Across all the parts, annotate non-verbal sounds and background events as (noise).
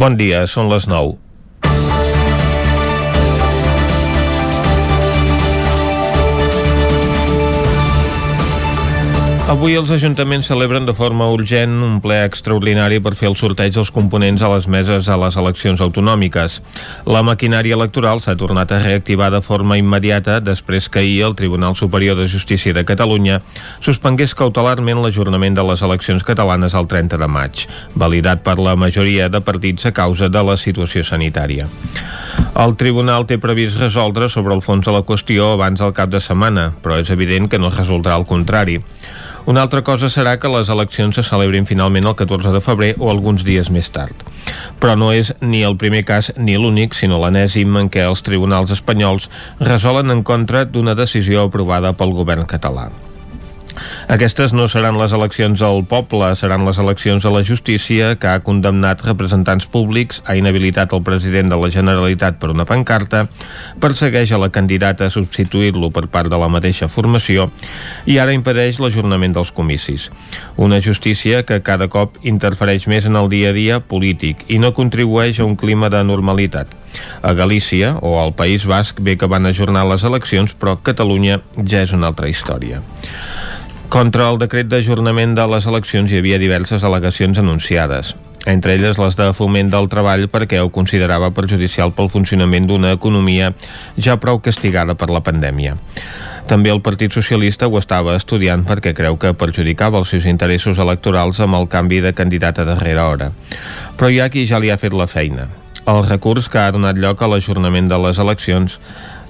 Bon dia, són les 9. Avui els ajuntaments celebren de forma urgent un ple extraordinari per fer el sorteig dels components a les meses a les eleccions autonòmiques. La maquinària electoral s'ha tornat a reactivar de forma immediata després que ahir el Tribunal Superior de Justícia de Catalunya suspengués cautelarment l'ajornament de les eleccions catalanes el 30 de maig, validat per la majoria de partits a causa de la situació sanitària. El tribunal té previst resoldre sobre el fons de la qüestió abans del cap de setmana, però és evident que no resultarà el contrari. Una altra cosa serà que les eleccions se celebrin finalment el 14 de febrer o alguns dies més tard. Però no és ni el primer cas ni l'únic, sinó l'anèsim en què els tribunals espanyols resolen en contra d'una decisió aprovada pel govern català. Aquestes no seran les eleccions al poble, seran les eleccions a la justícia que ha condemnat representants públics, ha inhabilitat el president de la Generalitat per una pancarta, persegueix a la candidata a substituir-lo per part de la mateixa formació i ara impedeix l'ajornament dels comicis. Una justícia que cada cop interfereix més en el dia a dia polític i no contribueix a un clima de normalitat. A Galícia o al País Basc bé que van ajornar les eleccions, però Catalunya ja és una altra història. Contra el decret d'ajornament de les eleccions hi havia diverses al·legacions anunciades entre elles les de foment del treball perquè ho considerava perjudicial pel funcionament d'una economia ja prou castigada per la pandèmia. També el Partit Socialista ho estava estudiant perquè creu que perjudicava els seus interessos electorals amb el canvi de candidat a darrera hora. Però hi ha qui ja li ha fet la feina. El recurs que ha donat lloc a l'ajornament de les eleccions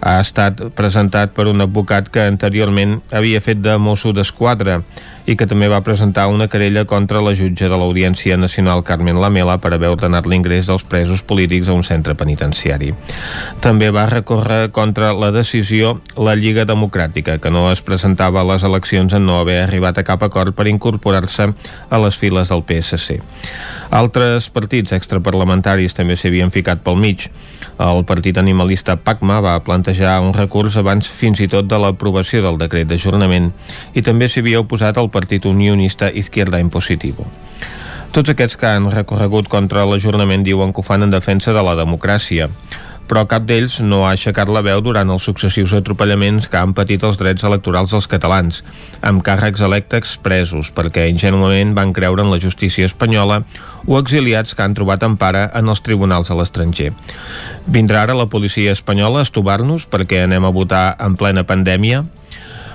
ha estat presentat per un advocat que anteriorment havia fet de mosso d'esquadra i que també va presentar una querella contra la jutge de l'Audiència Nacional Carmen Lamela per haver ordenat l'ingrés dels presos polítics a un centre penitenciari. També va recórrer contra la decisió la Lliga Democràtica, que no es presentava a les eleccions en no haver arribat a cap acord per incorporar-se a les files del PSC. Altres partits extraparlamentaris també s'havien ficat pel mig. El partit animalista PACMA va plantejar un recurs abans fins i tot de l'aprovació del decret d'ajornament i també s'hi havia oposat partit unionista Izquierda Impositivo. Tots aquests que han recorregut contra l'ajornament diuen que ho fan en defensa de la democràcia però cap d'ells no ha aixecat la veu durant els successius atropellaments que han patit els drets electorals dels catalans, amb càrrecs electes presos perquè ingenuament van creure en la justícia espanyola o exiliats que han trobat empara en els tribunals a l'estranger. Vindrà ara la policia espanyola a estovar-nos perquè anem a votar en plena pandèmia?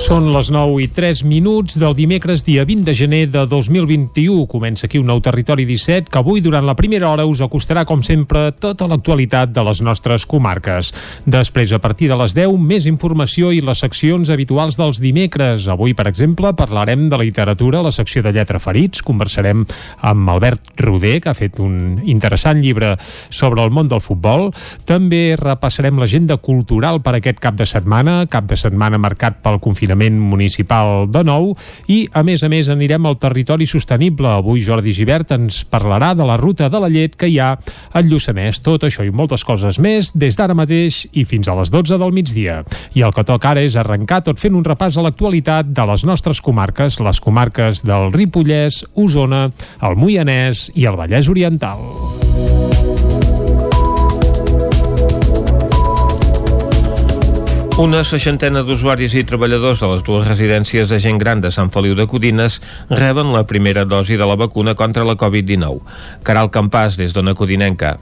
Són les 9 i 3 minuts del dimecres dia 20 de gener de 2021. Comença aquí un nou Territori 17 que avui durant la primera hora us acostarà com sempre tota l'actualitat de les nostres comarques. Després, a partir de les 10, més informació i les seccions habituals dels dimecres. Avui, per exemple, parlarem de literatura, la secció de lletra ferits. Conversarem amb Albert Roder, que ha fet un interessant llibre sobre el món del futbol. També repassarem l'agenda cultural per aquest cap de setmana, cap de setmana marcat pel confinament l'Ajuntament Municipal de Nou i, a més a més, anirem al territori sostenible. Avui Jordi Givert ens parlarà de la ruta de la llet que hi ha al Lluçanès. Tot això i moltes coses més des d'ara mateix i fins a les 12 del migdia. I el que toca ara és arrencar tot fent un repàs a l'actualitat de les nostres comarques, les comarques del Ripollès, Osona, el Moianès i el Vallès Oriental. Una seixantena d'usuaris i treballadors de les dues residències de gent gran de Sant Feliu de Codines reben la primera dosi de la vacuna contra la Covid-19. Caral Campàs, des d'Ona Codinenca.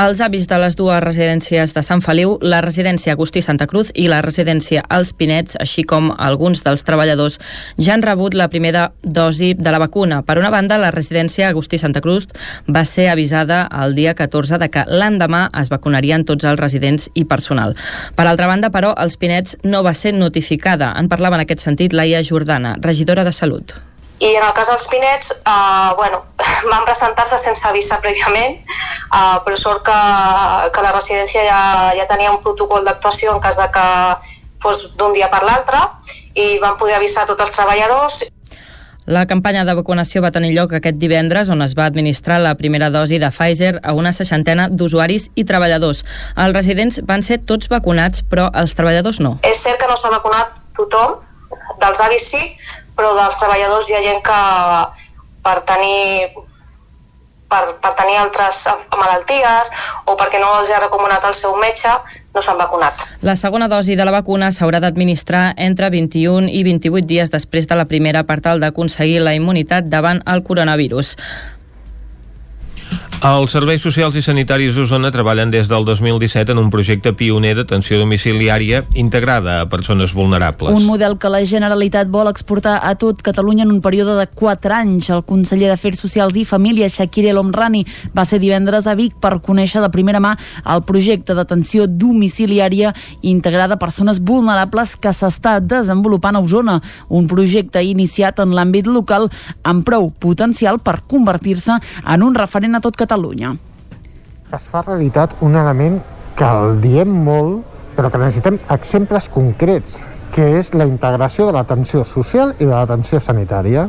Els avis de les dues residències de Sant Feliu, la residència Agustí Santa Cruz i la residència Els Pinets, així com alguns dels treballadors, ja han rebut la primera dosi de la vacuna. Per una banda, la residència Agustí Santa Cruz va ser avisada el dia 14 de que l'endemà es vacunarien tots els residents i personal. Per altra banda, però, Els Pinets no va ser notificada. En parlava en aquest sentit Laia Jordana, regidora de Salut. I en el cas dels Pinets, eh, bueno, (laughs) van presentar-se sense avisar prèviament, eh, però sort que, que la residència ja, ja tenia un protocol d'actuació en cas de que fos d'un dia per l'altre i van poder avisar tots els treballadors La campanya de vacunació va tenir lloc aquest divendres, on es va administrar la primera dosi de Pfizer a una seixantena d'usuaris i treballadors. Els residents van ser tots vacunats, però els treballadors no. És cert que no s'ha vacunat tothom, dels avis sí, però dels treballadors hi ha gent que per tenir per, per tenir altres malalties o perquè no els ha recomanat el seu metge, no s'han vacunat. La segona dosi de la vacuna s'haurà d'administrar entre 21 i 28 dies després de la primera per tal d'aconseguir la immunitat davant el coronavirus. Els serveis socials i sanitaris d'Osona treballen des del 2017 en un projecte pioner d'atenció domiciliària integrada a persones vulnerables. Un model que la Generalitat vol exportar a tot Catalunya en un període de 4 anys. El conseller d'Afers Socials i Família, Shakir El Omrani, va ser divendres a Vic per conèixer de primera mà el projecte d'atenció domiciliària integrada a persones vulnerables que s'està desenvolupant a Osona. Un projecte iniciat en l'àmbit local amb prou potencial per convertir-se en un referent a tot Catalunya Catalunya. Es fa realitat un element que el diem molt, però que necessitem exemples concrets, que és la integració de l'atenció social i de l'atenció sanitària.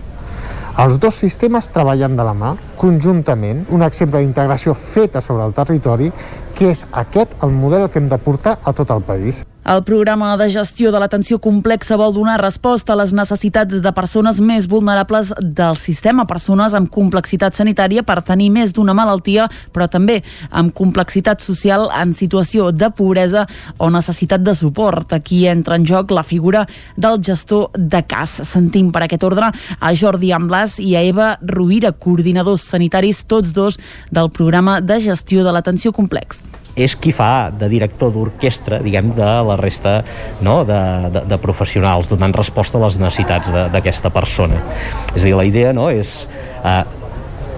Els dos sistemes treballen de la mà, conjuntament, un exemple d'integració feta sobre el territori, que és aquest el model que hem de portar a tot el país. El programa de gestió de l'atenció complexa vol donar resposta a les necessitats de persones més vulnerables del sistema, persones amb complexitat sanitària per tenir més d'una malaltia, però també amb complexitat social en situació de pobresa o necessitat de suport. Aquí entra en joc la figura del gestor de cas. Sentim per aquest ordre a Jordi Amblas i a Eva Rovira, coordinadors sanitaris, tots dos del programa de gestió de l'atenció complexa és qui fa de director d'orquestra, diguem, de la resta no? de, de, de professionals, donant resposta a les necessitats d'aquesta persona. És a dir, la idea no? és eh,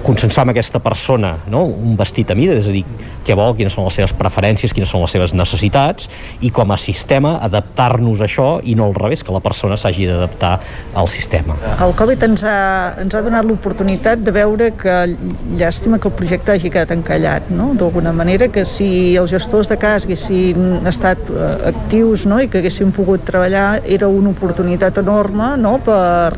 consensuar amb aquesta persona no? un vestit a mida, és a dir, què vol, quines són les seves preferències, quines són les seves necessitats i com a sistema adaptar-nos a això i no al revés, que la persona s'hagi d'adaptar al sistema. El Covid ens ha, ens ha donat l'oportunitat de veure que llàstima que el projecte hagi quedat encallat, no? d'alguna manera que si els gestors de cas haguessin estat eh, actius no? i que haguessin pogut treballar era una oportunitat enorme no? per,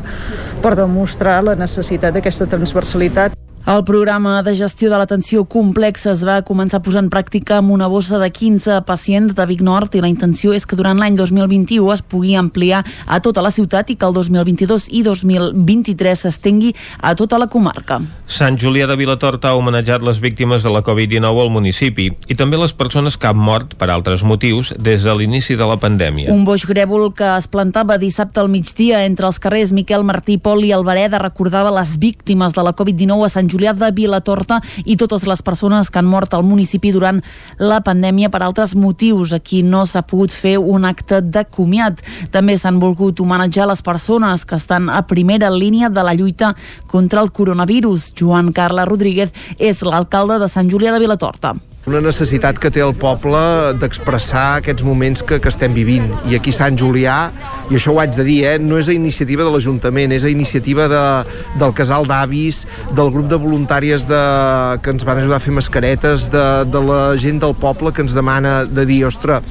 per demostrar la necessitat d'aquesta transversalitat. El programa de gestió de l'atenció complexa es va començar a posar en pràctica amb una bossa de 15 pacients de Vic Nord i la intenció és que durant l'any 2021 es pugui ampliar a tota la ciutat i que el 2022 i 2023 s'estengui a tota la comarca. Sant Julià de Vilatorta ha homenatjat les víctimes de la Covid-19 al municipi i també les persones que han mort per altres motius des de l'inici de la pandèmia. Un boix grèvol que es plantava dissabte al migdia entre els carrers Miquel Martí, Pol i Alvareda recordava les víctimes de la Covid-19 a Sant Julià de Vilatorta i totes les persones que han mort al municipi durant la pandèmia per altres motius. Aquí no s'ha pogut fer un acte de comiat. També s'han volgut homenatjar les persones que estan a primera línia de la lluita contra el coronavirus. Joan Carles Rodríguez és l'alcalde de Sant Julià de Vilatorta una necessitat que té el poble d'expressar aquests moments que, que estem vivint. I aquí Sant Julià, i això ho haig de dir, eh, no és a iniciativa de l'Ajuntament, és a iniciativa de, del casal d'avis, del grup de voluntàries de, que ens van ajudar a fer mascaretes, de, de la gent del poble que ens demana de dir, ostres,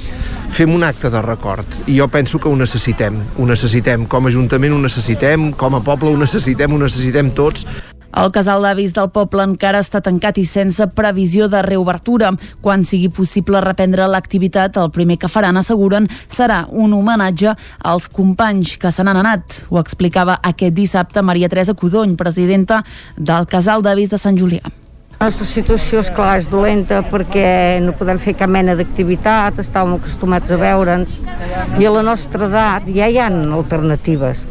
fem un acte de record. I jo penso que ho necessitem. Ho necessitem, com a Ajuntament ho necessitem com a poble ho necessitem, ho necessitem tots el casal d'avis del poble encara està tancat i sense previsió de reobertura. Quan sigui possible reprendre l'activitat, el primer que faran, asseguren, serà un homenatge als companys que se n'han anat. Ho explicava aquest dissabte Maria Teresa Codony, presidenta del casal d'avis de Sant Julià. La situació, és clar, és dolenta perquè no podem fer cap mena d'activitat, estàvem acostumats a veure'ns. I a la nostra edat ja hi ha alternatives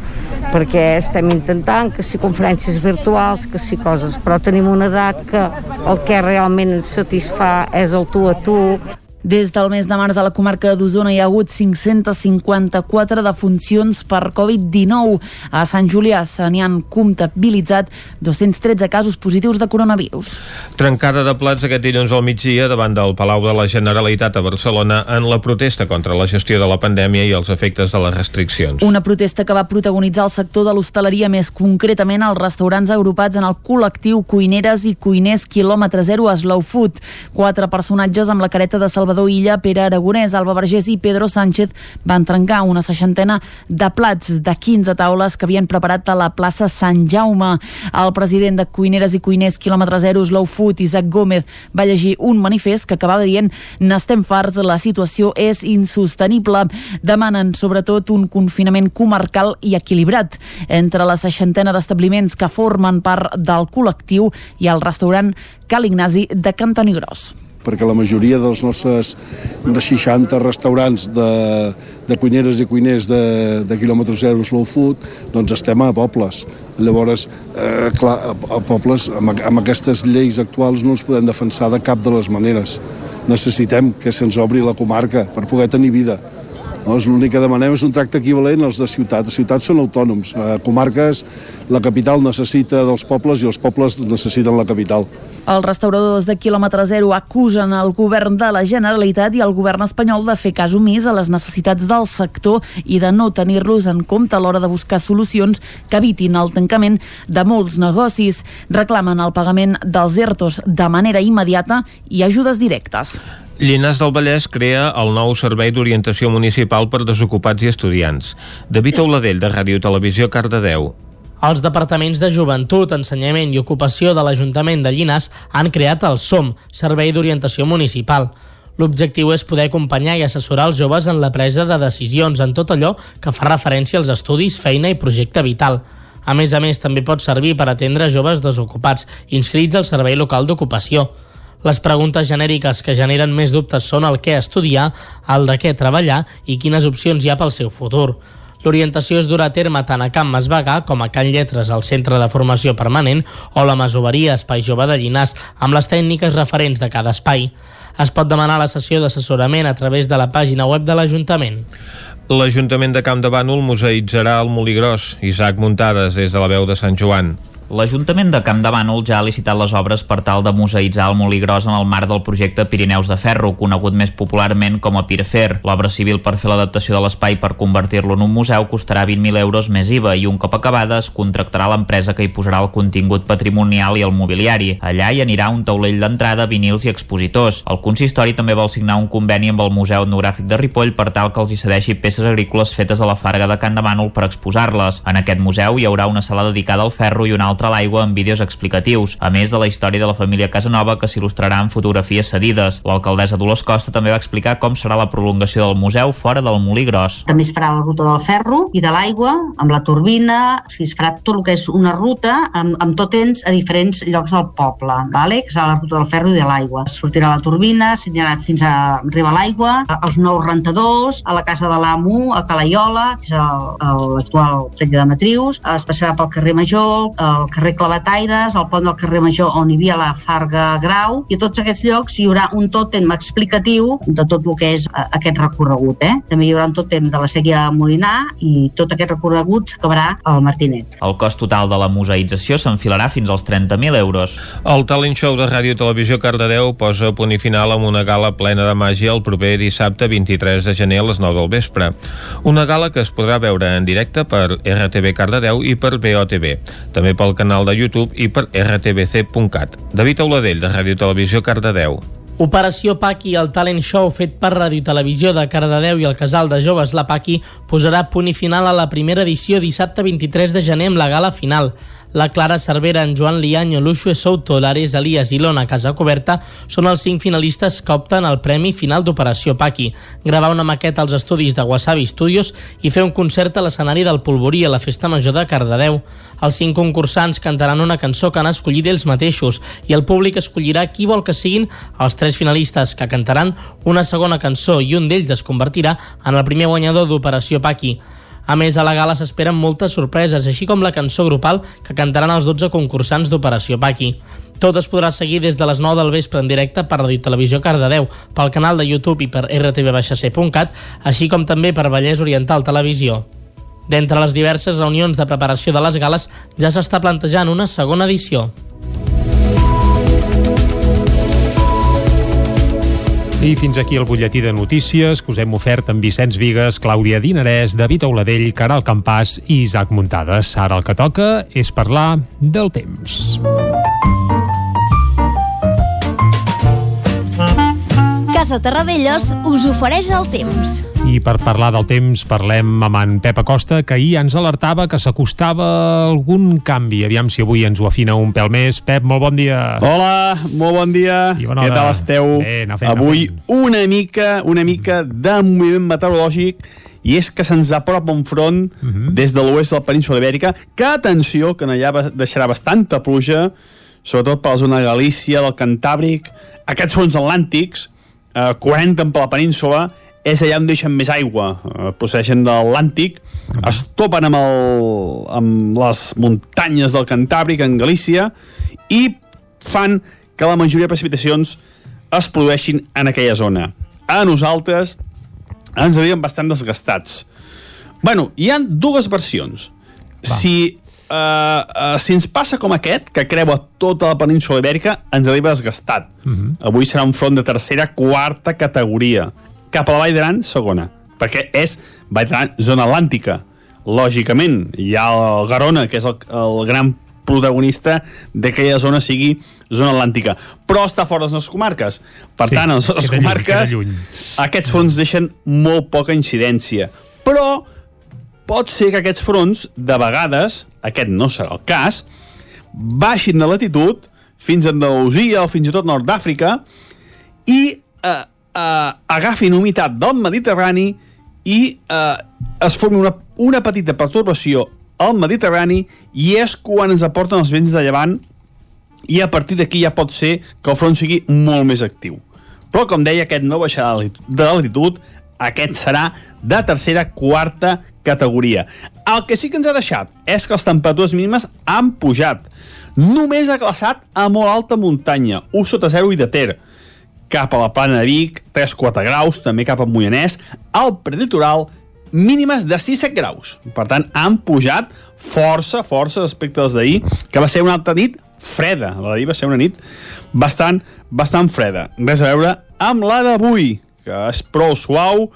perquè estem intentant que si conferències virtuals, que si coses, però tenim una edat que el que realment ens satisfà és el tu a tu, des del mes de març a la comarca d'Osona hi ha hagut 554 defuncions per Covid-19. A Sant Julià se n'hi han comptabilitzat 213 casos positius de coronavirus. Trencada de plats aquest dilluns al migdia davant del Palau de la Generalitat a Barcelona en la protesta contra la gestió de la pandèmia i els efectes de les restriccions. Una protesta que va protagonitzar el sector de l'hostaleria, més concretament els restaurants agrupats en el col·lectiu Cuineres i Cuiners quilòmetre zero Slow Food. Quatre personatges amb la careta de Salvador Salvador Illa, Pere Aragonès, Alba Vergés i Pedro Sánchez van trencar una seixantena de plats de 15 taules que havien preparat a la plaça Sant Jaume. El president de Cuineres i Cuiners Kilòmetre Zero, Slow Food, Isaac Gómez, va llegir un manifest que acabava dient n'estem farts, la situació és insostenible. Demanen sobretot un confinament comarcal i equilibrat. Entre la seixantena d'establiments que formen part del col·lectiu i el restaurant Cal Ignasi de Cantoni Gros perquè la majoria dels nostres 60 restaurants de, de cuineres i cuiners de, de quilòmetre zero slow food, doncs estem a pobles. Llavors, eh, clar, a, a pobles, amb, amb aquestes lleis actuals no ens podem defensar de cap de les maneres. Necessitem que se'ns obri la comarca per poder tenir vida és l'únic que demanem és un tracte equivalent als de ciutat. Les ciutats són autònoms. A comarques, la capital necessita dels pobles i els pobles necessiten la capital. Els restauradors de quilòmetre zero acusen el govern de la Generalitat i el govern espanyol de fer cas omís a les necessitats del sector i de no tenir-los en compte a l'hora de buscar solucions que evitin el tancament de molts negocis. Reclamen el pagament dels ERTOs de manera immediata i ajudes directes. Llinars del Vallès crea el nou Servei d'Orientació Municipal per Desocupats i Estudiants. David Auladell, de Ràdio Televisió, Cardedeu. Els departaments de Joventut, Ensenyament i Ocupació de l'Ajuntament de Llinars han creat el SOM, Servei d'Orientació Municipal. L'objectiu és poder acompanyar i assessorar els joves en la presa de decisions en tot allò que fa referència als estudis, feina i projecte vital. A més a més, també pot servir per atendre joves desocupats inscrits al Servei Local d'Ocupació. Les preguntes genèriques que generen més dubtes són el què estudiar, el de què treballar i quines opcions hi ha pel seu futur. L'orientació es durà a terme tant a Camp Masvagà com a Can Lletres, al Centre de Formació Permanent, o la Masoveria Espai Jove de Llinars, amb les tècniques referents de cada espai. Es pot demanar la sessió d'assessorament a través de la pàgina web de l'Ajuntament. L'Ajuntament de Camp de Bànol museïtzarà el Molí Gros. Isaac Muntades, des de la veu de Sant Joan. L'Ajuntament de Camp de Bànol ja ha licitat les obres per tal de museïtzar el molí gros en el marc del projecte Pirineus de Ferro, conegut més popularment com a Pirfer. L'obra civil per fer l'adaptació de l'espai per convertir-lo en un museu costarà 20.000 euros més IVA i un cop acabada es contractarà l'empresa que hi posarà el contingut patrimonial i el mobiliari. Allà hi anirà un taulell d'entrada, vinils i expositors. El consistori també vol signar un conveni amb el Museu Etnogràfic de Ripoll per tal que els hi cedeixi peces agrícoles fetes a la Farga de Can de Bànol per exposar-les. En aquest museu hi haurà una sala dedicada al ferro i una altra altra a l'aigua amb vídeos explicatius, a més de la història de la família Casanova que s'il·lustrarà en fotografies cedides. L'alcaldessa Dolors Costa també va explicar com serà la prolongació del museu fora del Molí Gros. També es farà la ruta del ferro i de l'aigua, amb la turbina, o sigui, es farà tot el que és una ruta amb, amb totens a diferents llocs del poble, vale? que serà la ruta del ferro i de l'aigua. Sortirà la turbina, s'anirà fins a arribar l'aigua, als nous rentadors, a la casa de l'amo, a Calaiola, que és l'actual taller de matrius, es passarà pel carrer Major, el carrer Clavataires, al pont del carrer Major on hi havia la Farga Grau, i a tots aquests llocs hi haurà un tòtem explicatiu de tot el que és eh, aquest recorregut. Eh? També hi haurà un tòtem de la sèquia Molinar i tot aquest recorregut s'acabarà al Martinet. El cost total de la museïtzació s'enfilarà fins als 30.000 euros. El talent show de Ràdio Televisió Cardedeu posa punt i final amb una gala plena de màgia el proper dissabte 23 de gener a les 9 del vespre. Una gala que es podrà veure en directe per RTV Cardedeu i per BOTV. També pel canal de YouTube i per rtbc.cat. David Auladell, de Ràdio Televisió Cardedeu. Operació Paqui, el talent show fet per Ràdio Televisió de Cardedeu i el casal de joves La Paqui, posarà punt i final a la primera edició dissabte 23 de gener amb la gala final. La Clara Cervera, en Joan Lianyo, Luxue Souto, l'Ares Elias i l'Ona Casacoberta són els cinc finalistes que opten al Premi Final d'Operació Paqui. Gravar una maqueta als estudis de Wasabi Studios i fer un concert a l'escenari del Polvorí a la Festa Major de Cardedeu. Els cinc concursants cantaran una cançó que han escollit ells mateixos i el públic escollirà qui vol que siguin els tres finalistes que cantaran una segona cançó i un d'ells es convertirà en el primer guanyador d'Operació Paqui. A més, a la gala s'esperen moltes sorpreses, així com la cançó grupal que cantaran els 12 concursants d'Operació Paqui. Tot es podrà seguir des de les 9 del vespre en directe per Radio Televisió Cardedeu, pel canal de YouTube i per rtv-c.cat, així com també per Vallès Oriental Televisió. D'entre les diverses reunions de preparació de les gales ja s'està plantejant una segona edició. I fins aquí el butlletí de notícies que us hem ofert amb Vicenç Vigues, Clàudia Dinarès, David Auladell, Caral Campàs i Isaac Muntades. Ara el que toca és parlar del temps. Casa Terradellos us ofereix el temps. I per parlar del temps parlem amb en Pep Acosta, que ahir ens alertava que s'acostava algun canvi. Aviam si avui ens ho afina un pèl més. Pep, molt bon dia. Hola, molt bon dia. bona Què tal esteu? Bé, anar fent, anar Avui fent. una mica, una mica de moviment meteorològic i és que se'ns apropa un front Mhm. des de l'oest de la península ibèrica que, atenció, que allà deixarà bastanta pluja, sobretot per la zona de Galícia, del Cantàbric, aquests fronts atlàntics, eh, 40 per la península, és allà on deixen més aigua, eh, procedeixen de l'Atlàntic, es topen amb, el, amb les muntanyes del Cantàbric, en Galícia, i fan que la majoria de precipitacions es produeixin en aquella zona. A nosaltres ens havíem bastant desgastats. Bueno, hi han dues versions. Si, uh, uh, si ens passa com aquest, que creua tota la península ibèrica, ens arriba desgastat. Uh -huh. Avui serà un front de tercera, quarta categoria. Cap a la Vall d'Aran, segona. Perquè és Vall d'Aran, zona atlàntica. Lògicament, hi ha el Garona, que és el, el gran protagonista d'aquella zona sigui zona atlàntica. Però està fora de les nostres comarques. Per Sí, tant, les nostres comarques, lluny. aquests fronts deixen molt poca incidència. Però pot ser que aquests fronts, de vegades, aquest no serà el cas, baixin de latitud fins a Andalusia o fins i tot Nord d'Àfrica i eh, eh, agafin humitat del Mediterrani i eh, es formi una, una petita pertorbació al Mediterrani i és quan ens aporten els vents de llevant i a partir d'aquí ja pot ser que el front sigui molt més actiu. Però, com deia, aquest no baixarà de latitud, aquest serà de tercera, quarta categoria. El que sí que ens ha deixat és que les temperatures mínimes han pujat. Només ha glaçat a molt alta muntanya, 1 sota 0 i de Ter. Cap a la plana de Vic, 3-4 graus, també cap a Moianès. Al preditoral, mínimes de 6-7 graus. Per tant, han pujat força, força respecte als d'ahir, que va ser una altra nit freda. La d'ahir va ser una nit bastant, bastant freda. Res a veure amb la d'avui, que és prou suau.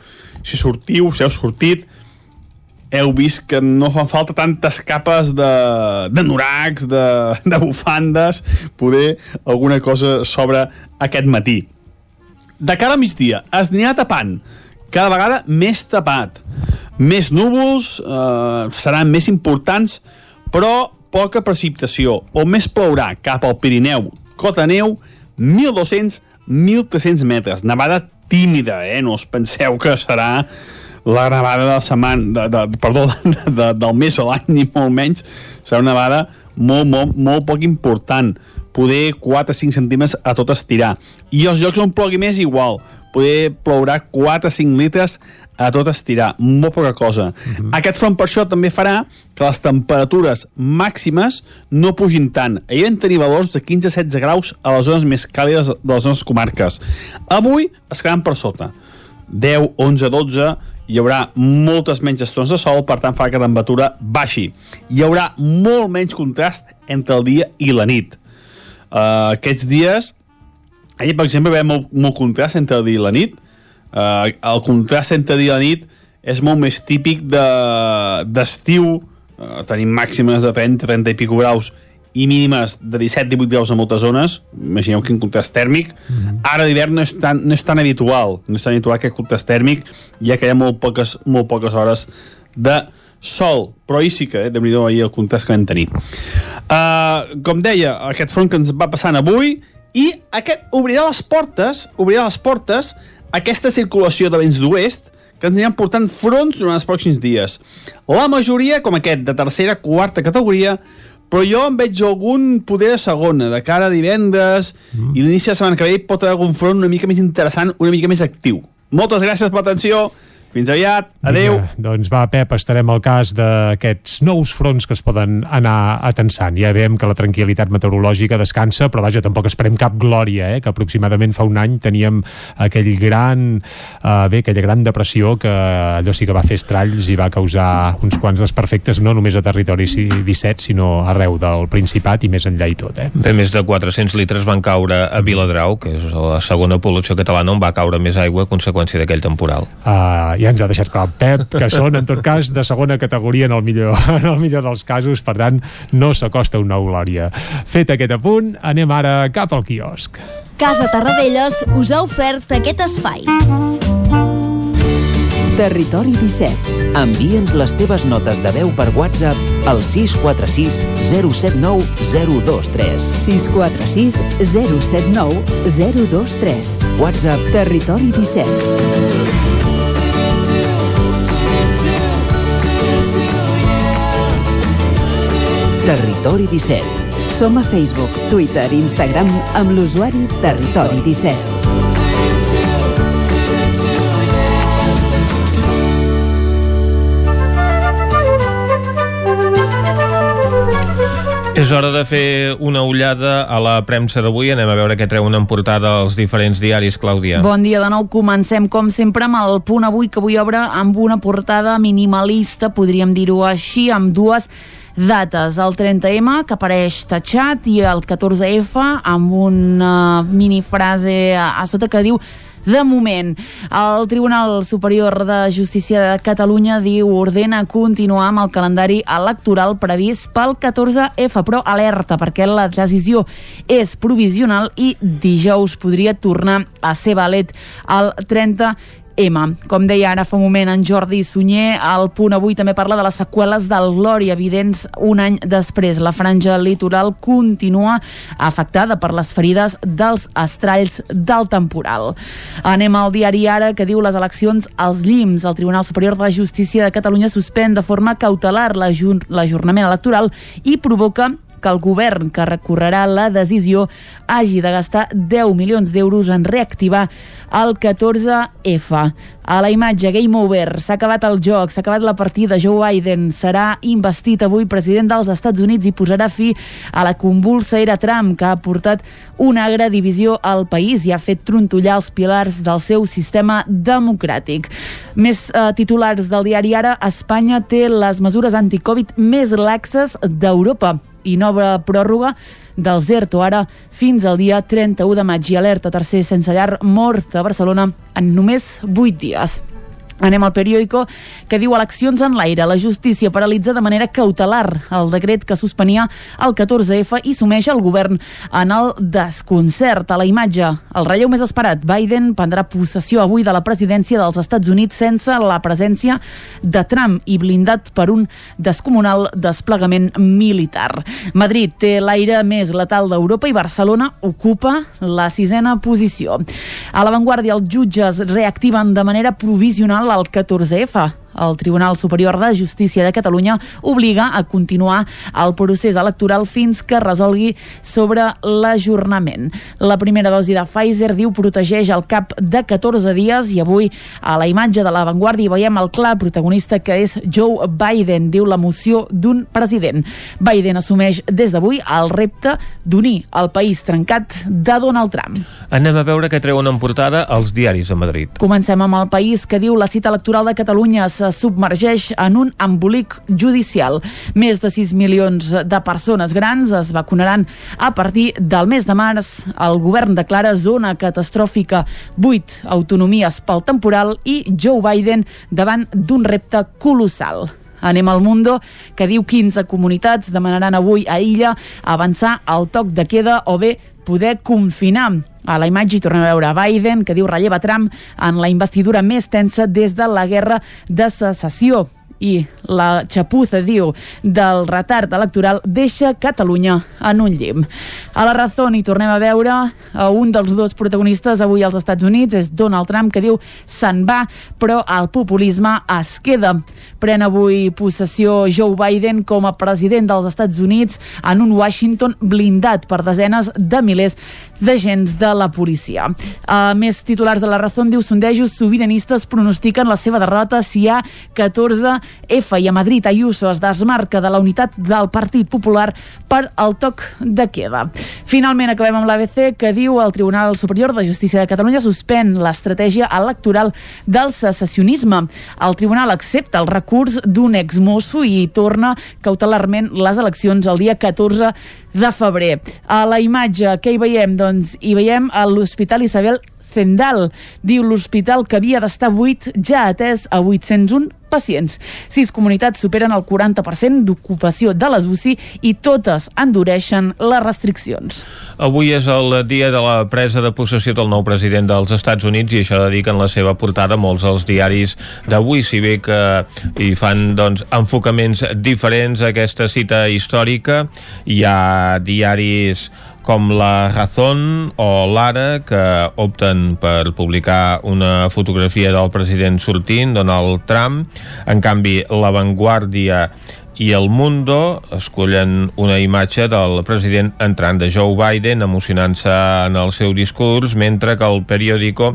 Si sortiu, si heu sortit, heu vist que no fan falta tantes capes de, de noracs, de, de bufandes, poder alguna cosa sobre aquest matí. De cara a migdia, es anirà tapant, cada vegada més tapat. Més núvols, eh, seran més importants, però poca precipitació, o més plourà cap al Pirineu, cota neu, 1.200-1.300 metres. Nevada tímida, eh? No us penseu que serà la nevada de la setmana, de, de, perdó, (laughs) de, de, del mes o l'any, ni molt menys. Serà una nevada molt, molt, molt poc important. Poder 4-5 centímetres a tot estirar. I els llocs on plogui més, igual. Poder plourà 4-5 litres a tot estirar. Molt poca cosa. Mm -hmm. Aquest front per això també farà que les temperatures màximes no pugin tant. Ahir vam tenir valors de 15-16 graus a les zones més càlides de les nostres comarques. Avui es quedaran per sota. 10, 11, 12, hi haurà moltes menys estones de sol, per tant farà que la temperatura baixi. Hi haurà molt menys contrast entre el dia i la nit. Uh, aquests dies, ahir per exemple veiem molt, molt contrast entre el dia i la nit. Uh, el contrast entre dia i la nit és molt més típic de- d'estiu, de, uh, tenim màximes de 30, 30 i pico graus i mínimes de 17-18 graus a moltes zones, imagineu quin contrast tèrmic. Mm -hmm. Ara d'hivern no, és tan, no és tan habitual, no és tan habitual aquest contrast tèrmic, ja que hi ha molt poques, molt poques hores de sol, però ahir sí que, eh, déu nhi ahir el contrast que vam tenir. Uh, com deia, aquest front que ens va passant avui, i aquest obrirà les portes, obrirà les portes aquesta circulació de vents d'oest que ens aniran portant fronts durant els pròxims dies. La majoria, com aquest, de tercera, quarta categoria, però jo en veig algun poder de segona, de cara a divendres, mm. i l'inici de setmana que ve pot haver algun front una mica més interessant, una mica més actiu. Moltes gràcies per l'atenció, fins aviat, adeu. Vinga, doncs va, Pep, estarem al cas d'aquests nous fronts que es poden anar atensant. Ja veiem que la tranquil·litat meteorològica descansa, però vaja, tampoc esperem cap glòria, eh? que aproximadament fa un any teníem aquell gran, eh, bé, aquella gran depressió que allò sí que va fer estralls i va causar uns quants desperfectes, no només a territori 17, sinó arreu del Principat i més enllà i tot. Eh? Bé, més de 400 litres van caure a Viladrau, que és la segona població catalana on va caure més aigua a conseqüència d'aquell temporal. Uh, ja ens ha deixat clar Pep, que són en tot cas de segona categoria en el millor, (laughs) en el millor dels casos, per tant no s'acosta una glòria. Fet aquest apunt, anem ara cap al quiosc. Casa Tarradellas us ha ofert aquest espai. Territori 17. Envia'ns les teves notes de veu per WhatsApp al 646 079 023. 646 079 023. WhatsApp Territori 17. Territori 17. Som a Facebook, Twitter i Instagram amb l'usuari Territori 17. És hora de fer una ullada a la premsa d'avui. Anem a veure què treuen en portada els diferents diaris, Clàudia. Bon dia de nou. Comencem, com sempre, amb el punt avui, que avui obre amb una portada minimalista, podríem dir-ho així, amb dues dates. El 30M, que apareix tatxat, i el 14F, amb una minifrase a, a sota que diu de moment, el Tribunal Superior de Justícia de Catalunya diu ordena continuar amb el calendari electoral previst pel 14F, però alerta perquè la decisió és provisional i dijous podria tornar a ser valet el 30 M. Com deia ara fa un moment en Jordi Sunyer, el punt avui també parla de les seqüeles del Glòria, evidents un any després. La franja litoral continua afectada per les ferides dels estralls del temporal. Anem al diari Ara, que diu les eleccions als llims. El Tribunal Superior de Justícia de Catalunya suspèn de forma cautelar l'ajornament electoral i provoca que el govern que recorrerà la decisió hagi de gastar 10 milions d'euros en reactivar el 14F. A la imatge Game Over, s'ha acabat el joc, s'ha acabat la partida, Joe Biden serà investit avui president dels Estats Units i posarà fi a la convulsa era Trump, que ha portat una agra divisió al país i ha fet trontollar els pilars del seu sistema democràtic. Més eh, titulars del diari Ara, Espanya té les mesures anticovid més laxes d'Europa i nova pròrroga del ZERTO ara fins al dia 31 de maig i alerta tercer sense llar mort a Barcelona en només 8 dies. Anem al periòdico que diu eleccions en l'aire. La justícia paralitza de manera cautelar el decret que suspenia el 14F i sumeix el govern en el desconcert. A la imatge, el relleu més esperat, Biden prendrà possessió avui de la presidència dels Estats Units sense la presència de Trump i blindat per un descomunal desplegament militar. Madrid té l'aire més letal d'Europa i Barcelona ocupa la sisena posició. A l'avantguàrdia, els jutges reactiven de manera provisional al 14F. El Tribunal Superior de Justícia de Catalunya obliga a continuar el procés electoral fins que resolgui sobre l'ajornament. La primera dosi de Pfizer diu protegeix al cap de 14 dies i avui a la imatge de l'avantguàrdia veiem el clar protagonista que és Joe Biden, diu l'emoció d'un president. Biden assumeix des d'avui el repte d'unir el país trencat de Donald Trump. Anem a veure què treuen en portada els diaris a Madrid. Comencem amb el país que diu la cita electoral de Catalunya se submergeix en un embolic judicial. Més de 6 milions de persones grans es vacunaran a partir del mes de març. El govern declara zona catastròfica 8 autonomies pel temporal i Joe Biden davant d'un repte colossal. Anem al Mundo, que diu 15 comunitats demanaran avui a Illa avançar al toc de queda o bé poder confinar. A la imatge hi tornem a veure Biden, que diu relleva Trump en la investidura més tensa des de la guerra de secessió i la xapuza, diu, del retard electoral deixa Catalunya en un llim. A la Razón hi tornem a veure a un dels dos protagonistes avui als Estats Units, és Donald Trump, que diu se'n va, però el populisme es queda. Pren avui possessió Joe Biden com a president dels Estats Units en un Washington blindat per desenes de milers d'agents de la policia. A més titulars de la Razón diu sondejos sobiranistes pronostiquen la seva derrota si hi ha 14 F i a Madrid Ayuso es desmarca de la unitat del Partit Popular per al toc de queda. Finalment acabem amb l'ABC que diu el Tribunal Superior de Justícia de Catalunya suspèn l'estratègia electoral del secessionisme. El tribunal accepta el recurs d'un exmosso i torna cautelarment les eleccions el dia 14 de febrer. A la imatge, què hi veiem? Doncs hi veiem a l'Hospital Isabel Zendal. Diu l'hospital que havia d'estar buit ja atès a 801 pacients. Sis comunitats superen el 40% d'ocupació de les UCI i totes endureixen les restriccions. Avui és el dia de la presa de possessió del nou president dels Estats Units i això dediquen la seva portada molts als diaris d'avui, si bé que hi fan doncs, enfocaments diferents a aquesta cita històrica. Hi ha diaris com la Razón o l'Ara, que opten per publicar una fotografia del president sortint, Donald Trump. En canvi, La Vanguardia i El Mundo escollen una imatge del president entrant de Joe Biden emocionant-se en el seu discurs mentre que el periòdico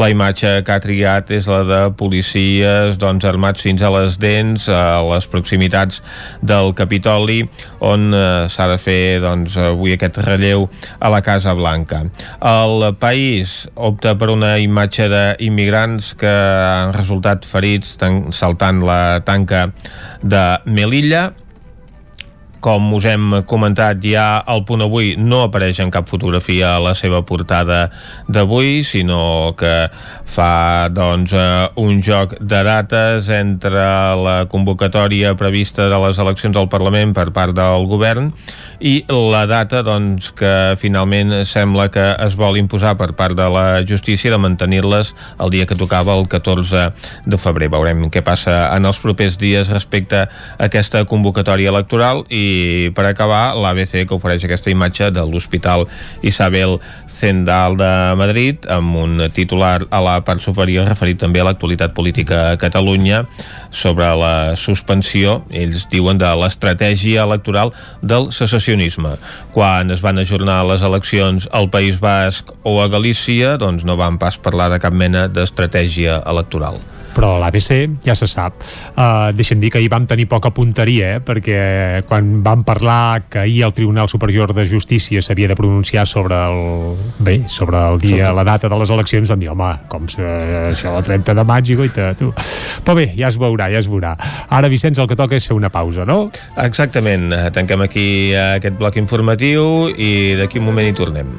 la imatge que ha triat és la de policies doncs, armats fins a les dents a les proximitats del Capitoli on eh, s'ha de fer doncs, avui aquest relleu a la Casa Blanca. El país opta per una imatge d'immigrants que han resultat ferits saltant la tanca de Melilla là, com us hem comentat ja al punt avui no apareix en cap fotografia a la seva portada d'avui sinó que fa doncs eh, un joc de dates entre la convocatòria prevista de les eleccions al Parlament per part del govern i la data doncs, que finalment sembla que es vol imposar per part de la justícia de mantenir-les el dia que tocava el 14 de febrer. Veurem què passa en els propers dies respecte a aquesta convocatòria electoral i per acabar l'ABC que ofereix aquesta imatge de l'Hospital Isabel Zendal de Madrid amb un titular a la part superior referit també a l'actualitat política a Catalunya sobre la suspensió, ells diuen, de l'estratègia electoral del secessionisme. Quan es van ajornar les eleccions al País Basc o a Galícia, doncs no van pas parlar de cap mena d'estratègia electoral però l'ABC ja se sap. Uh, deixem dir que ahir vam tenir poca punteria, eh? perquè quan vam parlar que ahir el Tribunal Superior de Justícia s'havia de pronunciar sobre el, bé, sobre el dia, sobre... la data de les eleccions, vam dir, home, com se, això el 30 de maig i goita, tu. Però bé, ja es veurà, ja es veurà. Ara, Vicenç, el que toca és fer una pausa, no? Exactament. Tanquem aquí aquest bloc informatiu i d'aquí un moment hi tornem.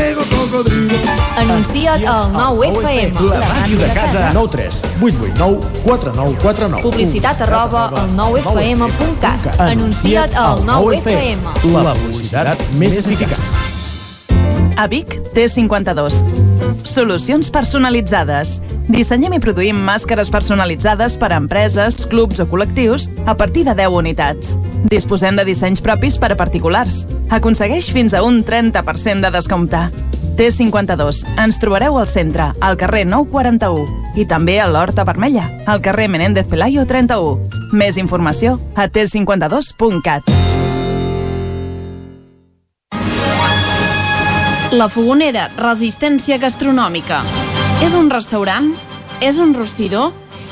Anuncia't al 9FM. La ràdio de casa. 9 3 8 8 9 4 9 4 9. Publicitat arroba al 9FM.cat. Anuncia't al 9FM. La publicitat més eficaç. A Vic, T52. Solucions personalitzades. Dissenyem i produïm màscares personalitzades per a empreses, clubs o col·lectius a partir de 10 unitats. Disposem de dissenys propis per a particulars. Aconsegueix fins a un 30% de descompte. T52. Ens trobareu al centre, al carrer 941 i també a l'Horta Vermella, al carrer Menéndez Pelayo 31. Més informació a t52.cat. La Fogonera, resistència gastronòmica. És un restaurant? És un rostidor?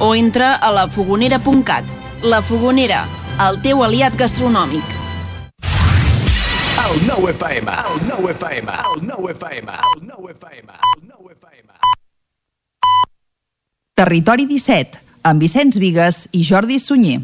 o entra a lafogonera.cat. La Fogonera, el teu aliat gastronòmic. El nou FM, el nou FM, el nou FM, el nou FM, el nou FM. Territori 17, amb Vicenç Vigues i Jordi Sunyer.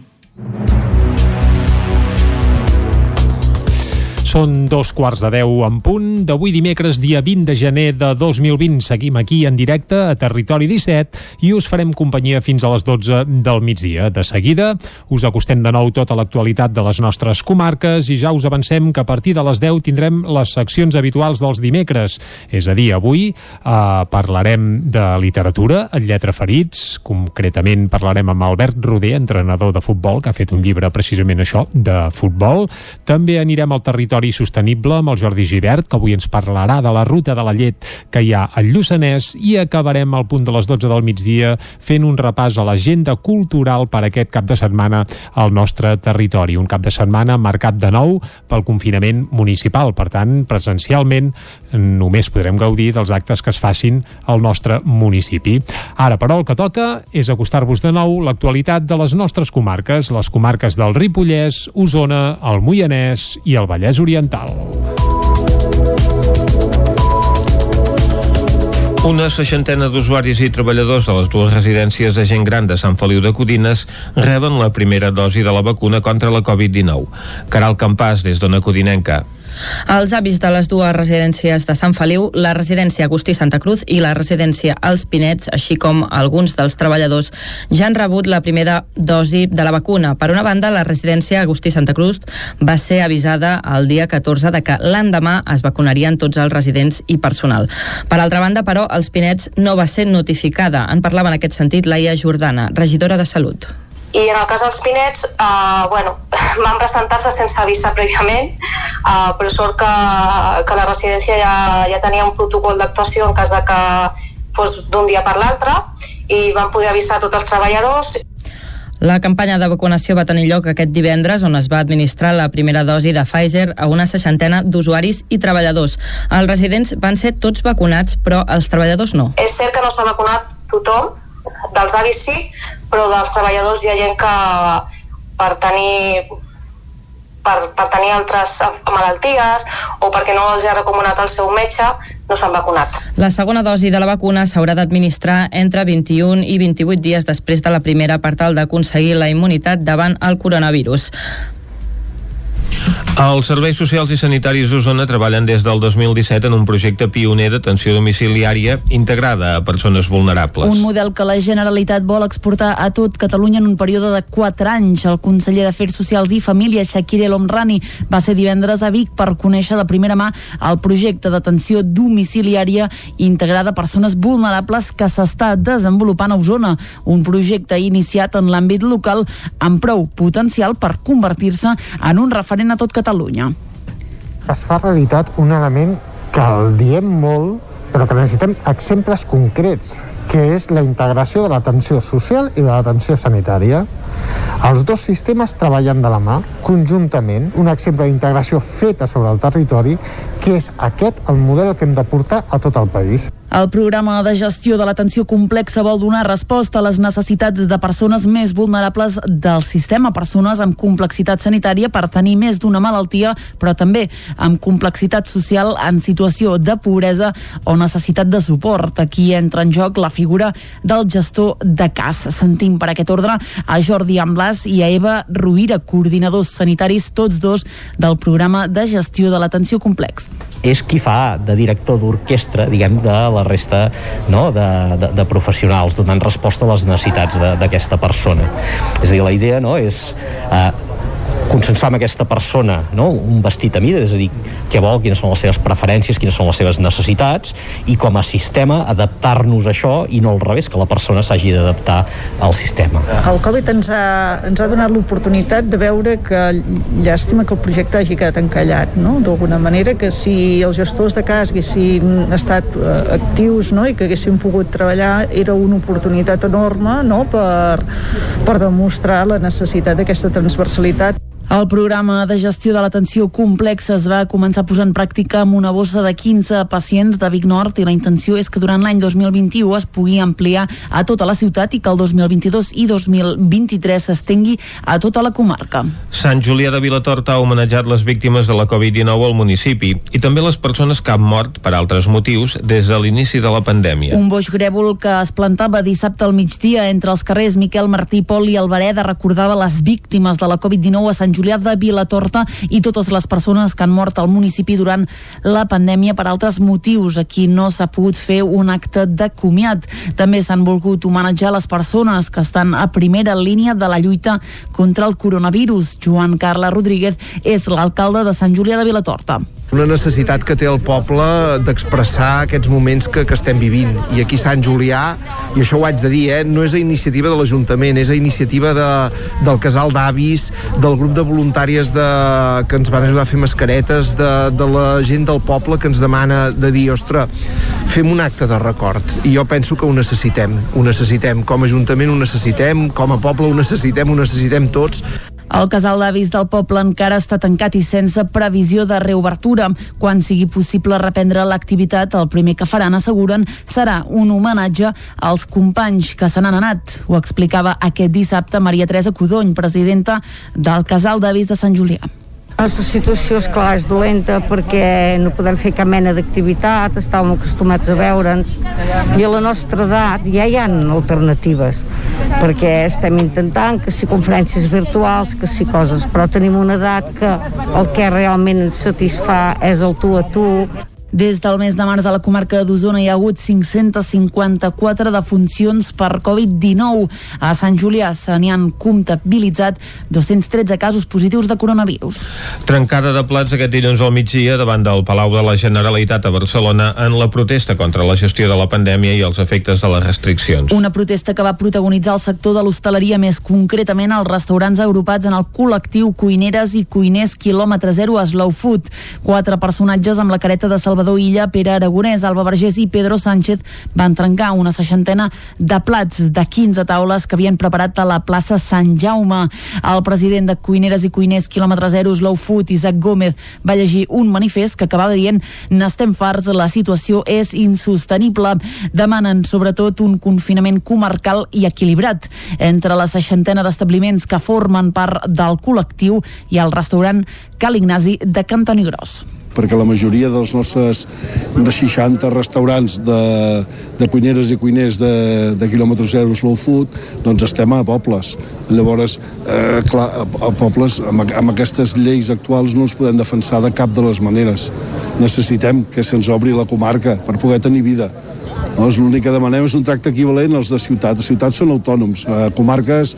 Són dos quarts de deu en punt d'avui dimecres, dia 20 de gener de 2020. Seguim aquí en directe a Territori 17 i us farem companyia fins a les 12 del migdia. De seguida us acostem de nou tota l'actualitat de les nostres comarques i ja us avancem que a partir de les 10 tindrem les seccions habituals dels dimecres. És a dir, avui eh, parlarem de literatura, en lletra ferits, concretament parlarem amb Albert Roder, entrenador de futbol, que ha fet un llibre precisament això, de futbol. També anirem al territori territori sostenible amb el Jordi Givert, que avui ens parlarà de la ruta de la llet que hi ha al Lluçanès i acabarem al punt de les 12 del migdia fent un repàs a l'agenda cultural per aquest cap de setmana al nostre territori. Un cap de setmana marcat de nou pel confinament municipal. Per tant, presencialment només podrem gaudir dels actes que es facin al nostre municipi. Ara, però, el que toca és acostar-vos de nou l'actualitat de les nostres comarques, les comarques del Ripollès, Osona, el Moianès i el Vallès Oriental. Una seixantena d'usuaris i treballadors de les dues residències de gent gran de Sant Feliu de Codines reben la primera dosi de la vacuna contra la Covid-19. Caral Campàs, des d'Ona Codinenca. Els avis de les dues residències de Sant Feliu, la residència Agustí Santa Cruz i la residència Els Pinets, així com alguns dels treballadors, ja han rebut la primera dosi de la vacuna. Per una banda, la residència Agustí Santa Cruz va ser avisada el dia 14 de que l'endemà es vacunarien tots els residents i personal. Per altra banda, però, Els Pinets no va ser notificada. En parlava en aquest sentit Laia Jordana, regidora de Salut. I en el cas dels Pinets, eh, bueno, (laughs) van presentar-se sense avisar prèviament, eh, però sort que, que la residència ja, ja tenia un protocol d'actuació en cas de que fos d'un dia per l'altre i van poder avisar tots els treballadors la campanya de vacunació va tenir lloc aquest divendres on es va administrar la primera dosi de Pfizer a una seixantena d'usuaris i treballadors. Els residents van ser tots vacunats, però els treballadors no. És cert que no s'ha vacunat tothom, dels avis sí, però dels treballadors hi ha gent que per tenir per, per tenir altres malalties o perquè no els ha recomanat el seu metge no s'han vacunat. La segona dosi de la vacuna s'haurà d'administrar entre 21 i 28 dies després de la primera per tal d'aconseguir la immunitat davant el coronavirus. Els serveis socials i sanitaris d'Osona treballen des del 2017 en un projecte pioner d'atenció domiciliària integrada a persones vulnerables. Un model que la Generalitat vol exportar a tot Catalunya en un període de 4 anys. El conseller d'Afers Socials i Família, Shakir El Omrani, va ser divendres a Vic per conèixer de primera mà el projecte d'atenció domiciliària integrada a persones vulnerables que s'està desenvolupant a Osona. Un projecte iniciat en l'àmbit local amb prou potencial per convertir-se en un referent a tot Catalunya. Es fa realitat un element que el diem molt, però que necessitem exemples concrets, que és la integració de l'atenció social i de l'atenció sanitària. Els dos sistemes treballen de la mà, conjuntament, un exemple d'integració feta sobre el territori, que és aquest el model que hem de portar a tot el país. El programa de gestió de l'atenció complexa vol donar resposta a les necessitats de persones més vulnerables del sistema, persones amb complexitat sanitària per tenir més d'una malaltia, però també amb complexitat social en situació de pobresa o necessitat de suport. Aquí entra en joc la figura del gestor de cas. Sentim per aquest ordre a Jordi Amblas i a Eva Ruïra, coordinadors sanitaris, tots dos del programa de gestió de l'atenció complex és qui fa de director d'orquestra, diguem, de la resta no? de, de, de professionals, donant resposta a les necessitats d'aquesta persona. És a dir, la idea no? és eh, consensuar amb aquesta persona no? un vestit a mida, és a dir, què vol, quines són les seves preferències, quines són les seves necessitats i com a sistema adaptar-nos a això i no al revés, que la persona s'hagi d'adaptar al sistema. El Covid ens ha, ens ha donat l'oportunitat de veure que llàstima que el projecte hagi quedat encallat, no? d'alguna manera, que si els gestors de cas haguessin estat uh, actius no? i que haguessin pogut treballar era una oportunitat enorme no? per, per demostrar la necessitat d'aquesta transversalitat. El programa de gestió de l'atenció complexa es va començar a posar en pràctica amb una bossa de 15 pacients de Vic Nord i la intenció és que durant l'any 2021 es pugui ampliar a tota la ciutat i que el 2022 i 2023 s'estengui a tota la comarca. Sant Julià de Vilatorta ha homenatjat les víctimes de la Covid-19 al municipi i també les persones que han mort per altres motius des de l'inici de la pandèmia. Un boix grèvol que es plantava dissabte al migdia entre els carrers Miquel Martí, Pol i Albereda recordava les víctimes de la Covid-19 a Sant Julià de Vilatorta i totes les persones que han mort al municipi durant la pandèmia per altres motius. Aquí no s'ha pogut fer un acte de comiat. També s'han volgut homenatjar les persones que estan a primera línia de la lluita contra el coronavirus. Joan Carles Rodríguez és l'alcalde de Sant Julià de Vilatorta una necessitat que té el poble d'expressar aquests moments que, que estem vivint. I aquí Sant Julià, i això ho haig de dir, eh, no és a iniciativa de l'Ajuntament, és a iniciativa de, del casal d'avis, del grup de voluntàries de, que ens van ajudar a fer mascaretes, de, de la gent del poble que ens demana de dir, ostres, fem un acte de record. I jo penso que ho necessitem, ho necessitem. Com a Ajuntament ho necessitem, com a poble ho necessitem, ho necessitem tots. El casal d'avis del poble encara està tancat i sense previsió de reobertura. Quan sigui possible reprendre l'activitat, el primer que faran, asseguren, serà un homenatge als companys que se n'han anat. Ho explicava aquest dissabte Maria Teresa Codony, presidenta del casal d'avis de Sant Julià. La situació, és clar, és dolenta perquè no podem fer cap mena d'activitat, estàvem acostumats a veure'ns. I a la nostra edat ja hi ha alternatives perquè estem intentant que si conferències virtuals, que si coses, però tenim una edat que el que realment ens satisfà és el tu a tu, des del mes de març a la comarca d'Osona hi ha hagut 554 defuncions per Covid-19. A Sant Julià se n'hi han comptabilitzat 213 casos positius de coronavirus. Trencada de plats aquest dilluns al migdia davant del Palau de la Generalitat a Barcelona en la protesta contra la gestió de la pandèmia i els efectes de les restriccions. Una protesta que va protagonitzar el sector de l'hostaleria, més concretament els restaurants agrupats en el col·lectiu Cuineres i Cuiners quilòmetre zero a Slow Food. Quatre personatges amb la careta de Salvador Illa, Pere Aragonès, Alba Vergés i Pedro Sánchez van trencar una seixantena de plats de 15 taules que havien preparat a la plaça Sant Jaume. El president de Cuineres i Cuiners quilòmetre zero Slow Food, Isaac Gómez, va llegir un manifest que acabava dient n'estem farts, la situació és insostenible. Demanen sobretot un confinament comarcal i equilibrat entre la seixantena d'establiments que formen part del col·lectiu i el restaurant Cal Ignasi de Cantoni Gros perquè la majoria dels nostres de 60 restaurants de, de cuineres i cuiners de, de quilòmetre zero slow food, doncs estem a pobles. Llavors, eh, clar, a, pobles, amb, amb aquestes lleis actuals no ens podem defensar de cap de les maneres. Necessitem que se'ns obri la comarca per poder tenir vida. No, és l'únic que demanem és un tracte equivalent als de ciutat. Les ciutats són autònoms. A comarques,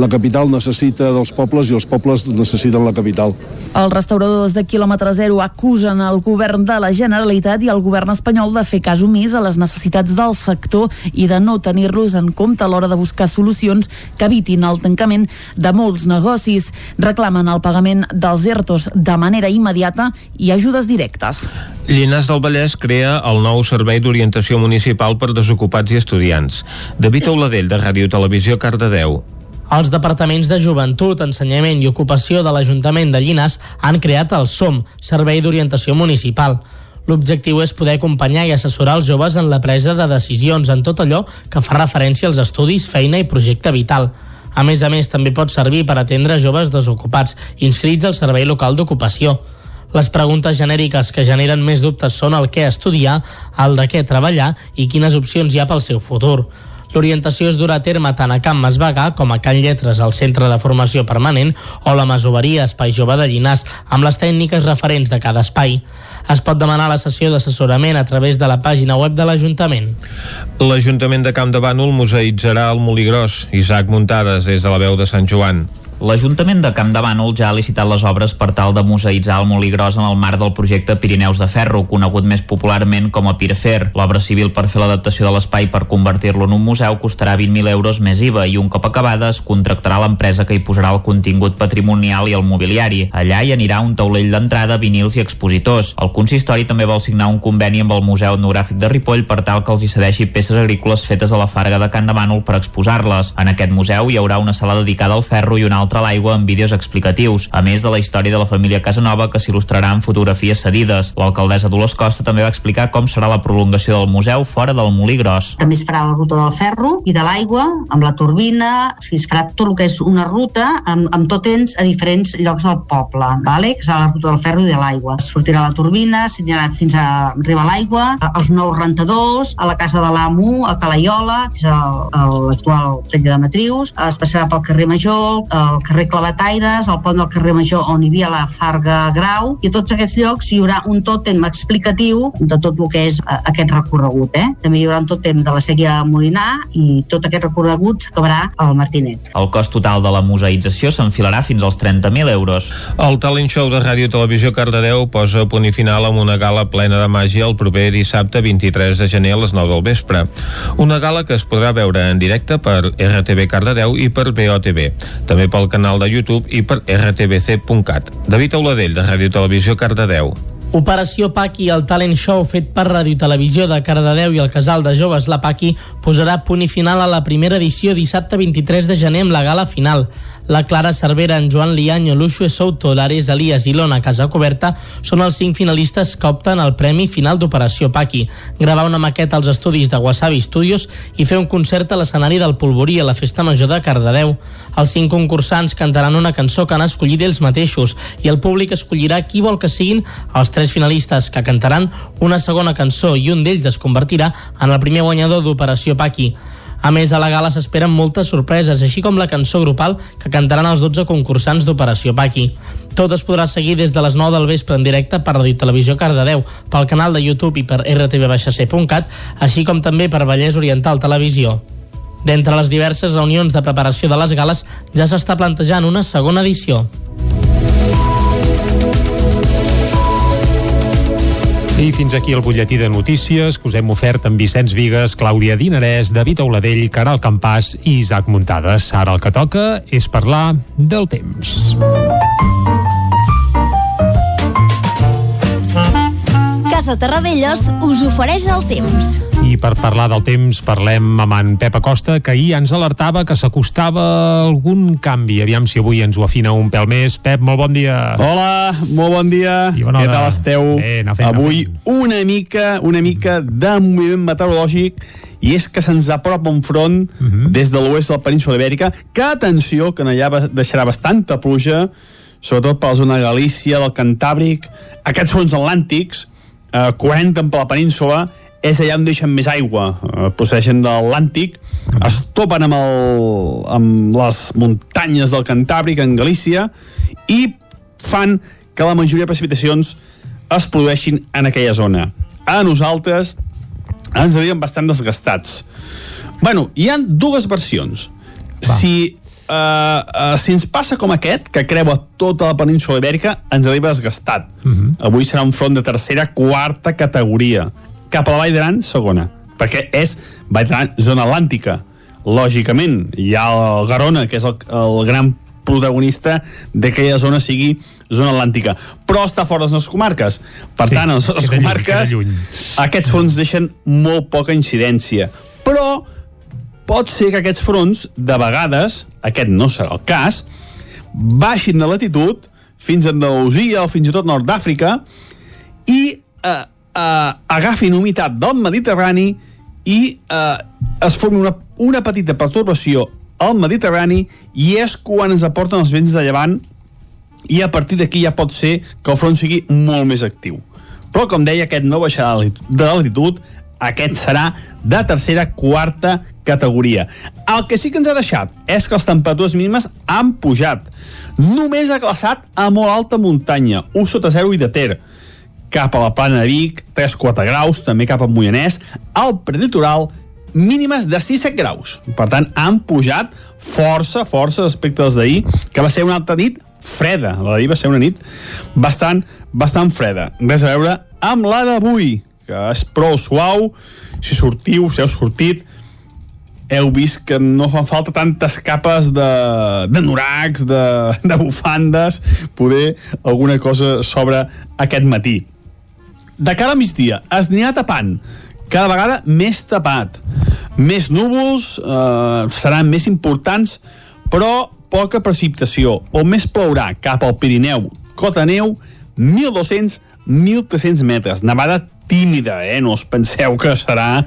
la capital necessita dels pobles i els pobles necessiten la capital. Els restauradors de quilòmetre zero acusen el govern de la Generalitat i el govern espanyol de fer cas omís a les necessitats del sector i de no tenir-los en compte a l'hora de buscar solucions que evitin el tancament de molts negocis. Reclamen el pagament dels ERTOs de manera immediata i ajudes directes. Llinars del Vallès crea el nou servei d'orientació municipal per desocupats i estudiants. David Auladell, de Ràdio Televisió, Cardedeu. Els departaments de Joventut, Ensenyament i Ocupació de l'Ajuntament de Llinars han creat el SOM, Servei d'Orientació Municipal. L'objectiu és poder acompanyar i assessorar els joves en la presa de decisions en tot allò que fa referència als estudis, feina i projecte vital. A més a més, també pot servir per atendre joves desocupats, inscrits al Servei Local d'Ocupació. Les preguntes genèriques que generen més dubtes són el què estudiar, el de què treballar i quines opcions hi ha pel seu futur. L'orientació es durà a terme tant a Camp Masvagà com a Can Lletres, al Centre de Formació Permanent, o la Masoveria Espai Jove de Llinars, amb les tècniques referents de cada espai. Es pot demanar la sessió d'assessorament a través de la pàgina web de l'Ajuntament. L'Ajuntament de Camp de Bànol museïtzarà el Molí Gros. Isaac Muntades, des de la veu de Sant Joan. L'Ajuntament de Camp de Bànol ja ha licitat les obres per tal de museïtzar el molí gros en el marc del projecte Pirineus de Ferro, conegut més popularment com a Pirfer. L'obra civil per fer l'adaptació de l'espai per convertir-lo en un museu costarà 20.000 euros més IVA i un cop acabada es contractarà l'empresa que hi posarà el contingut patrimonial i el mobiliari. Allà hi anirà un taulell d'entrada, vinils i expositors. El consistori també vol signar un conveni amb el Museu Etnogràfic de Ripoll per tal que els hi cedeixi peces agrícoles fetes a la Farga de Can de Bànol per exposar-les. En aquest museu hi haurà una sala dedicada al ferro i una altra a l'aigua amb vídeos explicatius, a més de la història de la família Casanova que s'il·lustrarà amb fotografies cedides. L'alcaldessa Dolors Costa també va explicar com serà la prolongació del museu fora del Molí Gros. També es farà la ruta del ferro i de l'aigua, amb la turbina, o sigui, es farà tot el que és una ruta amb, amb tot temps a diferents llocs del poble, vale? que serà la ruta del ferro i de l'aigua. Sortirà la turbina, s'anirà fins a arribar l'aigua, als nous rentadors, a la casa de l'amo, a Calaiola, que és l'actual tall de matrius, es passarà pel carrer Major, el carrer Clavataires, el pont del carrer Major on hi havia la Farga Grau, i a tots aquests llocs hi haurà un tòtem explicatiu de tot el que és eh, aquest recorregut. Eh? També hi haurà un tòtem de la sèquia Molinar i tot aquest recorregut s'acabarà al Martinet. El cost total de la museïtzació s'enfilarà fins als 30.000 euros. El talent show de Ràdio Televisió Cardedeu posa punt i final amb una gala plena de màgia el proper dissabte 23 de gener a les 9 del vespre. Una gala que es podrà veure en directe per RTV Cardedeu i per BOTV, també pel canal de YouTube i per rtbc.cat. David Auladell, de Ràdio Televisió Cardedeu. Operació Paqui, el talent show fet per Ràdio Televisió de Cardedeu i el casal de joves La Paqui posarà punt i final a la primera edició dissabte 23 de gener amb la gala final. La Clara Cervera, en Joan Lianyo, Luxue Souto, l'Ares Elias i l'Ona Casacoberta són els cinc finalistes que opten al Premi Final d'Operació Paqui. Gravar una maqueta als estudis de Wasabi Studios i fer un concert a l'escenari del Polvorí a la Festa Major de Cardedeu. Els cinc concursants cantaran una cançó que han escollit ells mateixos i el públic escollirà qui vol que siguin els tres finalistes que cantaran una segona cançó i un d'ells es convertirà en el primer guanyador d'Operació Paqui. A més, a la gala s'esperen moltes sorpreses, així com la cançó grupal que cantaran els 12 concursants d'Operació Paqui. Tot es podrà seguir des de les 9 del vespre en directe per Radio Televisió Cardedeu, pel canal de YouTube i per rtv-c.cat, així com també per Vallès Oriental Televisió. D'entre les diverses reunions de preparació de les gales ja s'està plantejant una segona edició. I fins aquí el butlletí de notícies que us hem ofert amb Vicenç Vigues, Clàudia Dinarès, David Auladell, Caral Campàs i Isaac Muntades. Ara el que toca és parlar del temps. Casa Terradellos us ofereix el temps. I per parlar del temps parlem amb en Pep Acosta, que ahir ens alertava que s'acostava algun canvi. Aviam si avui ens ho afina un pèl més. Pep, molt bon dia. Hola, molt bon dia. I bona Què tal esteu? Bé, anar fent, anar Avui una mica, una mica de moviment meteorològic i és que se'ns apropa un front des de l'oest de la península ibèrica que, atenció, que allà deixarà bastanta pluja, sobretot per la zona de Galícia, del Cantàbric, aquests fronts atlàntics, eh, 40 per la península, és allà on deixen més aigua, eh, procedeixen de l'Atlàntic, es topen amb, el, amb les muntanyes del Cantàbric, en Galícia, i fan que la majoria de precipitacions es produeixin en aquella zona. A nosaltres ens arriben bastant desgastats. Bueno, hi han dues versions. Si, uh, uh, si ens passa com aquest, que creua tota la península ibèrica, ens arriba desgastat. Avui serà un front de tercera, quarta categoria. Cap a la Vall d'Aran, segona. Perquè és Vall d'Aran, zona atlàntica. Lògicament, hi ha el Garona, que és el, el gran protagonista d'aquella zona sigui zona atlàntica. Però està fora de les nostres comarques. Per Sí, tant, a les nostres lluny, comarques queda lluny. aquests fronts deixen molt poca incidència. Però pot ser que aquests fronts, de vegades, aquest no serà el cas, baixin de latitud fins a Andalusia o fins i tot Nord d'Àfrica i eh, eh, agafin humitat del Mediterrani i eh, es formi una, una petita pertorbació al Mediterrani i és quan ens aporten els vents de llevant i a partir d'aquí ja pot ser que el front sigui molt més actiu. Però, com deia, aquest no baixarà de latitud, aquest serà de tercera, quarta categoria. El que sí que ens ha deixat és que les temperatures mínimes han pujat. Només ha glaçat a molt alta muntanya, 1 sota 0 i de Ter. Cap a la plana de Vic, 3-4 graus, també cap a Moianès, al preditoral mínimes de 6-7 graus. Per tant, han pujat força, força respecte als d'ahir, que va ser una altra nit freda. La d'ahir va ser una nit bastant, bastant freda. Res a veure amb la d'avui, que és prou suau. Si sortiu, si heu sortit, heu vist que no fan falta tantes capes de, de noracs, de, de bufandes, poder alguna cosa sobre aquest matí. De cara a migdia, es anirà tapant, cada vegada més tapat. Més núvols, eh, seran més importants, però poca precipitació. O més plourà cap al Pirineu, cota neu, 1.200-1.300 metres. Nevada tímida, eh? No us penseu que serà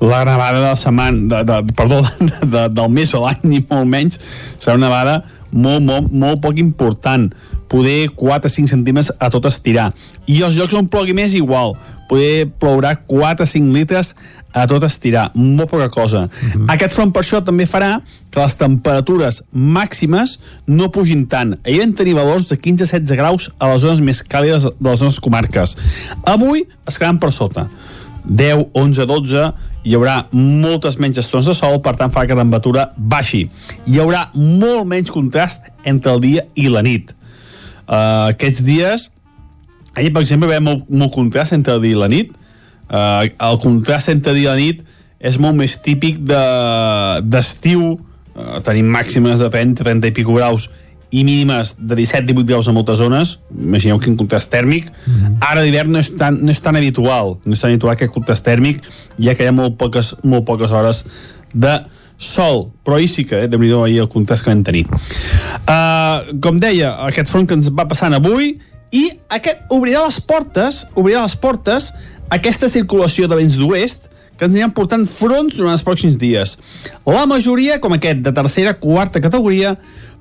la nevada de la setmana, de, de, perdó, (laughs) de, de, del mes o l'any, ni molt menys. Serà una nevada molt, molt, molt poc important poder 4 o 5 centímetres a tot estirar. I els llocs on plogui més igual, poder plourà 4 o 5 litres a tot estirar, molt poca cosa. Mm -hmm. Aquest front per això també farà que les temperatures màximes no pugin tant. Ahir vam tenir valors de 15-16 graus a les zones més càlides de les nostres comarques. Avui es quedaran per sota. 10, 11, 12, hi haurà moltes menys estons de sol, per tant farà que la temperatura baixi. Hi haurà molt menys contrast entre el dia i la nit. Uh, aquests dies, ahir per exemple veiem molt, molt contrast entre el dia i la nit, uh, el contrast entre dia i la nit és molt més típic d'estiu, de, uh, tenim màximes de 30, 30 i pico graus i mínimes de 17-18 graus a moltes zones, imagineu quin contrast tèrmic. Mm -hmm. Ara d'hivern no, és tan, no és tan habitual, no és tan habitual aquest contrast tèrmic, ja que hi ha molt poques, molt poques hores de sol, però ahir sí que, eh, déu nhi ahir el contrast que vam tenir. Uh, com deia, aquest front que ens va passant avui, i aquest obrirà les portes, obrirà les portes aquesta circulació de vents d'oest, que ens aniran portant fronts durant els pròxims dies. La majoria, com aquest, de tercera, quarta categoria,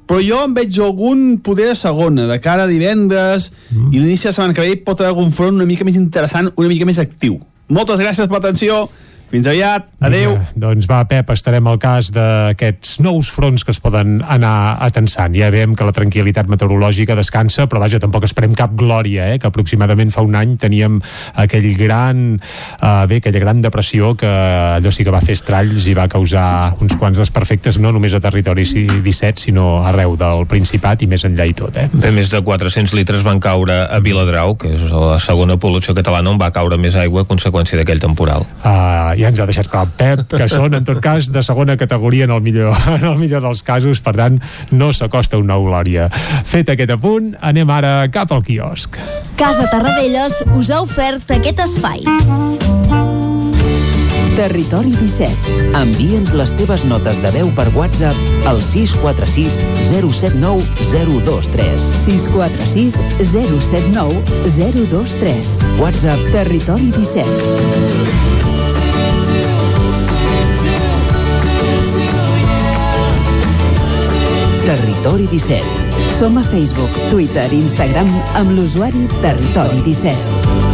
però jo en veig algun poder de segona, de cara a divendres, mm. i l'inici de setmana que ve pot haver algun front una mica més interessant, una mica més actiu. Moltes gràcies per l'atenció. Fins aviat, adeu. Vinga, doncs va, Pep, estarem al cas d'aquests nous fronts que es poden anar atensant. Ja veiem que la tranquil·litat meteorològica descansa, però vaja, tampoc esperem cap glòria, eh? que aproximadament fa un any teníem aquell gran, eh, bé, aquella gran depressió que allò sí que va fer estralls i va causar uns quants desperfectes, no només a territori 17, sinó arreu del Principat i més enllà i tot. Eh? Bé, més de 400 litres van caure a Viladrau, que és la segona població catalana on va caure més aigua a conseqüència d'aquell temporal. Uh, ja ens ha deixat clar Pep, que són en tot cas de segona categoria en el millor, (laughs) en el millor dels casos, per tant no s'acosta una glòria. Fet aquest apunt, anem ara cap al quiosc. Casa Tarradellas us ha ofert aquest espai. Territori 17. Envia'ns les teves notes de veu per WhatsApp al 646 079 023. 646 079 023. WhatsApp Territori 17. Territori 17. Som a Facebook, Twitter i Instagram amb l'usuari Territori 17.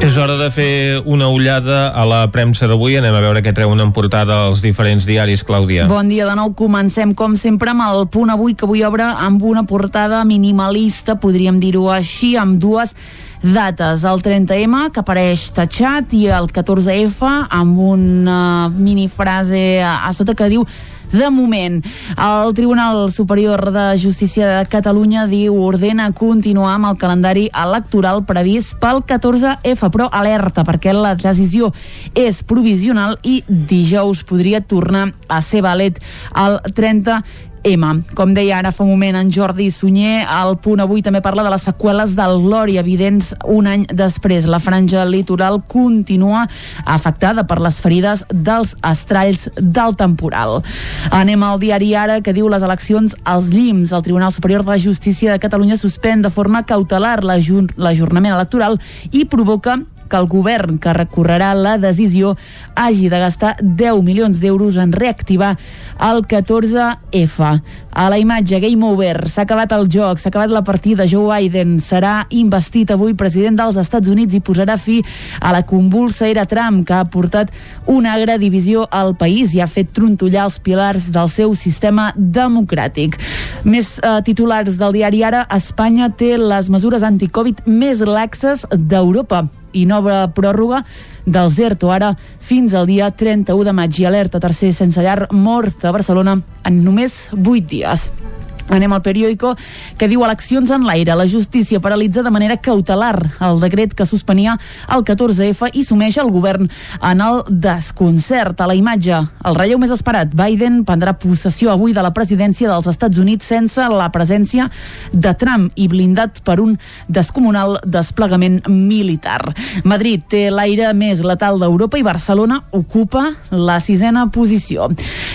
És hora de fer una ullada a la premsa d'avui. Anem a veure què treuen en portada els diferents diaris, Clàudia. Bon dia de nou. Comencem, com sempre, amb el punt avui, que avui obre amb una portada minimalista, podríem dir-ho així, amb dues dates. El 30M, que apareix tatxat, i el 14F, amb una minifrase a sota que diu de moment. El Tribunal Superior de Justícia de Catalunya diu ordena continuar amb el calendari electoral previst pel 14F, però alerta perquè la decisió és provisional i dijous podria tornar a ser valet el 30 M. Com deia ara fa un moment en Jordi Sunyer, el punt avui també parla de les seqüeles del Glòria, evidents un any després. La franja litoral continua afectada per les ferides dels estralls del temporal. Anem al diari Ara, que diu les eleccions als llims. El Tribunal Superior de Justícia de Catalunya suspèn de forma cautelar l'ajornament electoral i provoca que el govern que recorrerà la decisió hagi de gastar 10 milions d'euros en reactivar el 14F. A la imatge Game Over, s'ha acabat el joc, s'ha acabat la partida, Joe Biden serà investit avui president dels Estats Units i posarà fi a la convulsa era Trump, que ha portat una agra divisió al país i ha fet trontollar els pilars del seu sistema democràtic. Més eh, titulars del diari Ara, Espanya té les mesures anticovid més laxes d'Europa i nova pròrroga del ZERTO ara fins al dia 31 de maig i alerta tercer sense llar mort a Barcelona en només 8 dies. Anem al periòdico que diu eleccions en l'aire. La justícia paralitza de manera cautelar el decret que suspenia el 14F i sumeix el govern en el desconcert. A la imatge, el relleu més esperat, Biden prendrà possessió avui de la presidència dels Estats Units sense la presència de Trump i blindat per un descomunal desplegament militar. Madrid té l'aire més letal d'Europa i Barcelona ocupa la sisena posició.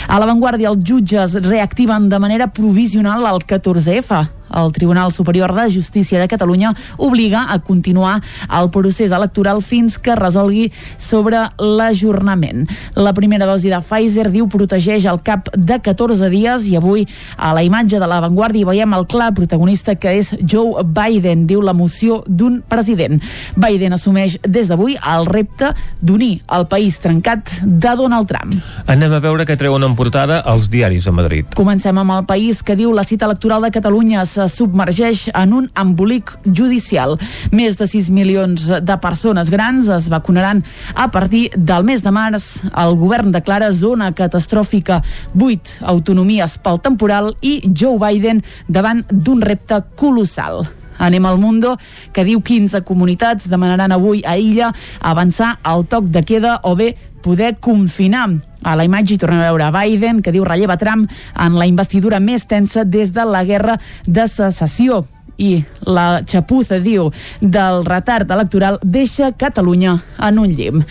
A l'avantguàrdia, els jutges reactiven de manera provisional al 14F. El Tribunal Superior de Justícia de Catalunya obliga a continuar el procés electoral fins que resolgui sobre l'ajornament. La primera dosi de Pfizer diu protegeix al cap de 14 dies i avui a la imatge de l'avantguàrdia hi veiem el clar protagonista que és Joe Biden, diu l'emoció d'un president. Biden assumeix des d'avui el repte d'unir el país trencat de Donald Trump. Anem a veure què treuen en portada els diaris a Madrid. Comencem amb el país que diu la cita electoral de Catalunya se submergeix en un embolic judicial. Més de 6 milions de persones grans es vacunaran a partir del mes de març. El govern declara zona catastròfica 8 autonomies pel temporal i Joe Biden davant d'un repte colossal. Anem al Mundo, que diu 15 comunitats demanaran avui a Illa avançar al toc de queda o bé poder confinar. A la imatge hi tornem a veure Biden, que diu relleva Trump en la investidura més tensa des de la guerra de secessió i la xapuza, diu, del retard electoral deixa Catalunya en un llim.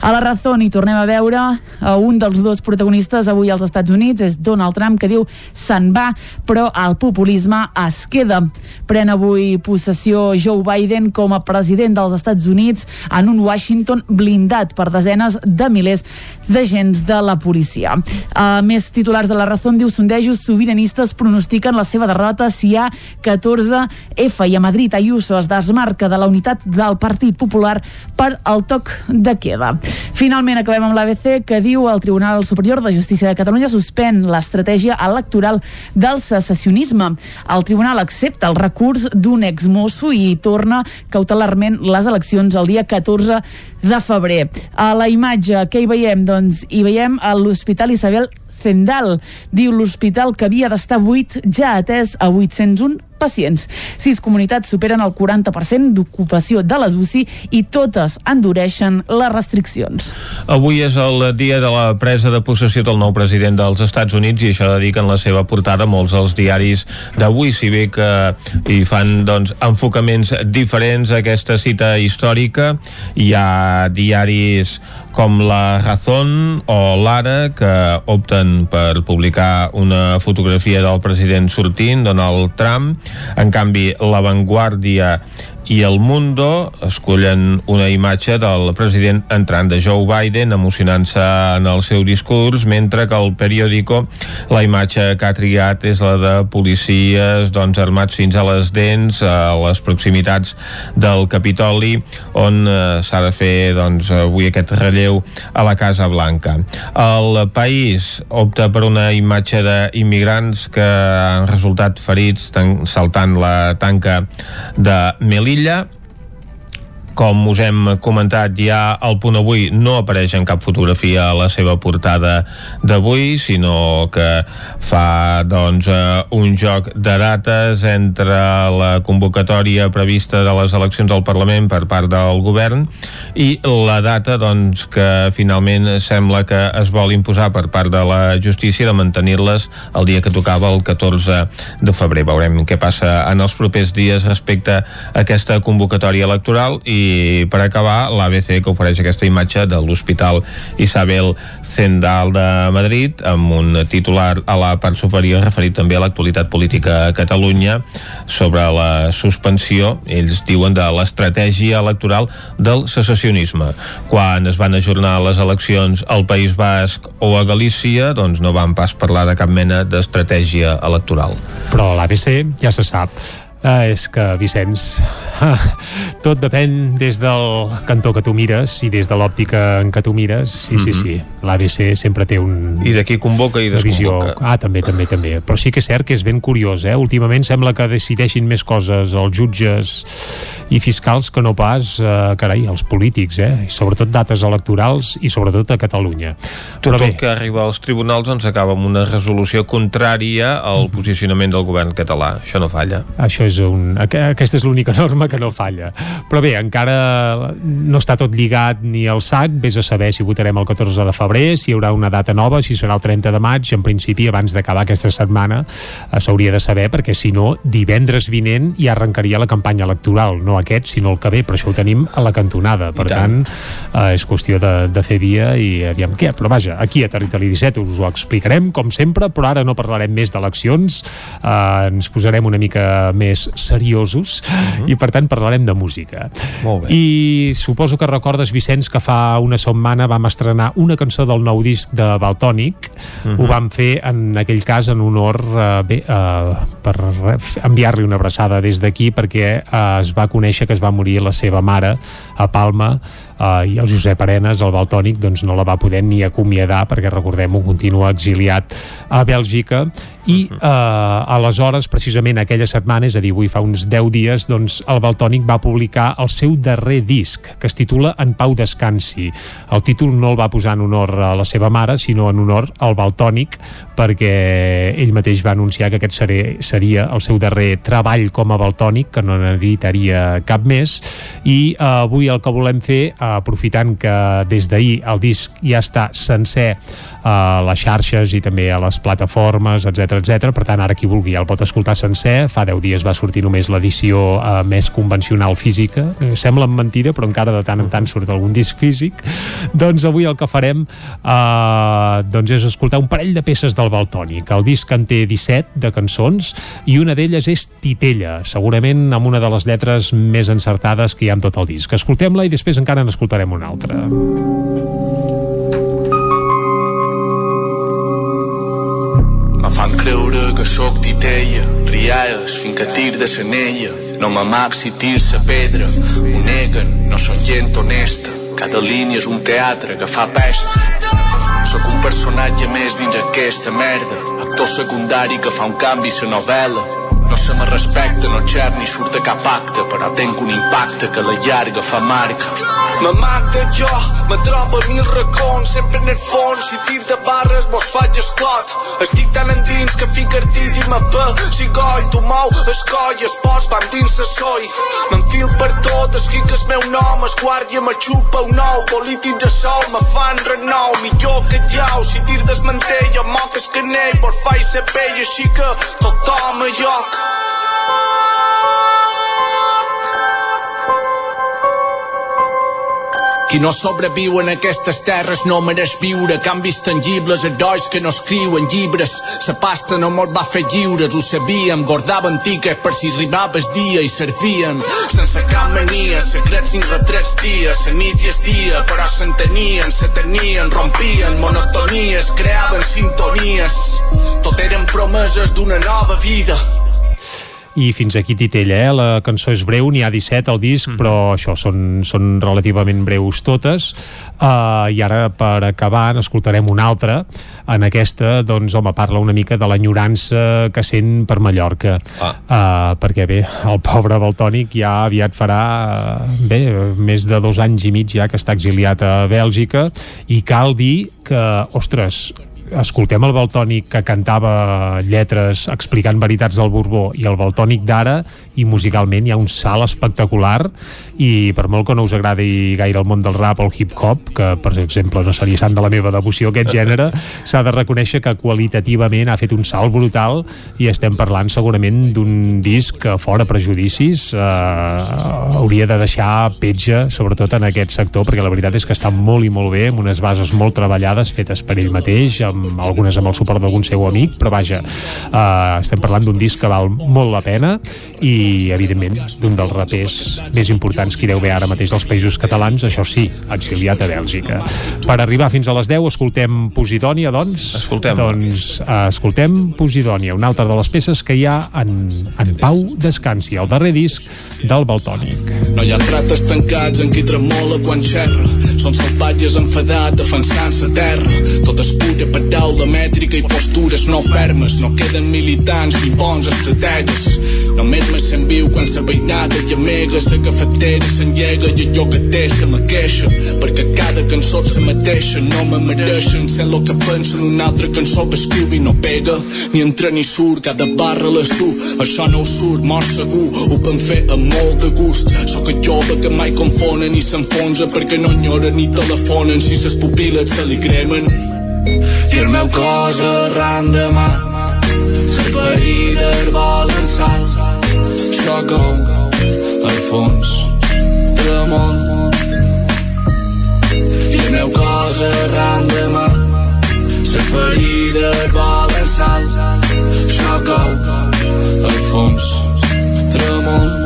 A la raó hi tornem a veure a un dels dos protagonistes avui als Estats Units, és Donald Trump, que diu se'n va, però el populisme es queda. Pren avui possessió Joe Biden com a president dels Estats Units en un Washington blindat per desenes de milers d'agents de la policia. A més titulars de la raó diu sondejos sobiranistes pronostiquen la seva derrota si hi ha 14 F i a Madrid Ayuso es desmarca de la unitat del Partit Popular per al toc de queda. Finalment acabem amb l'ABC que diu el Tribunal Superior de Justícia de Catalunya suspèn l'estratègia electoral del secessionisme. El Tribunal accepta el recurs d'un exmosso i torna cautelarment les eleccions el dia 14 de febrer. A la imatge, què hi veiem? Doncs hi veiem a l'Hospital Isabel Zendal. Diu l'hospital que havia d'estar buit ja atès a 801 pacients. Sis comunitats superen el 40% d'ocupació de les UCI i totes endureixen les restriccions. Avui és el dia de la presa de possessió del nou president dels Estats Units i això dediquen la seva portada molts dels diaris d'avui, si bé que hi fan doncs, enfocaments diferents a aquesta cita històrica. Hi ha diaris com La Razón o L'Ara que opten per publicar una fotografia del president sortint, Donald Trump, en canvi, La Vanguardia i El Mundo escollen una imatge del president entrant de Joe Biden emocionant-se en el seu discurs mentre que el periòdico la imatge que ha triat és la de policies doncs, armats fins a les dents a les proximitats del Capitoli on eh, s'ha de fer doncs, avui aquest relleu a la Casa Blanca. El país opta per una imatge d'immigrants que han resultat ferits saltant la tanca de Melilla Melilla com us hem comentat ja al punt avui no apareix en cap fotografia a la seva portada d'avui sinó que fa doncs uh, un joc de dates entre la convocatòria prevista de les eleccions al Parlament per part del govern i la data doncs que finalment sembla que es vol imposar per part de la justícia de mantenir-les el dia que tocava el 14 de febrer. Veurem què passa en els propers dies respecte a aquesta convocatòria electoral i I per acabar, l'ABC que ofereix aquesta imatge de l'Hospital Isabel Zendal de Madrid amb un titular a la part superior referit també a l'actualitat política a Catalunya sobre la suspensió, ells diuen, de l'estratègia electoral del secessionisme. Quan es van ajornar les eleccions al País Basc o a Galícia, doncs no van pas parlar de cap mena d'estratègia electoral. Però l'ABC ja se sap Uh, és que, Vicenç, (laughs) tot depèn des del cantó que tu mires i des de l'òptica en què tu mires. Sí, mm -hmm. sí, sí. L'ABC sempre té un... I d'aquí convoca i desconvoca. Visió... Ah, també, també, també. Però sí que és cert que és ben curiós, eh? Últimament sembla que decideixin més coses els jutges i fiscals que no pas, uh, carai, els polítics, eh? I sobretot dates electorals i sobretot a Catalunya. Tot Però bé, el que arriba als tribunals ens acaba amb una resolució contrària al mm -hmm. posicionament del govern català. Això no falla. Això és un... Aquesta és l'única (laughs) norma que no falla. Però bé, encara no està tot lligat ni al sac, vés a saber si votarem el 14 de febrer, si hi haurà una data nova, si serà el 30 de maig, en principi abans d'acabar aquesta setmana eh, s'hauria de saber, perquè si no, divendres vinent ja arrencaria la campanya electoral, no aquest, sinó el que ve, però això ho tenim a la cantonada, per tant, tant eh, és qüestió de, de fer via i aviam què, però vaja, aquí a Territori 17 us ho explicarem, com sempre, però ara no parlarem més d'eleccions, eh, ens posarem una mica més seriosos uh. -huh. i per tant parlarem de música. Molt bé. I suposo que recordes, Vicenç, que fa una setmana vam estrenar una cançó del nou disc de Baltònic. Uh -huh. Ho mhm. vam fer en aquell cas en honor uh, bé, uh, per enviar-li una abraçada des d'aquí perquè uh, es va conèixer que es va morir la seva mare a Palma uh, i el Josep Arenas, el Baltònic, doncs no la va poder ni acomiadar perquè recordem-ho, continua exiliat a Bèlgica. I uh, aleshores, precisament aquella setmana, és a dir, avui fa uns 10 dies, doncs el Baltònic va publicar el seu darrer disc, que es titula En Pau Descansi. El títol no el va posar en honor a la seva mare, sinó en honor al Baltònic, perquè ell mateix va anunciar que aquest seria el seu darrer treball com a Baltònic, que no n'editaria cap més, i uh, avui el que volem fer, aprofitant que des d'ahir el disc ja està sencer a les xarxes i també a les plataformes, etc etc. Per tant, ara qui vulgui el pot escoltar sencer. Fa 10 dies va sortir només l'edició eh, més convencional física. Eh, sembla mentira, però encara de tant en tant surt algun disc físic. (laughs) doncs avui el que farem eh, doncs és escoltar un parell de peces del Baltònic. El disc en té 17 de cançons i una d'elles és Titella, segurament amb una de les lletres més encertades que hi ha en tot el disc. Escoltem-la i després encara n'escoltarem una altra. fan sóc titella, rialles fins que tir de senella. No m'amac si tir sa pedra, ho neguen, no són gent honesta. Cada línia és un teatre que fa pesta. Sóc un personatge més dins aquesta merda, actor secundari que fa un canvi sa novel·la. No se me respecta, no xer ni surt de cap acte, però tenc un impacte que la llarga fa marca. Me mata jo, me trobo a mil racons, sempre en el fons, si tir de barres vos faig esclot. Estic tan endins que fic artit i me ve, si goi, tu mou, es coll, es pos, van dins se soi. M'enfil per tot, escric que el meu nom, es guàrdia me xupa un nou, polítics a sol, me fan renou, millor que jau, si tir desmantell, jo moc es canell, por faig ser pell, així que tothom a lloc. Qui no sobreviu en aquestes terres no mereix viure canvis tangibles, herois que no escriuen llibres. La pasta no mos va fer lliures, ho sabíem, guardaven tiques per si arribava el dia i servien. Sense cap mania, secrets sin retrets dies, la nit i el dia, però s'entenien, se tenien, rompien monotonies, creaven sintonies. Tot eren promeses d'una nova vida i fins aquí Titella, eh? la cançó és breu, n'hi ha 17 al disc, mm. però això són, són relativament breus totes uh, i ara per acabar n'escoltarem una altra en aquesta, doncs home, parla una mica de l'enyorança que sent per Mallorca ah. uh, perquè bé, el pobre Baltònic ja aviat farà uh, bé, més de dos anys i mig ja que està exiliat a Bèlgica i cal dir que, ostres, escoltem el Baltònic que cantava lletres explicant veritats del Borbó i el Baltònic d'ara i musicalment hi ha un salt espectacular i per molt que no us agradi gaire el món del rap o el hip-hop, que per exemple no seria sant de la meva devoció aquest gènere, s'ha de reconèixer que qualitativament ha fet un salt brutal i estem parlant segurament d'un disc que fora prejudicis eh, hauria de deixar petja sobretot en aquest sector perquè la veritat és que està molt i molt bé amb unes bases molt treballades fetes per ell mateix, amb algunes amb el suport d'algun seu amic, però vaja eh, estem parlant d'un disc que val molt la pena i evidentment d'un dels rapers més importants que hi deu haver ara mateix dels països catalans, això sí, exiliat a Bèlgica. Per arribar fins a les 10 escoltem Posidònia, doncs? Escoltem. Doncs uh, escoltem Posidònia, una altra de les peces que hi ha en, en Pau Descansi, el darrer disc del Baltònic. No hi ha rates tancats en qui tremola quan xerra. Són salvatges enfadats defensant-se terra. Tot és pura paraula mètrica i postures no fermes. No queden militants ni bons estrategues. Només me sent viu quan sa veïnada i amega, sa cafetera s'enllega i allò que té se la queixa. Perquè cada cançó se mateixa, no me mereixen. Sent lo que penso en una altra cançó que escriu i no pega. Ni entra ni surt, cada barra la su. Això no ho surt, mort segur. Ho vam fer amb molt de gust. Sóc el jove que mai confonen i s'enfonsa perquè no enyora ni telefonen si ses pupil·les se li cremen. I el meu cos arran de mà les ferides volen sal xoca al fons tremol i el meu cos arran de mà les ferides volen sal xoca al fons tremol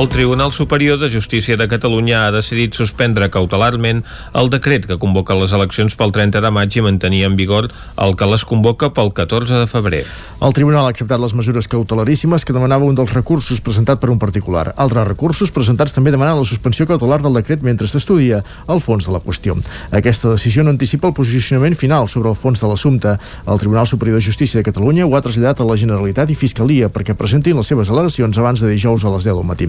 El Tribunal Superior de Justícia de Catalunya ha decidit suspendre cautelarment el decret que convoca les eleccions pel 30 de maig i mantenir en vigor el que les convoca pel 14 de febrer. El Tribunal ha acceptat les mesures cautelaríssimes que demanava un dels recursos presentat per un particular. Altres recursos presentats també demanen la suspensió cautelar del decret mentre s'estudia el fons de la qüestió. Aquesta decisió no anticipa el posicionament final sobre el fons de l'assumpte. El Tribunal Superior de Justícia de Catalunya ho ha traslladat a la Generalitat i Fiscalia perquè presentin les seves al·legacions abans de dijous a les 10 del matí.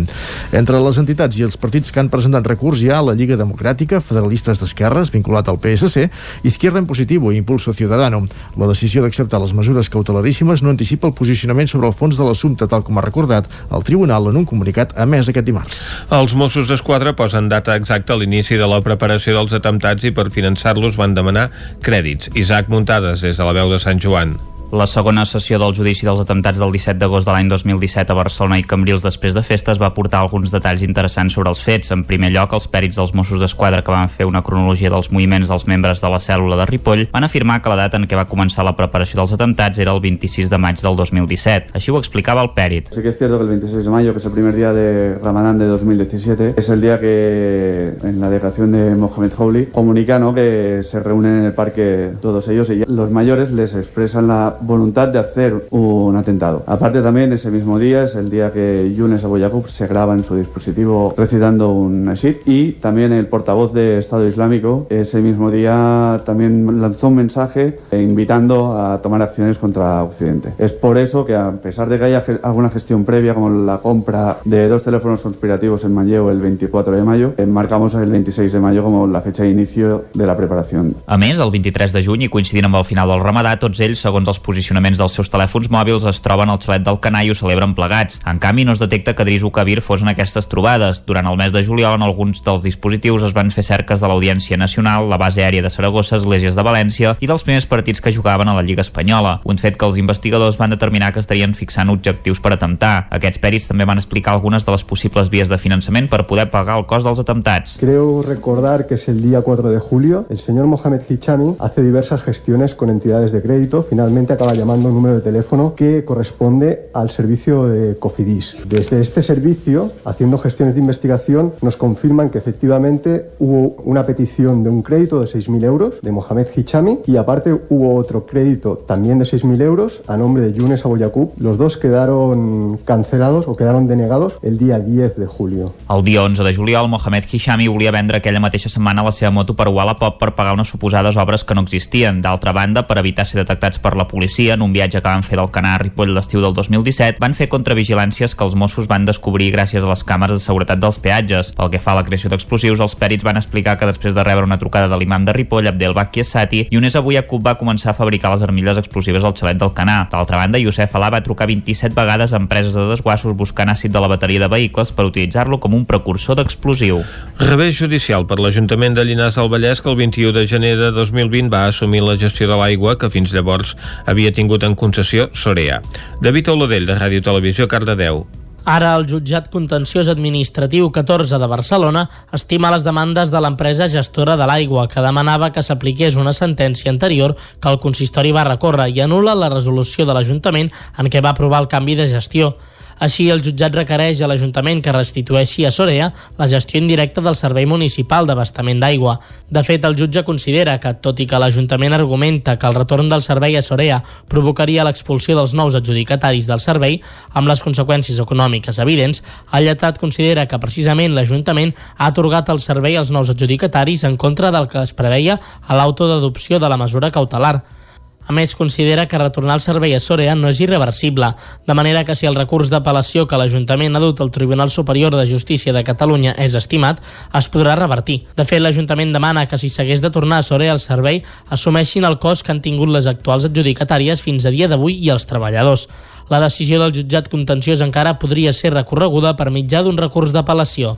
Entre les entitats i els partits que han presentat recurs hi ha la Lliga Democràtica, Federalistes d'Esquerres, vinculat al PSC, Izquierda en Positivo i Impulso Ciudadano. La decisió d'acceptar les mesures cautelaríssimes no anticipa el posicionament sobre el fons de l'assumpte, tal com ha recordat el Tribunal en un comunicat emès aquest dimarts. Els Mossos d'Esquadra posen data exacta a l'inici de la preparació dels atemptats i per finançar-los van demanar crèdits. Isaac Muntades, des de la veu de Sant Joan. La segona sessió del judici dels atemptats del 17 d'agost de l'any 2017 a Barcelona i Cambrils després de festes va portar alguns detalls interessants sobre els fets. En primer lloc, els pèrits dels Mossos d'Esquadra que van fer una cronologia dels moviments dels membres de la cèl·lula de Ripoll van afirmar que la data en què va començar la preparació dels atemptats era el 26 de maig del 2017. Així ho explicava el pèrit. Sí que es cierto que el 26 de mayo, que es el primer día de Ramadán de 2017, es el día que en la declaración de Mohamed Howley comunica ¿no? que se reúnen en el parque todos ellos y los mayores les expresan la voluntad de hacer un atentado. Aparte también ese mismo día es el día que Yunes Abu Yaqub se graba en su dispositivo recitando un nasid y también el portavoz de Estado Islámico ese mismo día también lanzó un mensaje invitando a tomar acciones contra Occidente. Es por eso que a pesar de que haya alguna gestión previa como la compra de dos teléfonos conspirativos en Manlleu el 24 de mayo, eh, marcamos el 26 de mayo como la fecha de inicio de la preparación. A més, el 23 de juny i coincidint amb el final del ramadà, tots ells, segons els posicionaments dels seus telèfons mòbils, es troben al xalet del Canà i ho celebren plegats. En canvi, no es detecta que Drisu Kabir fos en aquestes trobades. Durant el mes de juliol, en alguns dels dispositius es van fer cerques de l'Audiència Nacional, la base aèria de Saragossa, Esglésies de València i dels primers partits que jugaven a la Lliga Espanyola. Un fet que els investigadors van determinar que estarien fixant objectius per atemptar. Aquests pèrits també van explicar algunes de les possibles vies de finançament per poder pagar el cost dels atemptats. Creo recordar que es el día 4 de julio. El señor Mohamed Hichami hace diversas gestiones con entidades de crédito. Finalmente acaba llamando un número de teléfono que corresponde al servicio de Cofidis. Desde este servicio, haciendo gestiones de investigación, nos confirman que efectivamente hubo una petición de un crédito de 6.000 euros de Mohamed Hichami y aparte hubo otro crédito también de 6.000 euros a nombre de Yunes Aboyakub. Los dos quedaron cancelados o quedaron denegados el día 10 de julio. El dia 11 de juliol, Mohamed Hishami volia vendre aquella mateixa setmana la seva moto per Wallapop per pagar unes suposades obres que no existien. D'altra banda, per evitar ser detectats per la policia en un viatge que van fer del Canà a Ripoll l'estiu del 2017, van fer contravigilàncies que els Mossos van descobrir gràcies a les càmeres de seguretat dels peatges. Pel que fa a la creació d'explosius, els pèrits van explicar que després de rebre una trucada de l'imam de Ripoll, Abdel Bakiesati, Younes Abouyakub va començar a fabricar les armilles explosives al xalet del Canà. D'altra banda, Youssef Alà va trucar 27 vegades a empreses de desguassos buscant àcid de la bateria de vehicles per utilitzar-lo com un precursor d'explosiu. Revés judicial per l'Ajuntament de Llinars del Vallès que el 21 de gener de 2020 va assumir la gestió de l'aigua que fins llavors havia tingut en concessió Sorea. David Oladell, de Ràdio Televisió, Cardedeu. Ara el jutjat contenciós administratiu 14 de Barcelona estima les demandes de l'empresa gestora de l'aigua que demanava que s'apliqués una sentència anterior que el consistori va recórrer i anul·la la resolució de l'Ajuntament en què va aprovar el canvi de gestió. Així, el jutjat requereix a l'Ajuntament que restitueixi a Sorea la gestió indirecta del Servei Municipal d'Abastament d'Aigua. De fet, el jutge considera que, tot i que l'Ajuntament argumenta que el retorn del servei a Sorea provocaria l'expulsió dels nous adjudicataris del servei, amb les conseqüències econòmiques evidents, el lletrat considera que precisament l'Ajuntament ha atorgat el servei als nous adjudicataris en contra del que es preveia a l'auto d'adopció de la mesura cautelar. A més, considera que retornar el servei a Sorea no és irreversible, de manera que si el recurs d'apel·lació que l'Ajuntament ha dut al Tribunal Superior de Justícia de Catalunya és estimat, es podrà revertir. De fet, l'Ajuntament demana que si s'hagués de tornar a Sorea el servei, assumeixin el cost que han tingut les actuals adjudicatàries fins a dia d'avui i els treballadors. La decisió del jutjat contenciós encara podria ser recorreguda per mitjà d'un recurs d'apel·lació.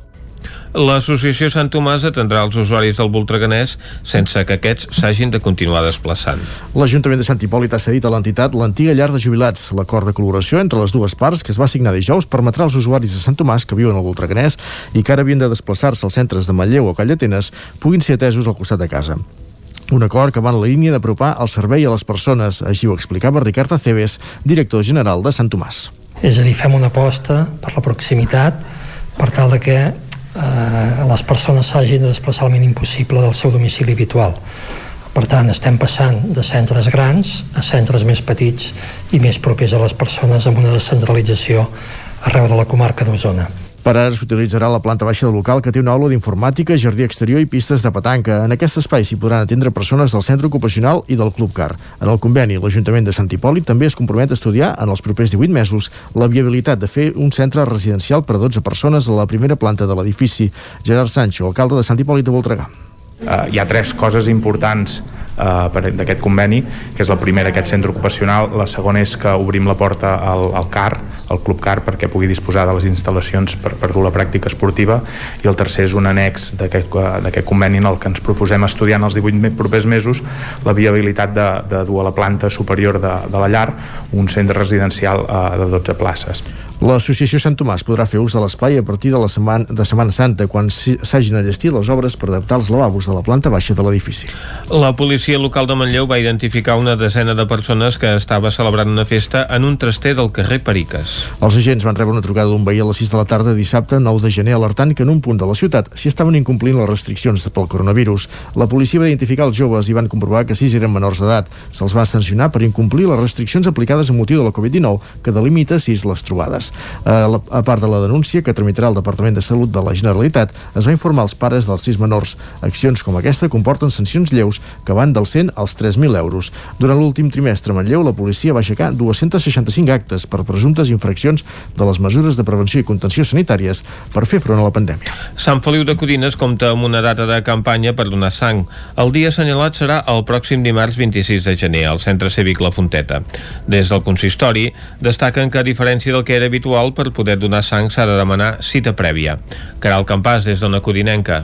L'associació Sant Tomàs atendrà els usuaris del Voltreganès sense que aquests s'hagin de continuar desplaçant. L'Ajuntament de Sant Hipòlit ha cedit a l'entitat l'antiga llar de jubilats. L'acord de col·laboració entre les dues parts, que es va signar dijous, permetrà als usuaris de Sant Tomàs que viuen al Voltreganès i que ara havien de desplaçar-se als centres de Manlleu o Callatenes puguin ser atesos al costat de casa. Un acord que va en la línia d'apropar el servei a les persones, així ho explicava Ricard Aceves, director general de Sant Tomàs. És a dir, fem una aposta per la proximitat per tal de que eh, les persones s'hagin de desplaçar el mínim possible del seu domicili habitual. Per tant, estem passant de centres grans a centres més petits i més propers a les persones amb una descentralització arreu de la comarca d'Osona. Per ara s'utilitzarà la planta baixa del local que té una aula d'informàtica, jardí exterior i pistes de petanca. En aquest espai s'hi podran atendre persones del centre ocupacional i del Club Car. En el conveni, l'Ajuntament de Sant Hipòlit també es compromet a estudiar en els propers 18 mesos la viabilitat de fer un centre residencial per a 12 persones a la primera planta de l'edifici. Gerard Sancho, alcalde de Sant Hipòlit de Voltregà. Uh, hi ha tres coses importants uh, d'aquest conveni, que és la primera aquest centre ocupacional, la segona és que obrim la porta al, al CAR, al Club CAR perquè pugui disposar de les instal·lacions per, per dur la pràctica esportiva i el tercer és un annex d'aquest conveni en el que ens proposem estudiar en els 18 propers mesos la viabilitat de, de dur a la planta superior de, de la llar un centre residencial uh, de 12 places. L'associació Sant Tomàs podrà fer ús de l'espai a partir de la setmana, de Setmana Santa quan s'hagin enllestit les obres per adaptar els lavabos de la planta baixa de l'edifici. La policia local de Manlleu va identificar una desena de persones que estava celebrant una festa en un traster del carrer Periques. Els agents van rebre una trucada d'un veí a les 6 de la tarda dissabte 9 de gener alertant que en un punt de la ciutat s'hi estaven incomplint les restriccions pel coronavirus. La policia va identificar els joves i van comprovar que 6 eren menors d'edat. Se'ls va sancionar per incomplir les restriccions aplicades a motiu de la Covid-19 que delimita 6 les trobades. A, la, a part de la denúncia que tramitarà el Departament de Salut de la Generalitat, es va informar als pares dels 6 menors. Accions com aquesta comporten sancions lleus que van dels 100 als 3.000 euros. Durant l'últim trimestre a Manlleu, la policia va aixecar 265 actes per presumptes infraccions de les mesures de prevenció i contenció sanitàries per fer front a la pandèmia. Sant Feliu de Codines compta amb una data de campanya per donar sang. El dia assenyalat serà el pròxim dimarts 26 de gener al Centre Cívic La Fonteta. Des del consistori destaquen que a diferència del que era habitual per poder donar sang s'ha de demanar cita prèvia. Caral Campàs des d'Ona Codinenca.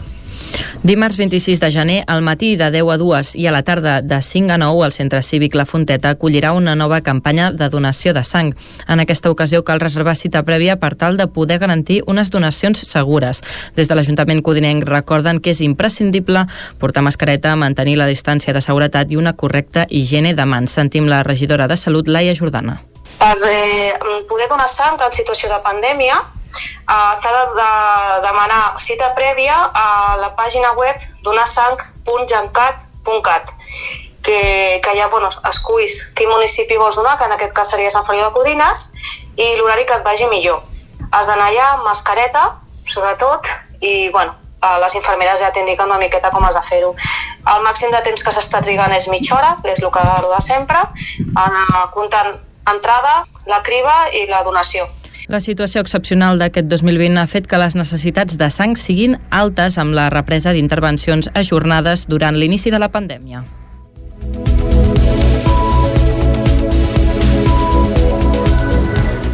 Dimarts 26 de gener, al matí de 10 a 2 i a la tarda de 5 a 9, el Centre Cívic La Fonteta acollirà una nova campanya de donació de sang. En aquesta ocasió cal reservar cita prèvia per tal de poder garantir unes donacions segures. Des de l'Ajuntament Codinenc recorden que és imprescindible portar mascareta, mantenir la distància de seguretat i una correcta higiene de mans. Sentim la regidora de Salut, Laia Jordana. Per eh, poder donar sang en situació de pandèmia uh, s'ha de, de demanar cita prèvia a la pàgina web donasang.gencat.cat que, que ja bueno, esculls quin municipi vols donar, que en aquest cas seria Sant Feliu de Codines, i l'horari que et vagi millor. Has d'anar allà amb mascareta, sobretot, i bueno, les infermeres ja t'indiquen una miqueta com has de fer-ho. El màxim de temps que s'està trigant és mitja hora, és el que de sempre, anar comptant entrada, la criba i la donació. La situació excepcional d'aquest 2020 ha fet que les necessitats de sang siguin altes amb la represa d'intervencions ajornades durant l'inici de la pandèmia.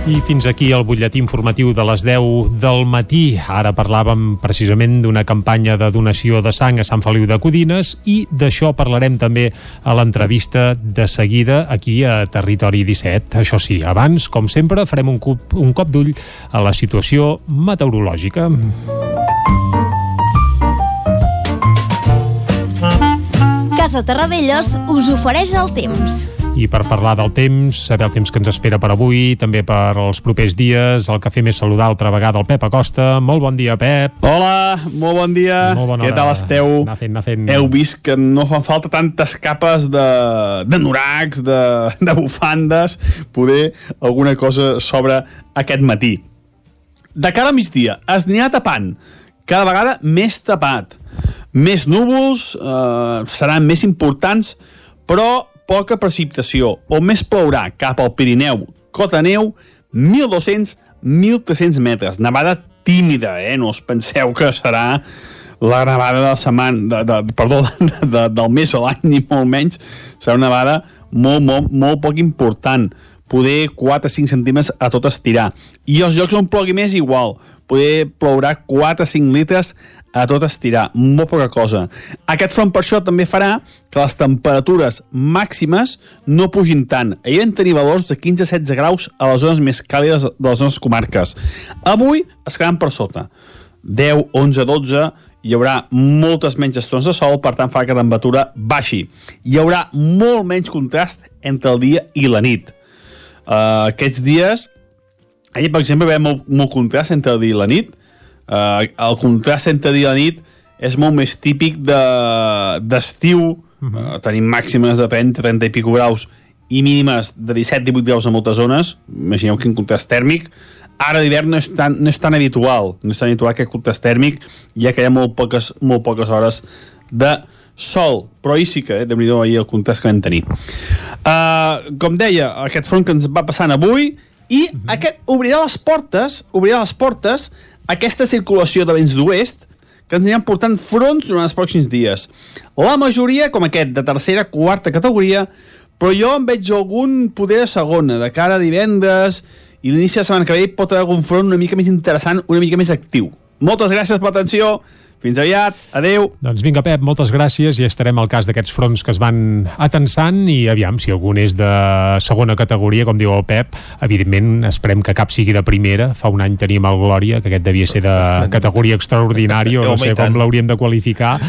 I fins aquí el butlletí informatiu de les 10 del matí. Ara parlàvem precisament d'una campanya de donació de sang a Sant Feliu de Codines i d'això parlarem també a l'entrevista de seguida aquí a Territori 17. Això sí, abans, com sempre, farem un cop, un cop d'ull a la situació meteorològica. Casa Terradellos us ofereix el temps. I per parlar del temps, saber el temps que ens espera per avui, també per els propers dies, el que fem és saludar altra vegada el Pep Acosta. Molt bon dia, Pep. Hola, molt bon dia. Molt bona Què hora. tal esteu? Anar fent, anar fent. Heu vist que no fan falta tantes capes de, de noracs, de, de bufandes, poder alguna cosa sobre aquest matí. De cara a migdia, es anirà tapant, cada vegada més tapat. Més núvols, eh, seran més importants, però poca precipitació. On més plourà cap al Pirineu, cota neu, 1.200-1.300 metres. Nevada tímida, eh? No us penseu que serà la nevada de la setmana, de, de, perdó, (laughs) de, de, del mes o l'any, ni molt menys. Serà una nevada molt, molt, molt poc important. Poder 4-5 centímetres a tot estirar. I els llocs on plogui més igual. Poder plourà 4-5 litres a tot estirar, molt poca cosa. Aquest front per això també farà que les temperatures màximes no pugin tant. Ahir en tenir valors de 15-16 graus a les zones més càlides de les nostres comarques. Avui es quedaran per sota. 10, 11, 12, hi haurà moltes menys estones de sol, per tant fa que la temperatura baixi. Hi haurà molt menys contrast entre el dia i la nit. Uh, aquests dies, ahir per exemple, hi va haver molt, molt contrast entre el dia i la nit, Uh, el contrast entre dia i la nit és molt més típic d'estiu, de, uh -huh. uh, tenim màximes de 30, 30 i pico graus i mínimes de 17-18 graus a moltes zones, imagineu quin contrast tèrmic, ara d'hivern no, és tan, no és tan habitual, no és tan habitual aquest contrast tèrmic, ja que hi ha molt poques, molt poques hores de sol, però ahir sí que, eh, déu nhi ahir el contrast que vam tenir. Uh, com deia, aquest front que ens va passant avui, i uh -huh. aquest obrirà les portes, obrirà les portes aquesta circulació de vents d'oest que ens aniran portant fronts durant els pròxims dies. La majoria, com aquest, de tercera, quarta categoria, però jo en veig algun poder de segona, de cara a divendres i l'inici de setmana que ve pot haver algun front una mica més interessant, una mica més actiu. Moltes gràcies per l'atenció, fins aviat, adeu. Doncs vinga, Pep, moltes gràcies i estarem al cas d'aquests fronts que es van atensant i aviam, si algun és de segona categoria, com diu el Pep, evidentment esperem que cap sigui de primera. Fa un any teníem el Glòria, que aquest devia ser de categoria extraordinària, o no sé com l'hauríem de qualificar,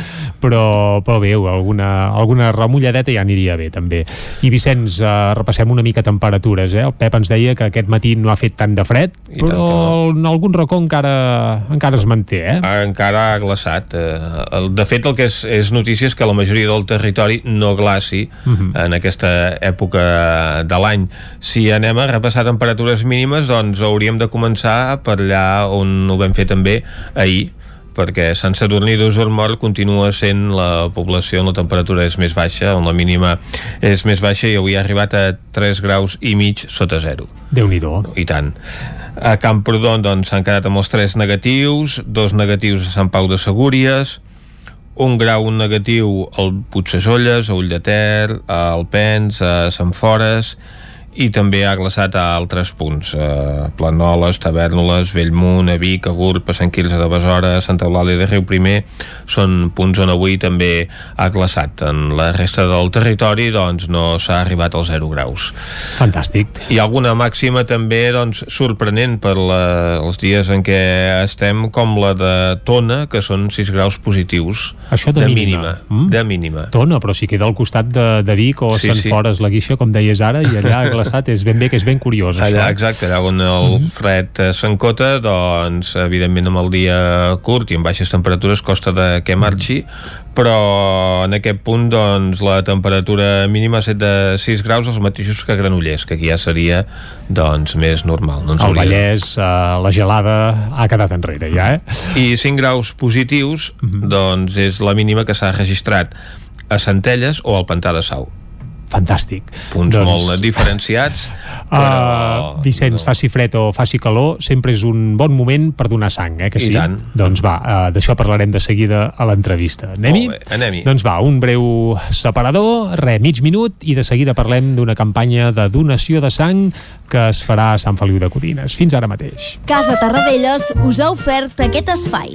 però, però bé, alguna, alguna remulladeta ja aniria bé, també. I Vicenç, eh, repassem una mica temperatures, eh? El Pep ens deia que aquest matí no ha fet tant de fred, I però en algun racó encara, encara es manté, eh? Encara ha glaçat. Eh, de fet, el que és, és notícia és que la majoria del territori no glaci uh Mhm. -huh. en aquesta època de l'any. Si anem a repassar temperatures mínimes, doncs hauríem de començar per allà on ho vam fer també ahir, perquè Sant Sadurní d'Usormort continua sent la població on la temperatura és més baixa, on la mínima és més baixa i avui ha arribat a 3 graus i mig sota zero. Déu-n'hi-do. I tant. A Camprodon doncs s'han quedat amb els tres negatius, dos negatius a Sant Pau de Segúries, un grau negatiu al Puigsesolles, a Ull de Ter, a Alpens, a Sant Fores i també ha glaçat a altres punts eh, Planoles, Tavernoles, Bellmunt a Vic, a Gurb, a Sant Quirze de Besora a Santa Eulàlia de Riu Primer són punts on avui també ha glaçat en la resta del territori doncs no s'ha arribat als 0 graus Fantàstic Hi ha alguna màxima també doncs, sorprenent per la, els dies en què estem com la de Tona que són 6 graus positius Això de, de mínima. mínima, mm? de mínima Tona, però si queda al costat de, de Vic o Sí, Sant sí. Fores la Guixa, com deies ara, i allà (laughs) glaçat, és ben bé que és ben curiós, Allà, això. exacte, allà on el fred eh, s'encota, doncs, evidentment amb el dia curt i amb baixes temperatures costa de que marxi, però en aquest punt, doncs, la temperatura mínima ha set de 6 graus, els mateixos que Granollers, que aquí ja seria, doncs, més normal. No ens El hauria Vallès, eh, la gelada ha quedat enrere, ja, eh? I 5 graus positius, doncs, és la mínima que s'ha registrat a Centelles o al Pantà de Sau. Fantàstic. Punts Doncs- molt diferenciats, (laughs) Uh, Vicenç, faci fred o faci calor, sempre és un bon moment per donar sang, eh, que I sí? tant. Doncs va, uh, d'això parlarem de seguida a l'entrevista. Anem-hi? Molt bé, anem-hi. Doncs va, un breu separador, re, mig minut, i de seguida parlem d'una campanya de donació de sang que es farà a Sant Feliu de Codines. Fins ara mateix. Casa Tarradellas us ha ofert aquest espai.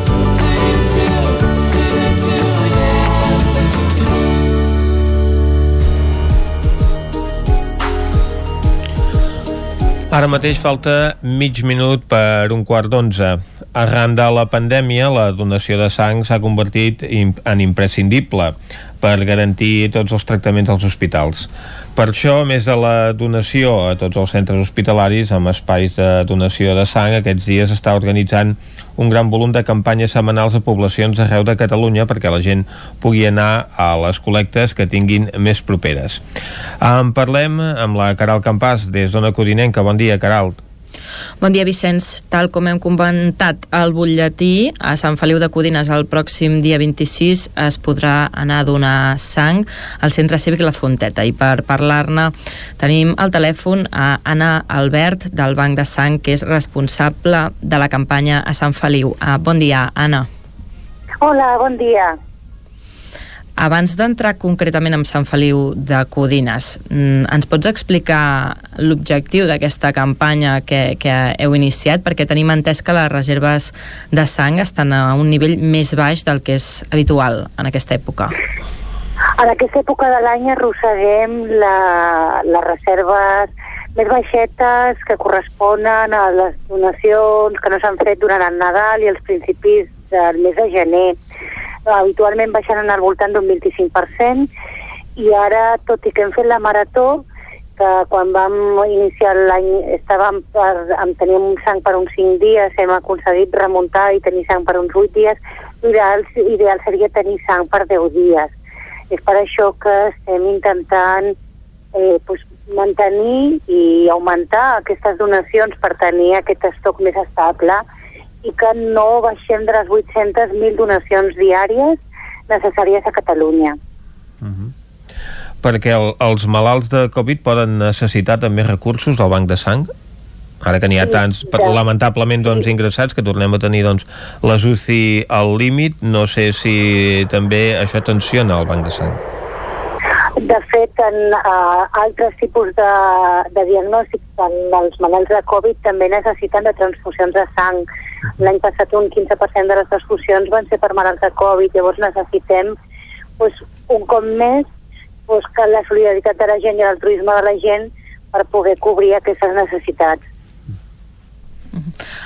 Ara mateix falta mig minut per un quart d'onze. Arran de la pandèmia, la donació de sang s'ha convertit en imprescindible per garantir tots els tractaments als hospitals. Per això, a més de la donació a tots els centres hospitalaris amb espais de donació de sang, aquests dies està organitzant un gran volum de campanyes setmanals a poblacions arreu de Catalunya perquè la gent pugui anar a les col·lectes que tinguin més properes. En parlem amb la Caral Campàs des d'Ona Codinenca. Bon dia, Caral. Bon dia, Vicenç. Tal com hem comentat al butlletí, a Sant Feliu de Codines el pròxim dia 26 es podrà anar a donar sang al Centre Cívic La Fonteta. I per parlar-ne tenim al telèfon a Anna Albert del Banc de Sang, que és responsable de la campanya a Sant Feliu. Uh, bon dia, Anna. Hola, bon dia. Abans d'entrar concretament amb Sant Feliu de Codines, mm, ens pots explicar l'objectiu d'aquesta campanya que, que heu iniciat? Perquè tenim entès que les reserves de sang estan a un nivell més baix del que és habitual en aquesta època. En aquesta època de l'any arrosseguem la, les reserves més baixetes que corresponen a les donacions que no s'han fet durant el Nadal i els principis del mes de gener. Habitualment baixen al voltant d'un 25% i ara, tot i que hem fet la marató, que quan vam iniciar l'any estàvem per, em teníem sang per uns 5 dies, hem aconseguit remuntar i tenir sang per uns 8 dies, l'ideal ideal seria tenir sang per 10 dies. És per això que estem intentant eh, pues, mantenir i augmentar aquestes donacions per tenir aquest estoc més estable i que no baixem de les 800.000 donacions diàries necessàries a Catalunya. Perquè el, els malalts de Covid poden necessitar també recursos al banc de sang? Ara que n'hi ha Sí, tants, ja. lamentablement, doncs, ingressats, que tornem a tenir doncs, les UCI al límit, no sé si també això tensiona el banc de sang. De fet, en uh, altres tipus de, de diagnòstics, en els malalts de Covid també necessiten de transfusions de sang. L'any passat un 15% de les transfusions van ser per malalts de Covid, llavors necessitem pues, un cop més pues, que la solidaritat de la gent i l'altruisme de la gent per poder cobrir aquestes necessitats.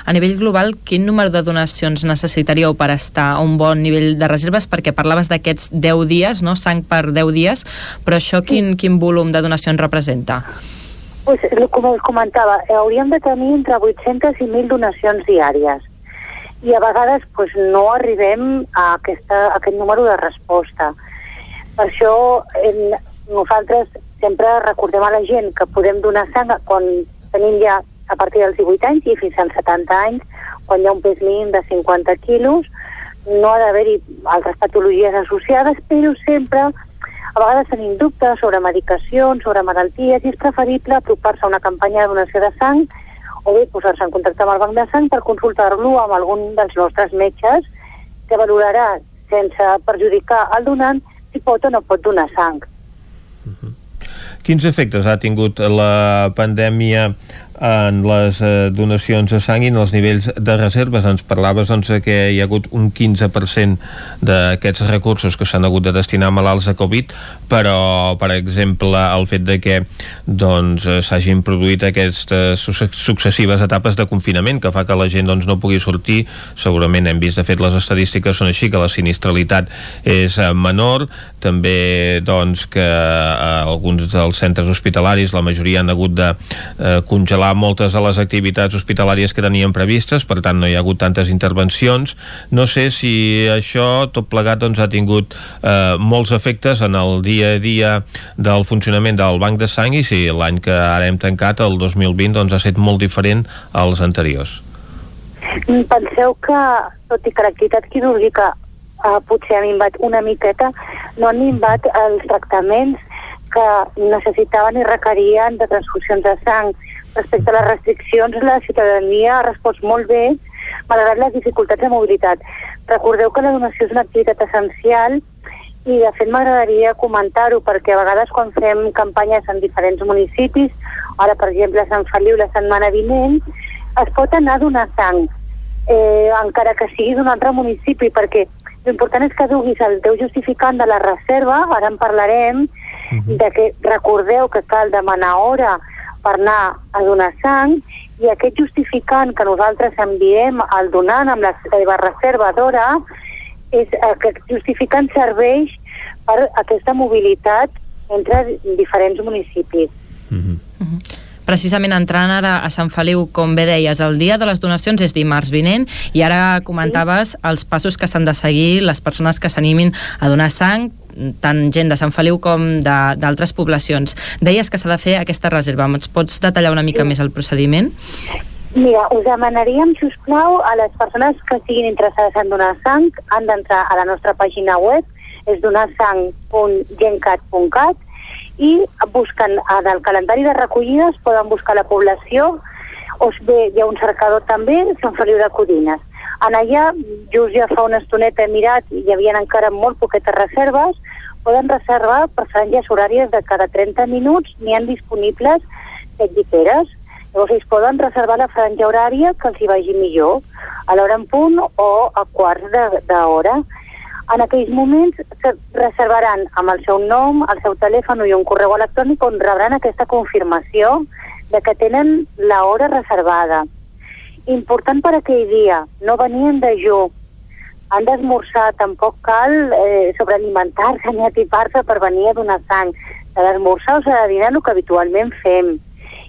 A nivell global, quin número de donacions necessitaríeu per estar a un bon nivell de reserves? Perquè parlaves d'aquests 10 dies, no? sang per 10 dies, però això quin, quin volum de donacions representa? Pues, com us comentava, hauríem de tenir entre 800 i 1.000 donacions diàries. I a vegades pues, no arribem a, aquesta, a aquest número de resposta. Per això en, nosaltres sempre recordem a la gent que podem donar sang quan tenim ja a partir dels 18 anys i fins als 70 anys, quan hi ha un pes mínim de 50 quilos, no ha d'haver-hi altres patologies associades, però sempre a vegades tenim dubtes sobre medicacions, sobre malalties, i és preferible apropar-se a una campanya de donació de sang o bé posar-se en contacte amb el banc de sang per consultar-lo amb algun dels nostres metges que valorarà sense perjudicar el donant si pot o no pot donar sang. Quins efectes ha tingut la pandèmia en les eh, donacions de sang i en els nivells de reserves. Ens parlaves doncs, que hi ha hagut un 15% d'aquests recursos que s'han hagut de destinar a malalts de Covid, però, per exemple, el fet de que doncs, s'hagin produït aquestes successives etapes de confinament que fa que la gent doncs, no pugui sortir, segurament hem vist, de fet, les estadístiques són així, que la sinistralitat és eh, menor, també doncs, que eh, alguns dels centres hospitalaris, la majoria han hagut de eh, congelar cancel·lar moltes de les activitats hospitalàries que tenien previstes, per tant no hi ha hagut tantes intervencions. No sé si això, tot plegat, doncs, ha tingut eh, molts efectes en el dia a dia del funcionament del banc de sang i si l'any que ara hem tancat, el 2020, doncs, ha estat molt diferent als anteriors. Penseu que, tot i que l'activitat quirúrgica eh, potser ha minvat una miqueta, no han minvat els tractaments que necessitaven i requerien de transfusions de sang respecte a les restriccions, la ciutadania ha respost molt bé, malgrat les dificultats de mobilitat. Recordeu que la donació és una activitat essencial i de fet m'agradaria comentar-ho perquè a vegades quan fem campanyes en diferents municipis, ara per exemple a Sant Feliu la setmana vinent, es pot anar a donar sang, eh, encara que sigui d'un altre municipi, perquè l'important és que duguis el teu justificant de la reserva, ara en parlarem, uh -huh. de que recordeu que cal demanar hora per anar a donar sang i aquest justificant que nosaltres enviem al donant amb la seva reserva d'hora és aquest justificant serveix per aquesta mobilitat entre diferents municipis. Mm -hmm. Mm -hmm precisament entrant ara a Sant Feliu, com bé deies, el dia de les donacions és dimarts vinent i ara comentaves els passos que s'han de seguir les persones que s'animin a donar sang tant gent de Sant Feliu com d'altres poblacions. Deies que s'ha de fer aquesta reserva. Ens pots detallar una mica sí. més el procediment? Mira, us demanaríem, si us plau, a les persones que siguin interessades en donar sang, han d'entrar a la nostra pàgina web, és donarsang.gencat.cat, i busquen en el calendari de recollides, poden buscar la població, o bé hi ha un cercador també, Sant Feliu de Codines. En allà, just ja fa una estoneta he mirat i hi havia encara molt poquetes reserves, poden reservar per franges horàries de cada 30 minuts, n'hi han disponibles 7 lliteres. Llavors ells poden reservar la franja horària que els hi vagi millor, a l'hora en punt o a quarts d'hora. En aquells moments se reservaran amb el seu nom, el seu telèfon i un correu electrònic on rebran aquesta confirmació de que tenen l'hora reservada important per aquell dia, no venien de jo. Han d'esmorzar, tampoc cal eh, sobrealimentar-se ni atipar-se per venir a donar sang. S'ha d'esmorzar o s'ha de dinar el que habitualment fem.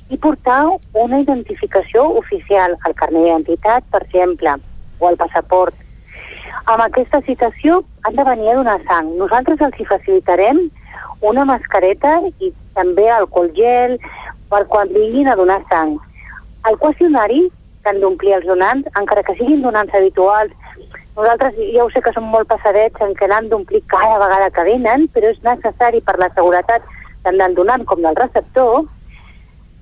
I portar una identificació oficial, el carnet d'identitat, per exemple, o el passaport. Amb aquesta citació han de venir a donar sang. Nosaltres els hi facilitarem una mascareta i també alcohol gel per quan vinguin a donar sang. El qüestionari han d'omplir els donants, encara que siguin donants habituals. Nosaltres ja ho sé que som molt passadets en què l'han d'omplir cada vegada que venen, però és necessari per la seguretat tant del donant com del receptor,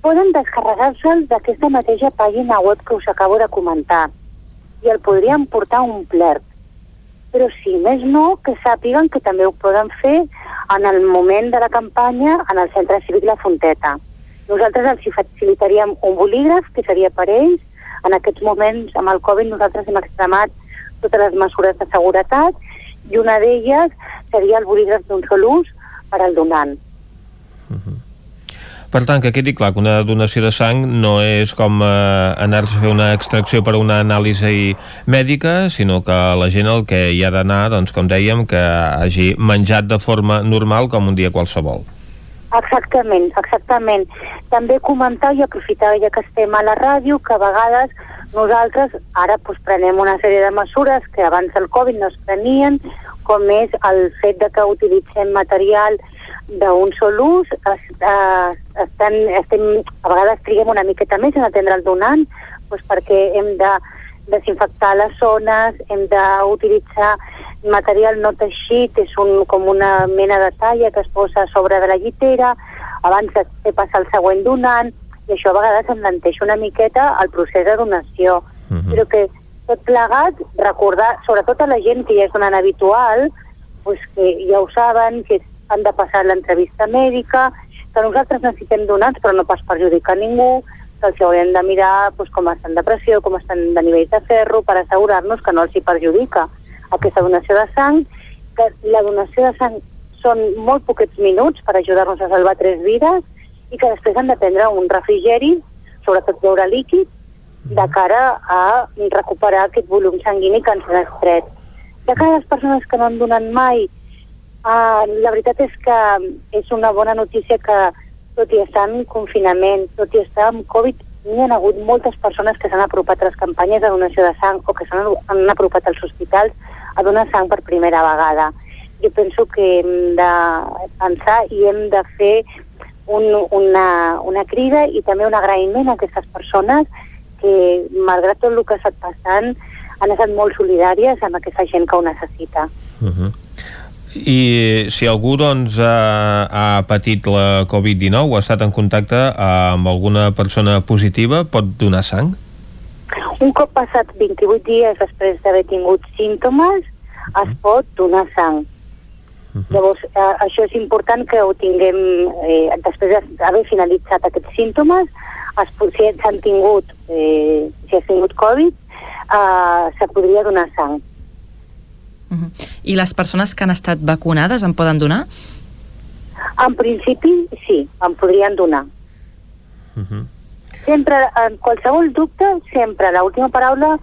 poden descarregar-se'l d'aquesta mateixa pàgina web que us acabo de comentar i el podrien portar un plert. Però si més no, que sàpiguen que també ho poden fer en el moment de la campanya en el Centre Cívic La Fonteta. Nosaltres els facilitaríem un bolígraf, que seria per ells, en aquests moments, amb el Covid, nosaltres hem extremat totes les mesures de seguretat i una d'elles seria el bolígraf d'un sol ús per al donant. Uh -huh. Per tant, que quedi clar que una donació de sang no és com eh, anar-se a fer una extracció per una anàlisi mèdica, sinó que la gent el que hi ha d'anar, doncs, com dèiem, que hagi menjat de forma normal com un dia qualsevol. Exactament, exactament. També comentar i aprofitar ja que estem a la ràdio que a vegades nosaltres ara pues, prenem una sèrie de mesures que abans del Covid no es prenien, com és el fet de que utilitzem material d'un sol ús, es, es, estan, estem, a vegades triguem una miqueta més en atendre el donant, doncs perquè hem de desinfectar les zones, hem d'utilitzar material no teixit, és un, com una mena de talla que es posa a sobre de la llitera, abans de fer passar el següent donant, i això a vegades enlenteix una miqueta el procés de donació. Uh -huh. Però que tot plegat, recordar, sobretot a la gent que ja és donant habitual, pues que ja ho saben, que han de passar l'entrevista mèdica, que nosaltres necessitem donants però no pas perjudicar ningú, que els haurem de mirar pues, com estan de pressió, com estan de nivell de ferro, per assegurar-nos que no els hi perjudica aquesta donació de sang, que la donació de sang són molt poquets minuts per ajudar-nos a salvar tres vides i que després han de prendre un refrigeri, sobretot beure líquid, de cara a recuperar aquest volum sanguini que ens ha estret. De cara a les persones que no han donat mai, uh, la veritat és que és una bona notícia que tot i estar en confinament, tot i estar amb Covid, n'hi ha hagut moltes persones que s'han apropat a les campanyes de donació de sang o que s'han apropat als hospitals a donar sang per primera vegada. Jo penso que hem de pensar i hem de fer un, una, una crida i també un agraïment a aquestes persones que, malgrat tot el que ha estat passant, han estat molt solidàries amb aquesta gent que ho necessita. Uh -huh. I si algú doncs, ha, ha patit la Covid-19 o ha estat en contacte amb alguna persona positiva, pot donar sang? Un cop passat 28 dies després d'haver tingut símptomes, es pot donar sang. Uh -huh. Llavors, eh, això és important que ho tinguem, eh, després d'haver finalitzat aquests símptomes, es, si s'han tingut, eh, si has tingut Covid, eh, se podria donar sang. Uh -huh. I les persones que han estat vacunades en poden donar? En principi, sí, en podrien donar. Uh -huh. Sempre, en qualsevol dubte, sempre l'última paraula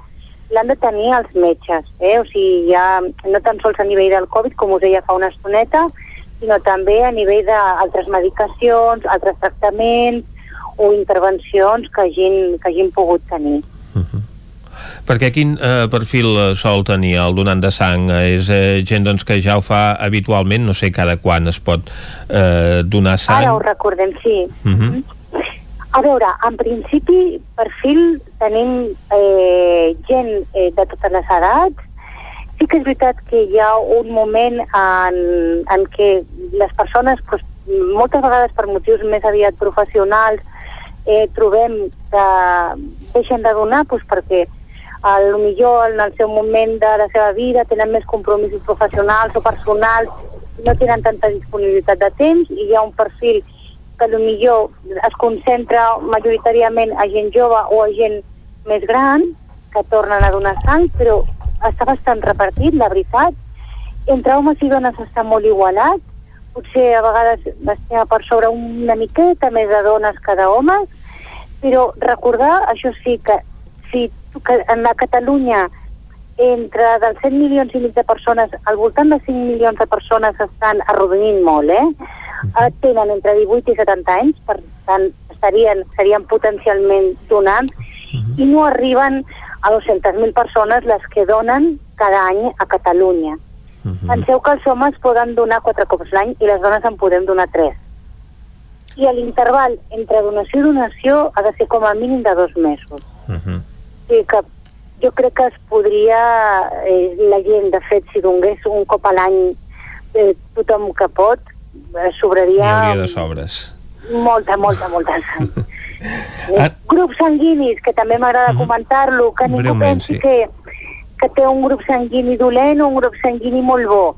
l'han de tenir els metges, eh? o sigui, ja no tan sols a nivell del Covid, com us deia fa una estoneta, sinó també a nivell d'altres medicacions, altres tractaments, o intervencions que hagin, que hagin pogut tenir. Perquè quin eh, perfil eh, sol tenir el donant de sang? És eh, gent doncs, que ja ho fa habitualment, no sé cada quan es pot eh, donar sang? Ara ho recordem, sí. Uh -huh. A veure, en principi, perfil tenim eh, gent eh, de totes les edats, sí que és veritat que hi ha un moment en, en què les persones, doncs, moltes vegades per motius més aviat professionals, eh, trobem que deixen de donar doncs, perquè a lo millor en el seu moment de la seva vida tenen més compromisos professionals o personals, no tenen tanta disponibilitat de temps i hi ha un perfil que a lo millor es concentra majoritàriament a gent jove o a gent més gran que tornen a donar sang, però està bastant repartit, la veritat. Entre homes i dones està molt igualat, potser a vegades estem per sobre una miqueta més de dones que d'homes, però recordar, això sí, que si en la Catalunya entre dels 100 milions i mig de persones, al voltant de 5 milions de persones estan arrodonint molt, eh? Uh Tenen entre 18 i 70 anys, per tant, estarien, serien potencialment donants, uh -huh. i no arriben a 200.000 persones les que donen cada any a Catalunya. Uh -huh. Penseu que els homes poden donar quatre cops l'any i les dones en podem donar tres. I l'interval entre donació i donació ha de ser com a mínim de dos mesos. Uh -huh. Sí, que jo crec que es podria, eh, la gent, de fet, si donés un cop a l'any eh, tothom que pot, eh, sobraria... N'hi hauria de sobres. Molta, molta, molta sang. (laughs) eh, grups sanguinis, que també m'agrada uh -huh. comentar-lo, que ningú pensi sí. que que té un grup sanguini dolent o un grup sanguini molt bo.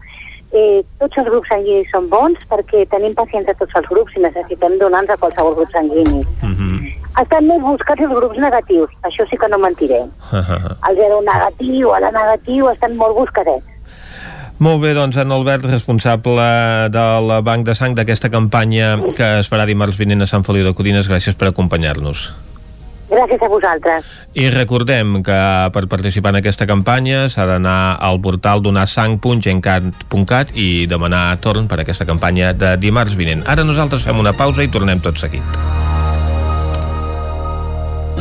Eh, tots els grups sanguinis són bons perquè tenim pacients de tots els grups i necessitem donants a qualsevol grup sanguini. Uh mhm. -huh. Estan més buscats els grups negatius, això sí que no mentiré. (laughs) El zero negatiu, el negatiu, estan molt buscadets. Molt bé, doncs en Albert, responsable del Banc de Sang d'aquesta campanya que es farà dimarts vinent a Sant Feliu de Codines, gràcies per acompanyar-nos. Gràcies a vosaltres. I recordem que per participar en aquesta campanya s'ha d'anar al portal donarsang.gencat.cat i demanar torn per a aquesta campanya de dimarts vinent. Ara nosaltres fem una pausa i tornem tot seguit.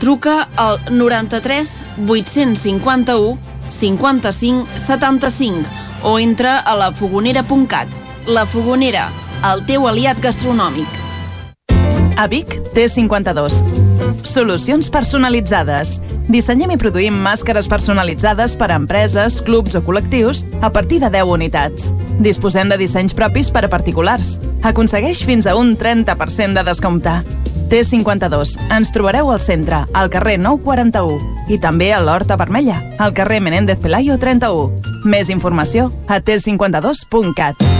Truca al 93 851 55 75 o entra a lafogonera.cat. La Fogonera, el teu aliat gastronòmic. A Vic, T52. Solucions personalitzades. Dissenyem i produïm màscares personalitzades per a empreses, clubs o col·lectius a partir de 10 unitats. Disposem de dissenys propis per a particulars. Aconsegueix fins a un 30% de descompte. T52. Ens trobareu al centre, al carrer 941 i també a l'Horta Vermella, al carrer Menéndez Pelayo 31. Més informació a t52.cat.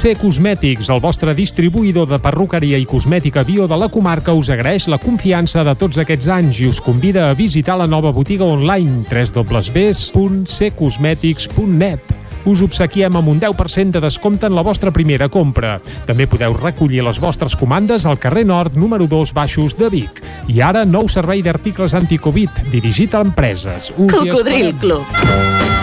C Cosmètics, el vostre distribuïdor de perruqueria i cosmètica bio de la comarca, us agraeix la confiança de tots aquests anys i us convida a visitar la nova botiga online www.ccosmetics.net us obsequiem amb un 10% de descompte en la vostra primera compra. També podeu recollir les vostres comandes al carrer Nord, número 2, baixos de Vic. I ara, nou servei d'articles anticovid, dirigit a empreses. Cocodril. Club.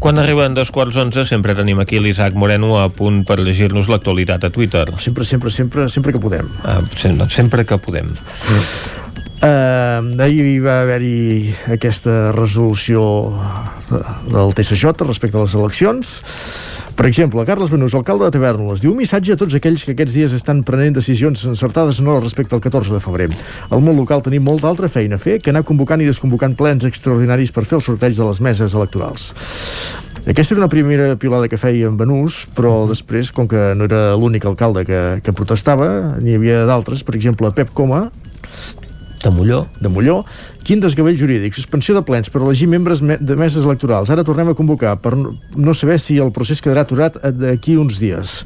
Quan arriben dos quarts onze sempre tenim aquí l'Isaac Moreno a punt per llegir-nos l'actualitat a Twitter. Sempre, sempre, sempre, sempre que podem. Ah, sempre, sempre que podem. Uh, ahir va haver-hi aquesta resolució del TSJ respecte a les eleccions per exemple, Carles Benús, alcalde de Tavernoles, diu un missatge a tots aquells que aquests dies estan prenent decisions encertades o no respecte al 14 de febrer. Al món local tenim molta altra feina a fer que anar convocant i desconvocant plens extraordinaris per fer el sorteig de les meses electorals. Aquesta era una primera piolada que feia en Benús, però després, com que no era l'únic alcalde que, que protestava, n'hi havia d'altres, per exemple, Pep Coma, de Molló. De Molló. Quin desgavell jurídic, suspensió de plens per elegir membres me de meses electorals. Ara tornem a convocar per no, saber si el procés quedarà aturat d'aquí uns dies.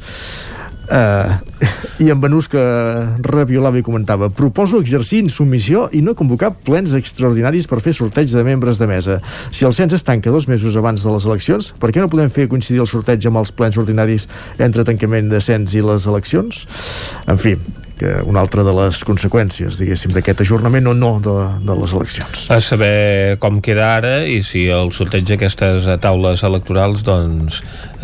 Uh, (laughs) i en Benús que reviolava i comentava proposo exercir insubmissió i no convocar plens extraordinaris per fer sorteig de membres de mesa si el cens es tanca dos mesos abans de les eleccions per què no podem fer coincidir el sorteig amb els plens ordinaris entre tancament de cens i les eleccions en fi que una altra de les conseqüències, diguéssim, d'aquest ajornament o no de, de les eleccions. A saber com queda ara i si el sorteig d'aquestes taules electorals doncs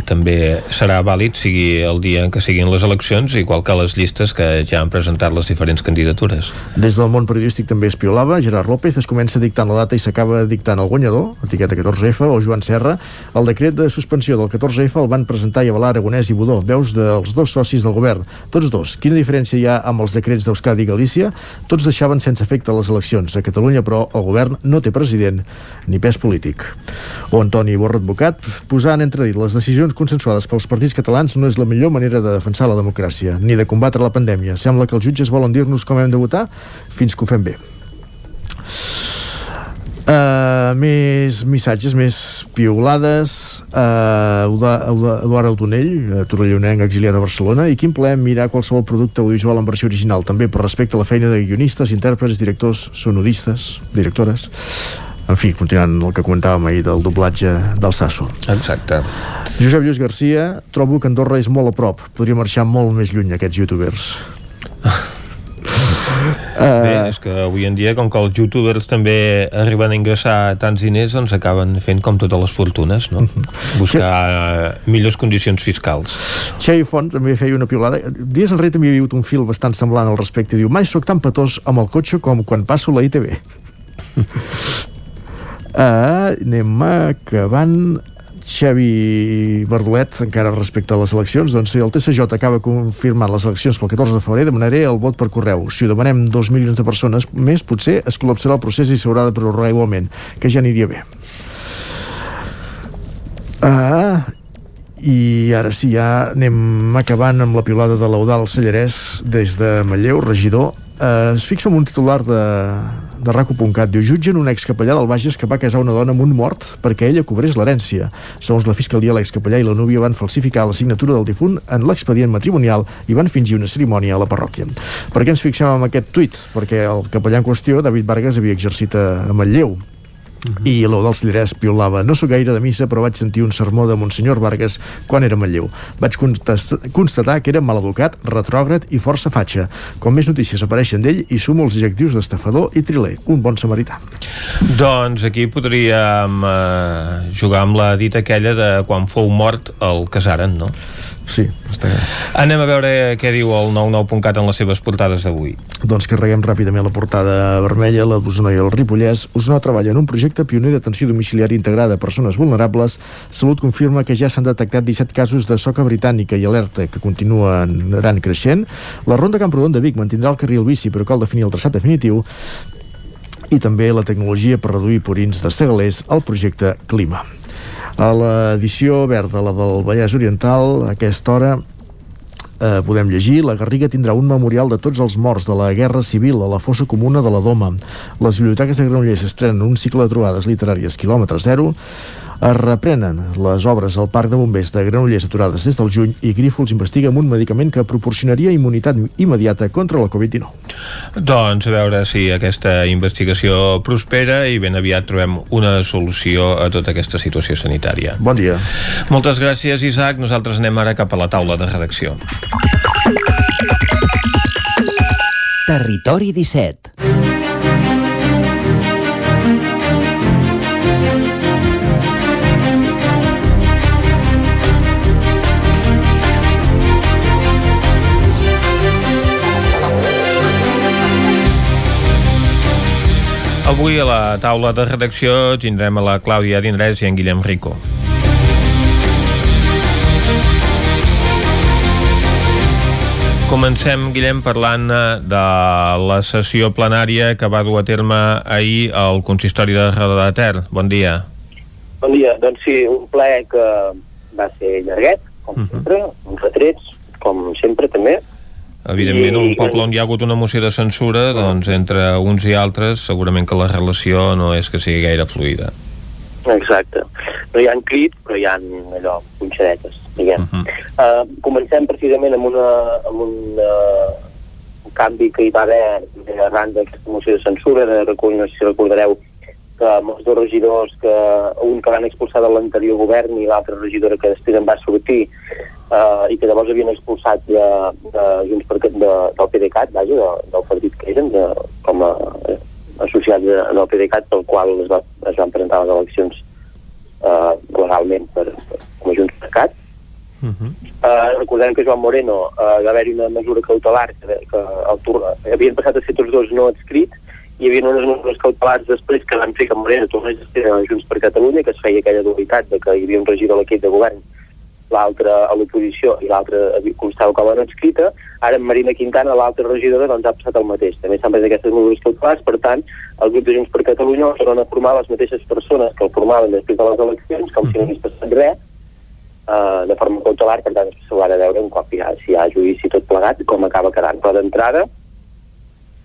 també serà vàlid sigui el dia en què siguin les eleccions igual que les llistes que ja han presentat les diferents candidatures. Des del món periodístic també es piolava, Gerard López es comença dictant la data i s'acaba dictant el guanyador, etiqueta 14F, o Joan Serra. El decret de suspensió del 14F el van presentar i avalar Aragonès i Budó, veus dels dos socis del govern, tots dos. Quina diferència hi ha amb els decrets d'Euskadi i Galícia? Tots deixaven sense efecte les eleccions. A Catalunya, però, el govern no té president ni pes polític. O Antoni Borra Advocat, posant entredit les decisions consensuades pels partits catalans no és la millor manera de defensar la democràcia, ni de combatre la pandèmia. Sembla que els jutges volen dir-nos com hem de votar fins que ho fem bé. Uh, més missatges, més piulades uh, Eduard Autonell uh, torrellonenc exiliat a Barcelona i quin plaer mirar qualsevol producte audiovisual en versió original també per respecte a la feina de guionistes, intèrprets, directors, sonodistes directores en fi, continuant el que comentàvem ahir del doblatge del Sasso. Exacte. Josep Lluís Garcia, trobo que Andorra és molt a prop. Podria marxar molt més lluny aquests youtubers. (laughs) Bé, és que avui en dia, com que els youtubers també arriben a ingressar tants diners, doncs acaben fent com totes les fortunes, no? Buscar eh, millors condicions fiscals. Xavi Font també feia una piolada. Dies enrere també hi hagut un fil bastant semblant al respecte. Diu, mai sóc tan petós amb el cotxe com quan passo la ITV. Uh, (laughs) anem acabant Xavi Bardolet, encara respecte a les eleccions, doncs si el TSJ acaba confirmant les eleccions pel 14 de febrer, demanaré el vot per correu. Si ho demanem 2 milions de persones més, potser es col·lapsarà el procés i s'haurà de prorrogar igualment, que ja aniria bé. Ah, i ara sí, ja anem acabant amb la pilota de l'Eudal Sallarès des de Manlleu, regidor eh, es fixa en un titular de, de raco.cat diu, jutgen un excapellà del Bages que va casar una dona amb un mort perquè ella cobrés l'herència. Segons la fiscalia, l'excapellà i la núvia van falsificar la signatura del difunt en l'expedient matrimonial i van fingir una cerimònia a la parròquia. Per què ens fixem en aquest tuit? Perquè el capellà en qüestió, David Vargas, havia exercit a Manlleu Uh -huh. i l'Eudal Cillerès piolava no sóc gaire de missa però vaig sentir un sermó de Monsenyor Vargas quan era a Manlleu vaig constatar que era maleducat retrògrad i força fatxa com més notícies apareixen d'ell i sumo els adjectius d'estafador i triler, un bon samarità doncs aquí podríem eh, jugar amb la dita aquella de quan fou mort el casaren, no? Sí, està bé. Anem a veure què diu el 99.cat en les seves portades d'avui. Doncs carreguem ràpidament la portada vermella, la d'Osona i el Ripollès. Osona treballa en un projecte pioner d'atenció domiciliària integrada a persones vulnerables. Salut confirma que ja s'han detectat 17 casos de soca britànica i alerta que continuen anant creixent. La Ronda Camprodon de Vic mantindrà el carril bici, però cal definir el traçat definitiu i també la tecnologia per reduir purins de segalers al projecte Clima. A l'edició verda, la del Vallès Oriental, a aquesta hora eh, podem llegir la Garriga tindrà un memorial de tots els morts de la Guerra Civil a la fossa comuna de la Doma. Les biblioteques de Granollers estrenen un cicle de trobades literàries quilòmetre zero es reprenen les obres al Parc de Bombers de Granollers aturades des del juny i Grífols investiga amb un medicament que proporcionaria immunitat immediata contra la Covid-19. Doncs a veure si aquesta investigació prospera i ben aviat trobem una solució a tota aquesta situació sanitària. Bon dia. Moltes gràcies, Isaac. Nosaltres anem ara cap a la taula de redacció. Territori 17 Avui a la taula de redacció tindrem a la Clàudia Dindrés i en Guillem Rico. Comencem, Guillem, parlant eh, de la sessió plenària que va dur a terme ahir al consistori de Roda de Ter. Bon dia. Bon dia. Doncs sí, un ple que va ser llarguet, com uh -huh. sempre, uns retrets, com sempre també, Evidentment, un poble on hi ha hagut una moció de censura, doncs entre uns i altres, segurament que la relació no és que sigui gaire fluida. Exacte. No hi ha crit, però hi ha allò, punxadetes, diguem. Uh -huh. uh, comencem precisament amb, una, amb un, uh, un canvi que hi va haver arran d'aquesta moció de censura, de recull, no sé si recordareu, que amb els dos regidors, que un que van expulsar de l'anterior govern i l'altra regidora que després en va sortir, eh, i que llavors havien expulsat de, de Junts per, de, del PDeCAT, vaja, de, del partit que eren, de, com a eh, associats de, del PDeCAT, pel qual es, va, es van presentar les eleccions eh, legalment per, per, com a Junts per CAT. Uh -huh. uh, recordem que Joan Moreno uh, va haver-hi una mesura cautelar que, que el, havien passat a ser tots dos no adscrits hi havia unes mesures cautelars després que van fer que Moreno tornés a ser a Junts per Catalunya, que es feia aquella dualitat de que hi havia un regidor a l'equip de govern l'altre a l'oposició i l'altre constava com a no escrita, ara en Marina Quintana, l'altra regidora, doncs ha passat el mateix. També s'han pres aquestes mesures cautelars, per tant, el grup de Junts per Catalunya tornen a formar les mateixes persones que el formaven després de les eleccions, com si no hagués passat res, uh, de forma cautelar, per tant, s'ho ha de veure un cop ja, si hi ha judici tot plegat, com acaba quedant. Però d'entrada,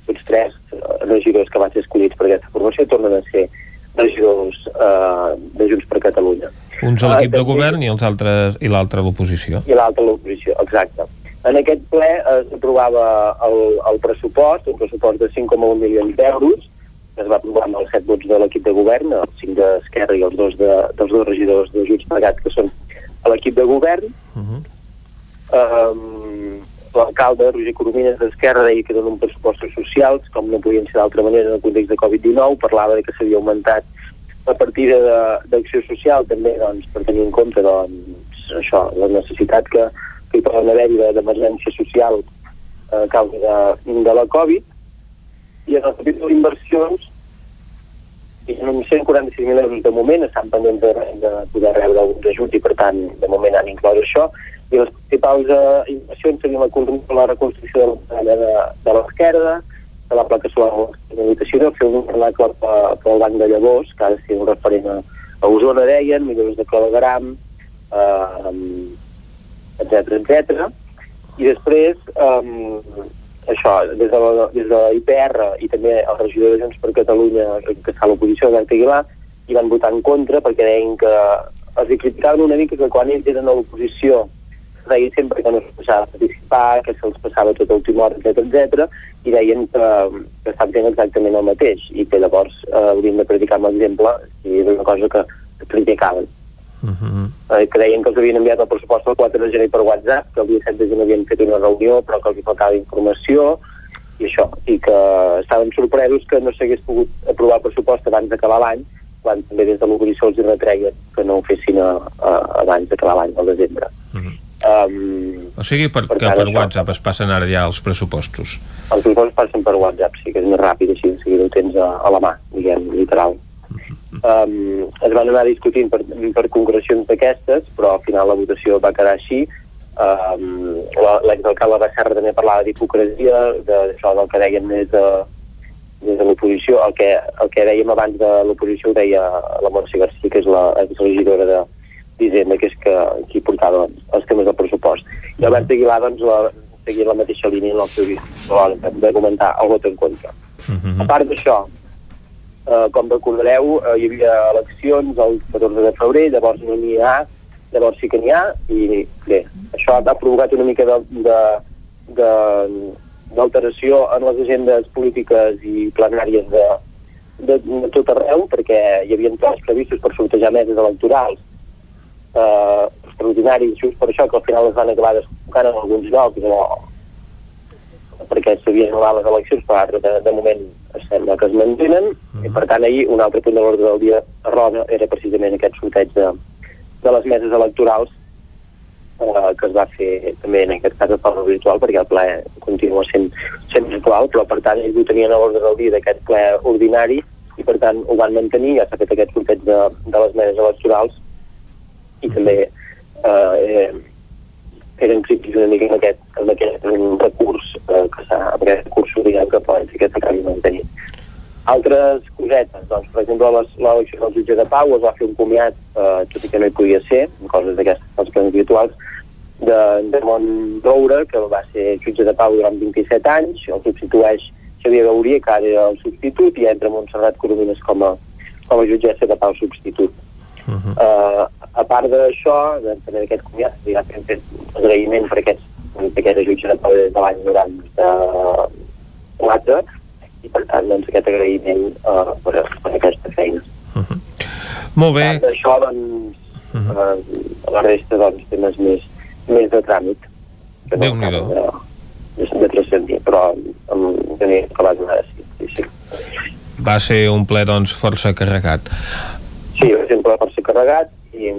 tots tres eh, regidors que van ser escollits per aquesta formació tornen a ser regidors eh, de Junts per Catalunya. Uns a l'equip Ah, de govern i els altres i l'altre a l'oposició. i l'altre a l'oposició, exacte. En aquest ple eh, s'aprovava el, el pressupost, un pressupost de 5,1 milions d'euros, que es va aprovar amb els 7 vots de l'equip de govern, els 5 d'Esquerra i els dos de, dels dos regidors de Junts per Gat, que són a l'equip de govern. Um, L'alcalde Roger Coromines d'Esquerra deia que uns pressupostos socials, com no podien ser d'altra manera en el context de Covid-19, parlava de que s'havia augmentat la partida d'acció social també doncs, per tenir en compte doncs, això, la necessitat que, que hi poden haver-hi de- d'emergència social a causa de, de la Covid i en el capítol d'inversions ha uns 146.000 euros de moment, estan pendents de, de poder rebre alguns ajuts i per tant de moment han inclòs això i les principals eh, inversions serien la, la reconstrucció de la muralla de, de l'esquerda de la placa solar de l'habitació fer un vernacle pe- pel banc de llavors que ha de ser un referent a, a Osona deien, millores de clavegram eh, etc etc. I després, um, això, des de, la, des de la IPR i també el regidor de Junts per Catalunya, que està a l'oposició, Albert Aguilar, hi van votar en contra perquè deien que els criticaven una mica que quan ells eren a l'oposició deia sempre que no es passava a participar, que se'ls passava tot a última hora, etc etc i deien que, que estan fent exactament el mateix. I que llavors eh, haurien de predicar amb l'exemple si era una cosa que, que criticaven eh, que deien que els havien enviat el pressupost el 4 de gener per WhatsApp, que el dia 7 de gener havien fet una reunió, però que els hi faltava informació, i això, i que estaven sorpresos que no s'hagués pogut aprovar el pressupost abans d'acabar l'any, quan també des de l'oposició els retreien que no ho fessin a, a, abans d'acabar l'any, al desembre. Um, O sigui, per, Per que per. WhatsApp es passen ara ja els pressupostos. els pressupostos passen per WhatsApp, sí que és més ràpid, així de seguida ho tens a, a la mà, diguem, literal. Um, es van anar discutint per, per concrecions d'aquestes, però al final la votació va quedar així. Um, la- L'exalcalde de Serra també parlava d'hipocresia, de- d'això del que deien des de, des de l'oposició. El, que, el que dèiem abans de l'oposició ho deia la Montse García, que és la exregidora de d'Hisenda, que és que, qui portava doncs, els temes del pressupost. I Albert Aguilar doncs, la, seguia la mateixa línia en el seu discurs de comentar el vot en contra. A part d'això, eh, com recordareu, eh, hi havia eleccions el 14 de febrer, llavors no n'hi ha, llavors sí que n'hi ha, i bé, això ha provocat una mica de, de, de, d'alteració en les agendes polítiques i plenàries de, de, de tot arreu, perquè hi havia plans previstos per sortejar meses electorals eh, extraordinaris, just per això que al final es van acabar desconnectant en alguns llocs, o, perquè s'havien anul·lat les eleccions, però ara de, de moment sembla que es mantenen, i per tant ahir un altre punt de l'ordre del dia a Roda era precisament aquest sorteig de, de les meses electorals eh, que es va fer també en aquest cas de forma virtual perquè el ple continua sent, sent virtual però per tant ells ho tenien a l'ordre del dia d'aquest ple ordinari i per tant ho van mantenir, ja s'ha fet aquest sorteig de, de les meses electorals i també eh, eh, eren crítics una mica en aquest, en aquest recurs eh, que s'ha, en aquest recurs diguem que poden ser que s'acabi mantenint. Altres cosetes, doncs, per exemple, l'elecció del jutge de Pau es va fer un comiat, eh, tot i que no hi podia ser, coses d'aquestes, els plans virtuals, de, de Mont que va ser jutge de Pau durant 27 anys, el substitueix Xavier Gauria, que ara era el substitut, i entra Montserrat Coromines com a, com a jutgessa de Pau substitut. Uh, a part d'això, de tenir aquest comiat, ja hem fet agraïment per aquests, per aquest jutge de Pau des de l'any 94 i per tant doncs, aquest agraïment uh, per, per aquesta feina. Molt bé. A part d'això, doncs, uh, la resta doncs, temes més, més de tràmit. no Déu-n'hi-do. acaben De, de, transcendir, però amb, tenia acabat una sí, sí. Va ser un ple, doncs, força carregat. Sí, per exemple, per ser carregat i,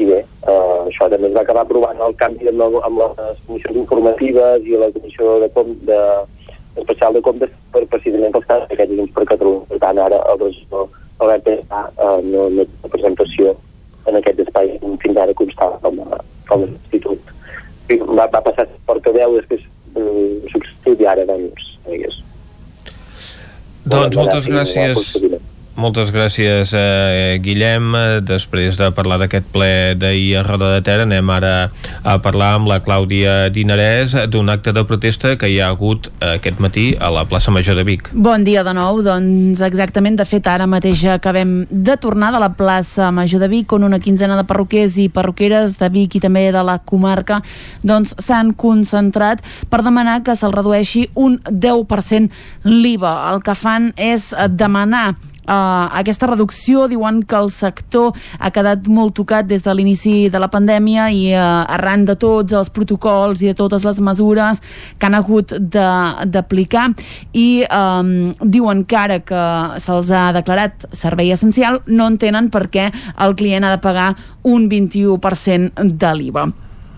i bé, eh, això també es va acabar aprovant el canvi amb, el, amb les comissions informatives i la comissió de, com, de especial de comptes per precisament pels casos d'aquests junts per Catalunya. Per tant, ara el regidor Albert Pérez eh, no, no té presentació en aquest espai fins ara constava com a, com a institut. I va, va passar a portaveu, després eh, substitut i ara doncs, digués. Doncs moltes gràcies. Moltes gràcies, eh, Guillem. Després de parlar d'aquest ple d'ahir a Roda de Ter, anem ara a parlar amb la Clàudia Dinarès d'un acte de protesta que hi ha hagut aquest matí a la plaça Major de Vic. Bon dia de nou. Doncs exactament, de fet, ara mateix acabem de tornar de la plaça Major de Vic on una quinzena de perruquers i perruqueres de Vic i també de la comarca doncs s'han concentrat per demanar que se'l redueixi un 10% l'IVA. El que fan és demanar aquesta reducció diuen que el sector ha quedat molt tocat des de l'inici de la pandèmia i uh, arran de tots els protocols i de totes les mesures que han hagut d'aplicar i um, diuen que ara que se'ls ha declarat servei essencial no entenen per què el client ha de pagar un 21% de l'IVA.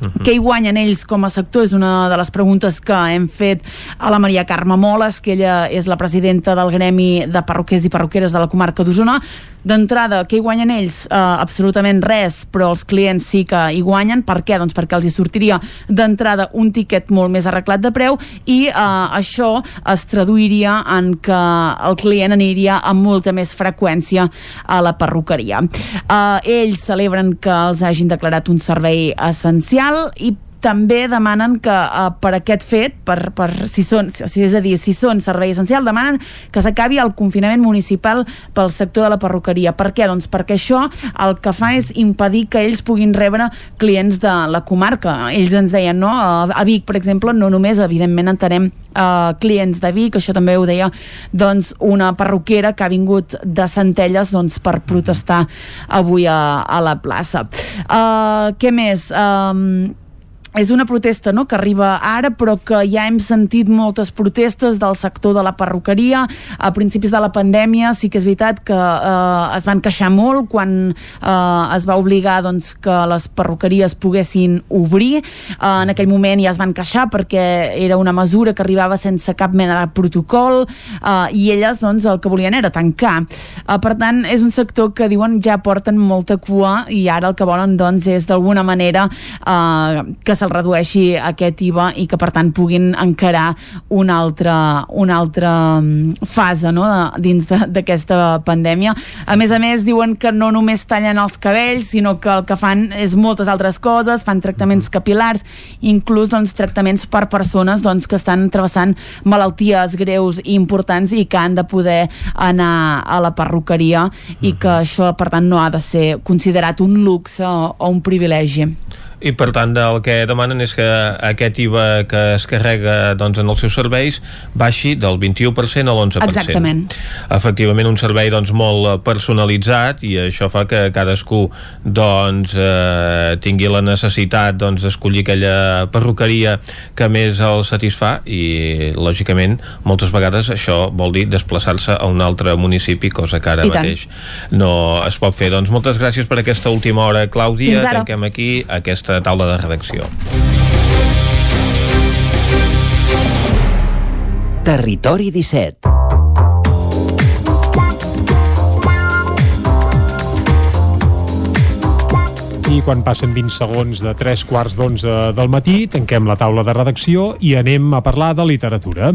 -huh. Què hi guanyen ells com a sector? És una de les preguntes que hem fet a la Maria Carme Moles, que ella és la presidenta del Gremi de Perruquers i Perruqueres de la comarca d'Osona. D'entrada, què hi guanyen ells? Uh, absolutament res, però els clients sí que hi guanyen. Per què? Doncs perquè els hi sortiria d'entrada un tiquet molt més arreglat de preu i uh, això es traduiria en que el client aniria amb molta més freqüència a la perruqueria. Uh, ells celebren que els hagin declarat un servei essencial i també demanen que uh, per aquest fet, per, per, si són, si és a dir, si són servei essencial, demanen que s'acabi el confinament municipal pel sector de la perruqueria. Per què? Doncs perquè això el que fa és impedir que ells puguin rebre clients de la comarca. Ells ens deien, no? A Vic, per exemple, no només, evidentment, entenem uh, clients de Vic, això també ho deia doncs, una perruquera que ha vingut de Centelles doncs, per protestar avui a, a la plaça. Uh, què més? Um, és una protesta no, que arriba ara però que ja hem sentit moltes protestes del sector de la perruqueria. A principis de la pandèmia sí que és veritat que eh, es van queixar molt quan eh, es va obligar doncs, que les perruqueries poguessin obrir. Eh, en aquell moment ja es van queixar perquè era una mesura que arribava sense cap mena de protocol eh, i elles doncs, el que volien era tancar. Eh, per tant és un sector que diuen ja porten molta cua i ara el que volen doncs, és d'alguna manera eh, que se'l redueixi aquest IVA i que per tant puguin encarar una altra, una altra mm, fase no, de, dins d'aquesta pandèmia. A més a més diuen que no només tallen els cabells sinó que el que fan és moltes altres coses, fan tractaments capilars inclús doncs, tractaments per persones doncs, que estan travessant malalties greus i importants i que han de poder anar a la perruqueria i que això per tant no ha de ser considerat un luxe o, o un privilegi. I per tant el que demanen és que aquest IVA que es carrega doncs, en els seus serveis baixi del 21% a l'11%. Exactament. Efectivament, un servei doncs, molt personalitzat i això fa que cadascú doncs, eh, tingui la necessitat doncs, d'escollir aquella perruqueria que més el satisfà i lògicament moltes vegades això vol dir desplaçar-se a un altre municipi, cosa que ara mateix no es pot fer. Doncs moltes gràcies per aquesta última hora, Clàudia. Tanquem aquí aquesta aquesta taula de redacció. Territori 17 i quan passen 20 segons de 3 quarts d'11 del matí tanquem la taula de redacció i anem a parlar de literatura.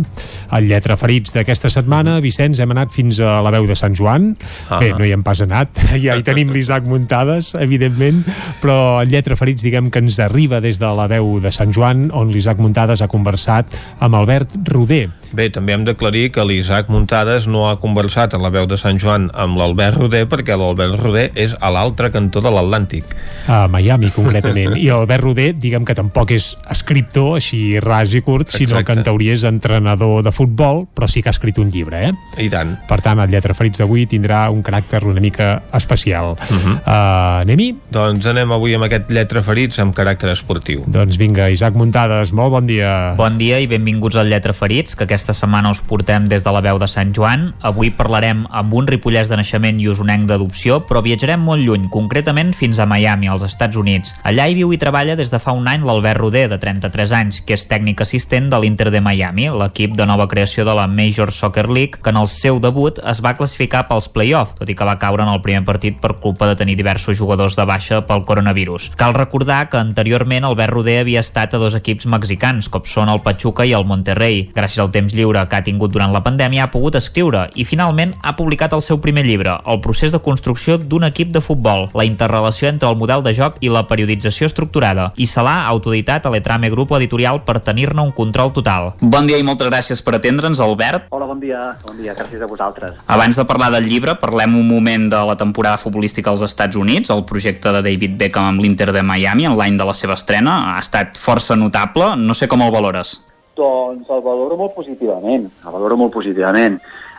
El lletra ferits d'aquesta setmana, Vicenç, hem anat fins a la veu de Sant Joan. Ah. Bé, no hi hem pas anat, (laughs) ja hi tenim l'Isaac muntades, evidentment, però el lletra ferits, diguem que ens arriba des de la veu de Sant Joan, on l'Isaac Muntades ha conversat amb Albert Roder. Bé, també hem d'aclarir que l'Isaac Muntades no ha conversat a la veu de Sant Joan amb l'Albert Roder perquè l'Albert Roder és a l'altre cantó de l'Atlàntic. A Miami, concretament. I l'Albert Roder, diguem que tampoc és escriptor, així ras i curt, Exacte. sinó que en teoria és entrenador de futbol, però sí que ha escrit un llibre, eh? I tant. Per tant, el Lletra Ferits d'avui tindrà un caràcter una mica especial. Uh -huh. uh, Anem-hi? Doncs anem avui amb aquest Lletra Ferits amb caràcter esportiu. Doncs vinga, Isaac Muntades, molt bon dia. Bon dia i benvinguts al Lletra Ferits, que aquesta setmana us portem des de la veu de Sant Joan. Avui parlarem amb un ripollès de naixement i usonenc d'adopció, però viatjarem molt lluny, concretament fins a Miami, als Estats Units. Allà hi viu i treballa des de fa un any l'Albert Roder, de 33 anys, que és tècnic assistent de l'Inter de Miami, l'equip de nova creació de la Major Soccer League, que en el seu debut es va classificar pels play-off, tot i que va caure en el primer partit per culpa de tenir diversos jugadors de baixa pel coronavirus. Cal recordar que anteriorment Albert Roder havia estat a dos equips mexicans, com són el Pachuca i el Monterrey. Gràcies al temps lliure que ha tingut durant la pandèmia ha pogut escriure i finalment ha publicat el seu primer llibre, El procés de construcció d'un equip de futbol, la interrelació entre el model de joc i la periodització estructurada, i se l'ha autoditat a l'Etrame Grupo Editorial per tenir-ne un control total. Bon dia i moltes gràcies per atendre'ns, Albert. Hola, bon dia. Bon dia, gràcies a vosaltres. Abans de parlar del llibre, parlem un moment de la temporada futbolística als Estats Units. El projecte de David Beckham amb l'Inter de Miami en l'any de la seva estrena ha estat força notable. No sé com el valores. Doncs el valoro molt positivament, el valoro molt positivament.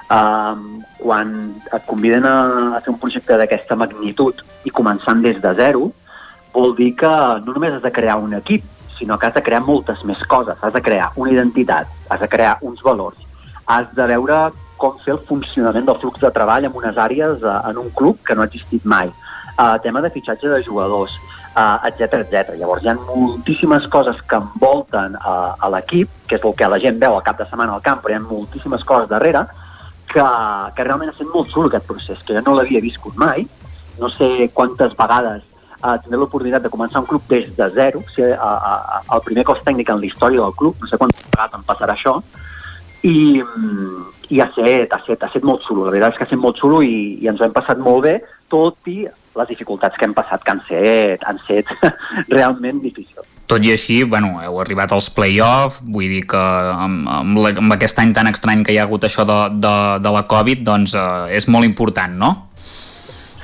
Um, quan et conviden a, a fer un projecte d'aquesta magnitud i començant des de zero, vol dir que no només has de crear un equip, sinó que has de crear moltes més coses. Has de crear una identitat, has de crear uns valors, has de veure com fer el funcionament del flux de treball en unes àrees uh, en un club que no ha existit mai. Uh, tema de fitxatge de jugadors, etc uh, etc. Llavors hi ha moltíssimes coses que envolten uh, a l'equip, que és el que la gent veu al cap de setmana al camp, però hi ha moltíssimes coses darrere, que, que realment ha estat molt xulo aquest procés, que jo no l'havia viscut mai. No sé quantes vegades uh, tindré l'oportunitat de començar un club des de zero, ser uh, uh, el primer cos tècnic en la història del club, no sé quantes vegades em passarà això, i, i ha, set, ha, set, ha set molt xulo, la veritat és que ha set molt xulo i, i ens ho hem passat molt bé, tot i les dificultats que hem passat, que han set, han set (laughs) realment difícils. Tot i així, bueno, heu arribat als play-off, vull dir que amb, amb, la, amb aquest any tan estrany que hi ha hagut això de, de, de la Covid, doncs eh, és molt important, no?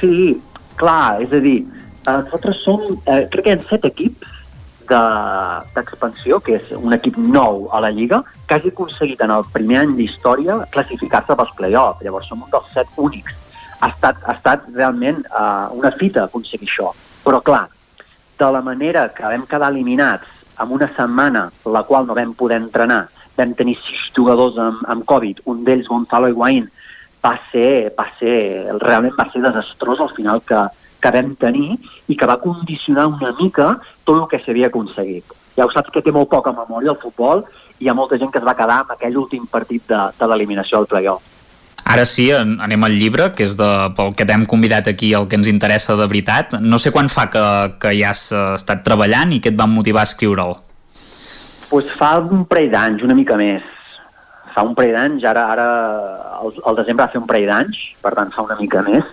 Sí, clar, és a dir, eh, nosaltres som, eh, crec que hi ha set equips d'expansió, de, que és un equip nou a la Lliga, que hagi aconseguit en el primer any d'història classificar-se pels play-off. Llavors som un dels set únics. Ha estat, ha estat realment uh, una fita aconseguir això. Però clar, de la manera que vam quedar eliminats en una setmana la qual no vam poder entrenar, vam tenir sis jugadors amb, amb Covid, un d'ells, Gonzalo Higuaín, va ser, va ser, realment va ser desastrós al final que, que vam tenir i que va condicionar una mica tot el que s'havia aconseguit. Ja ho saps que té molt poca memòria el futbol i hi ha molta gent que es va quedar amb aquell últim partit de, de l'eliminació del playoff. Ara sí, anem al llibre, que és de, pel que t'hem convidat aquí el que ens interessa de veritat. No sé quan fa que, que ja has estat treballant i què et va motivar a escriure'l. Pues fa un parell d'anys, una mica més. Fa un parell d'anys, ara, ara el, el desembre va fer un parell d'anys, per tant fa una mica més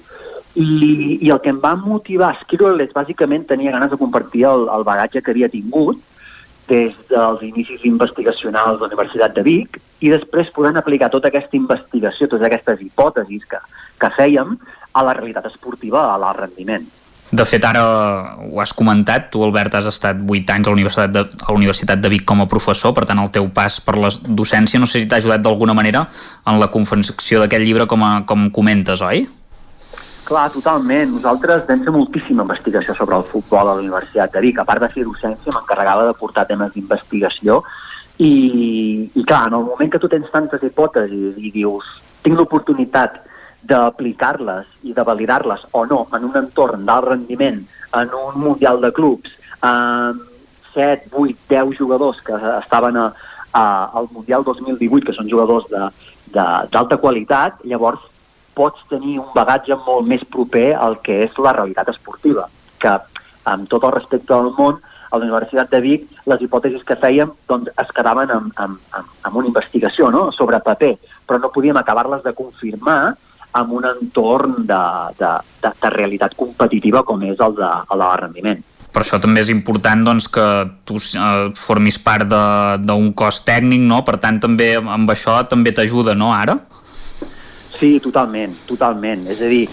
i, i el que em va motivar a escriure és bàsicament tenia ganes de compartir el, el bagatge que havia tingut des dels inicis investigacionals de la Universitat de Vic i després podent aplicar tota aquesta investigació, totes aquestes hipòtesis que, que fèiem a la realitat esportiva, a l'alt rendiment. De fet, ara ho has comentat, tu, Albert, has estat 8 anys a la Universitat de, a la Universitat de Vic com a professor, per tant, el teu pas per la docència no sé si t'ha ajudat d'alguna manera en la confecció d'aquest llibre com, a, com comentes, oi? Clar, totalment. Nosaltres vam fer moltíssima investigació sobre el futbol a la Universitat de Vic. A part de fer docència, m'encarregava de portar temes d'investigació i, i clar, en el moment que tu tens tantes hipòtesis i dius tinc l'oportunitat d'aplicar-les i de validar-les o no en un entorn d'alt rendiment, en un mundial de clubs, amb 7, 8, 10 jugadors que estaven a, a, al Mundial 2018, que són jugadors d'alta qualitat, llavors pots tenir un bagatge molt més proper al que és la realitat esportiva, que amb tot el respecte del món, a la Universitat de Vic les hipòtesis que fèiem doncs, es quedaven amb, amb, amb, amb una investigació no? sobre paper, però no podíem acabar-les de confirmar amb un entorn de, de, de, de realitat competitiva com és el de, el de rendiment. Per això també és important doncs, que tu eh, formis part d'un cos tècnic, no? per tant també amb això també t'ajuda no, ara? Sí, totalment, totalment. És a dir,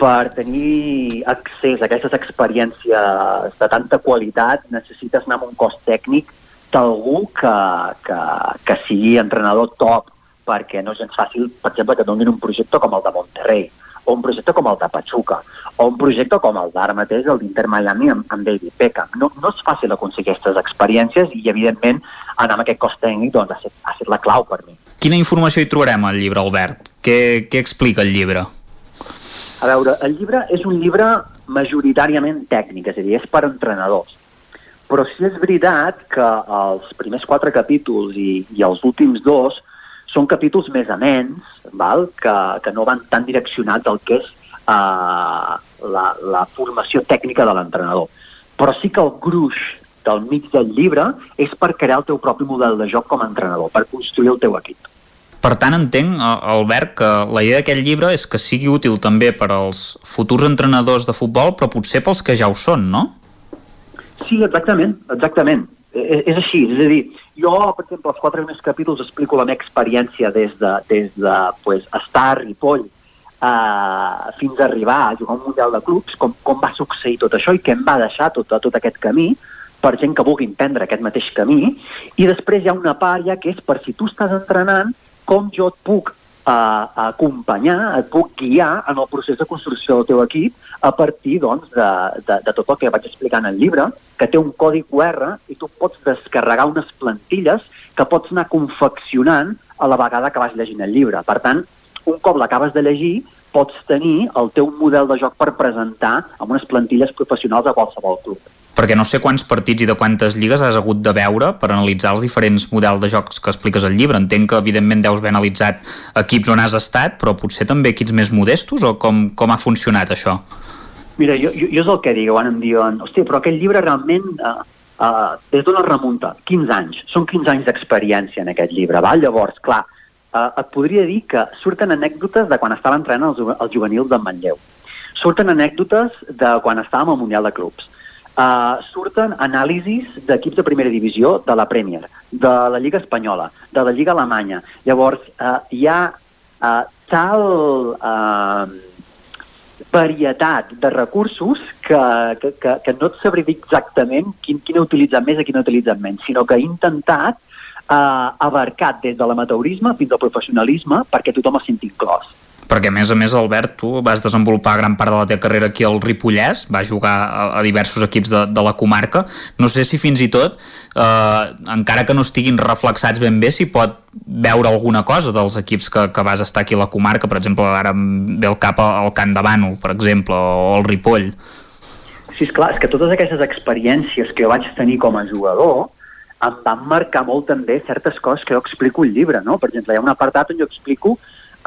per tenir accés a aquestes experiències de tanta qualitat necessites anar amb un cos tècnic d'algú que, que, que sigui entrenador top, perquè no és gens fàcil, per exemple, que donin un projecte com el de Monterrey, o un projecte com el de Pachuca, o un projecte com el d'ara mateix, el d'Inter Miami amb, amb David Beckham. No, no és fàcil aconseguir aquestes experiències i, evidentment, anar amb aquest cos tècnic doncs, ha, set, ha set la clau per mi. Quina informació hi trobarem al llibre, Albert? Què, què explica el llibre? A veure, el llibre és un llibre majoritàriament tècnic, és a dir, és per entrenadors. Però sí és veritat que els primers quatre capítols i, i els últims dos són capítols més amens, val? Que, que no van tan direccionats al que és uh, la, la formació tècnica de l'entrenador. Però sí que el gruix del mig del llibre és per crear el teu propi model de joc com a entrenador, per construir el teu equip. Per tant, entenc, eh, Albert, que la idea d'aquest llibre és que sigui útil també per als futurs entrenadors de futbol, però potser pels que ja ho són, no? Sí, exactament, exactament. És, e, és així, és a dir, jo, per exemple, els quatre primers capítols explico la meva experiència des de, des de pues, estar a Ripoll eh, fins a arribar a jugar un Mundial de Clubs, com, com va succeir tot això i què em va deixar tot, tot aquest camí per gent que vulgui emprendre aquest mateix camí, i després hi ha una part ja que és per si tu estàs entrenant, com jo et puc uh, acompanyar, et puc guiar en el procés de construcció del teu equip a partir doncs, de, de, de tot el que vaig explicar en el llibre, que té un codi QR i tu pots descarregar unes plantilles que pots anar confeccionant a la vegada que vas llegint el llibre. Per tant, un cop l'acabes de llegir, pots tenir el teu model de joc per presentar amb unes plantilles professionals a qualsevol club. Perquè no sé quants partits i de quantes lligues has hagut de veure per analitzar els diferents models de jocs que expliques al llibre. Entenc que, evidentment, deus haver analitzat equips on has estat, però potser també equips més modestos, o com, com ha funcionat això? Mira, jo, jo, jo és el que dic, quan em diuen, hòstia, però aquell llibre realment uh, uh, des d'on es remunta? 15 anys. Són 15 anys d'experiència en aquest llibre, val? Llavors, clar, uh, et podria dir que surten anècdotes de quan estava entrenant els, els juvenils d'en Manlleu. Surten anècdotes de quan estàvem al Mundial de Clubs uh, surten anàlisis d'equips de primera divisió de la Premier, de la Lliga Espanyola, de la Lliga Alemanya. Llavors, uh, hi ha uh, tal uh, varietat de recursos que, que, que, que no et sabré dir exactament quin, quin he utilitzat més i quin he utilitzat menys, sinó que he intentat uh, abarcat des de l'amateurisme fins al professionalisme perquè tothom es senti inclòs perquè a més a més Albert, tu vas desenvolupar gran part de la teva carrera aquí al Ripollès, vas jugar a, a diversos equips de, de la comarca, no sé si fins i tot eh, encara que no estiguin reflexats ben bé, si pot veure alguna cosa dels equips que, que vas estar aquí a la comarca, per exemple ara ve el cap al Camp de Bànol, per exemple, o el Ripoll. Sí, és clar, és que totes aquestes experiències que jo vaig tenir com a jugador em van marcar molt també certes coses que jo explico al llibre, no? Per exemple, hi ha un apartat on jo explico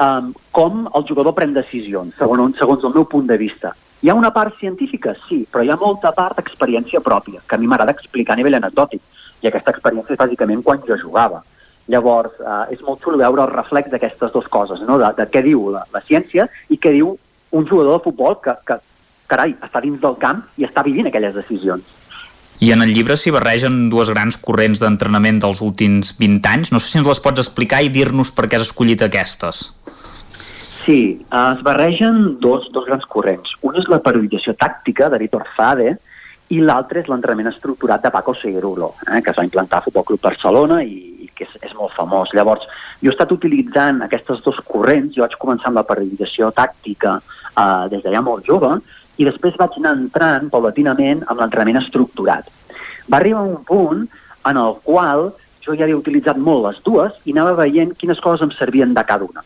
um, com el jugador pren decisions, segons, segons el meu punt de vista. Hi ha una part científica? Sí, però hi ha molta part d'experiència pròpia, que a mi m'agrada explicar a nivell anecdòtic. I aquesta experiència és bàsicament quan jo jugava. Llavors, eh, és molt xulo veure el reflex d'aquestes dues coses, no? de, de què diu la, la ciència i què diu un jugador de futbol que, que, carai, està dins del camp i està vivint aquelles decisions. I en el llibre s'hi barregen dues grans corrents d'entrenament dels últims 20 anys. No sé si ens les pots explicar i dir-nos per què has escollit aquestes. Sí, es barregen dos, dos grans corrents. Un és la periodització tàctica de Vitor Fade i l'altre és l'entrenament estructurat de Paco Seguirulo, eh, que es va implantar a Futbol Club Barcelona i, i que és, és molt famós. Llavors, jo he estat utilitzant aquestes dos corrents, jo vaig començar amb la periodització tàctica eh, des de ja molt jove i després vaig anar entrant paulatinament amb l'entrenament estructurat. Va arribar un punt en el qual jo ja havia utilitzat molt les dues i anava veient quines coses em servien de cada una.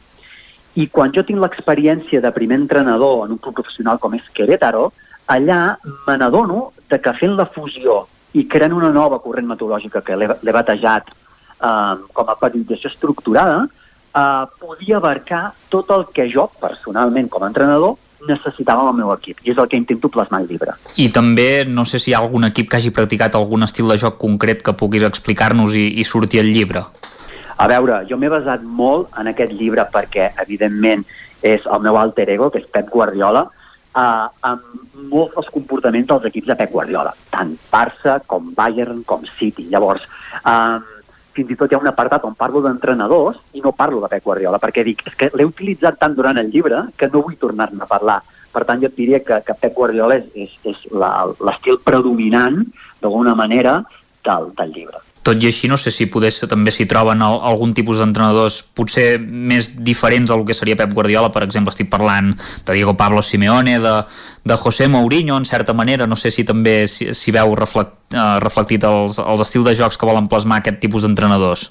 I quan jo tinc l'experiència de primer entrenador en un club professional com és Querétaro, allà me n'adono que fent la fusió i creant una nova corrent metodològica que l'he batejat eh, com a periodització estructurada, eh, podia abarcar tot el que jo, personalment, com a entrenador, necessitava el meu equip, i és el que intento plasmar al llibre. I també, no sé si hi ha algun equip que hagi practicat algun estil de joc concret que puguis explicar-nos i, i sortir al llibre. A veure, jo m'he basat molt en aquest llibre perquè, evidentment, és el meu alter ego, que és Pep Guardiola, eh, amb molts dels comportaments dels equips de Pep Guardiola, tant Barça com Bayern com City. Llavors, eh, fins i tot hi ha un apartat on parlo d'entrenadors i no parlo de Pep Guardiola, perquè dic, és que l'he utilitzat tant durant el llibre que no vull tornar-ne a parlar. Per tant, jo et diria que, que Pep Guardiola és, és, és l'estil predominant, d'alguna manera, del, del llibre tot i així no sé si podés, també s'hi troben el, algun tipus d'entrenadors potser més diferents del que seria Pep Guardiola, per exemple estic parlant de Diego Pablo Simeone, de, de José Mourinho en certa manera, no sé si també si veu reflect, uh, reflectit els, els estils de jocs que volen plasmar aquest tipus d'entrenadors.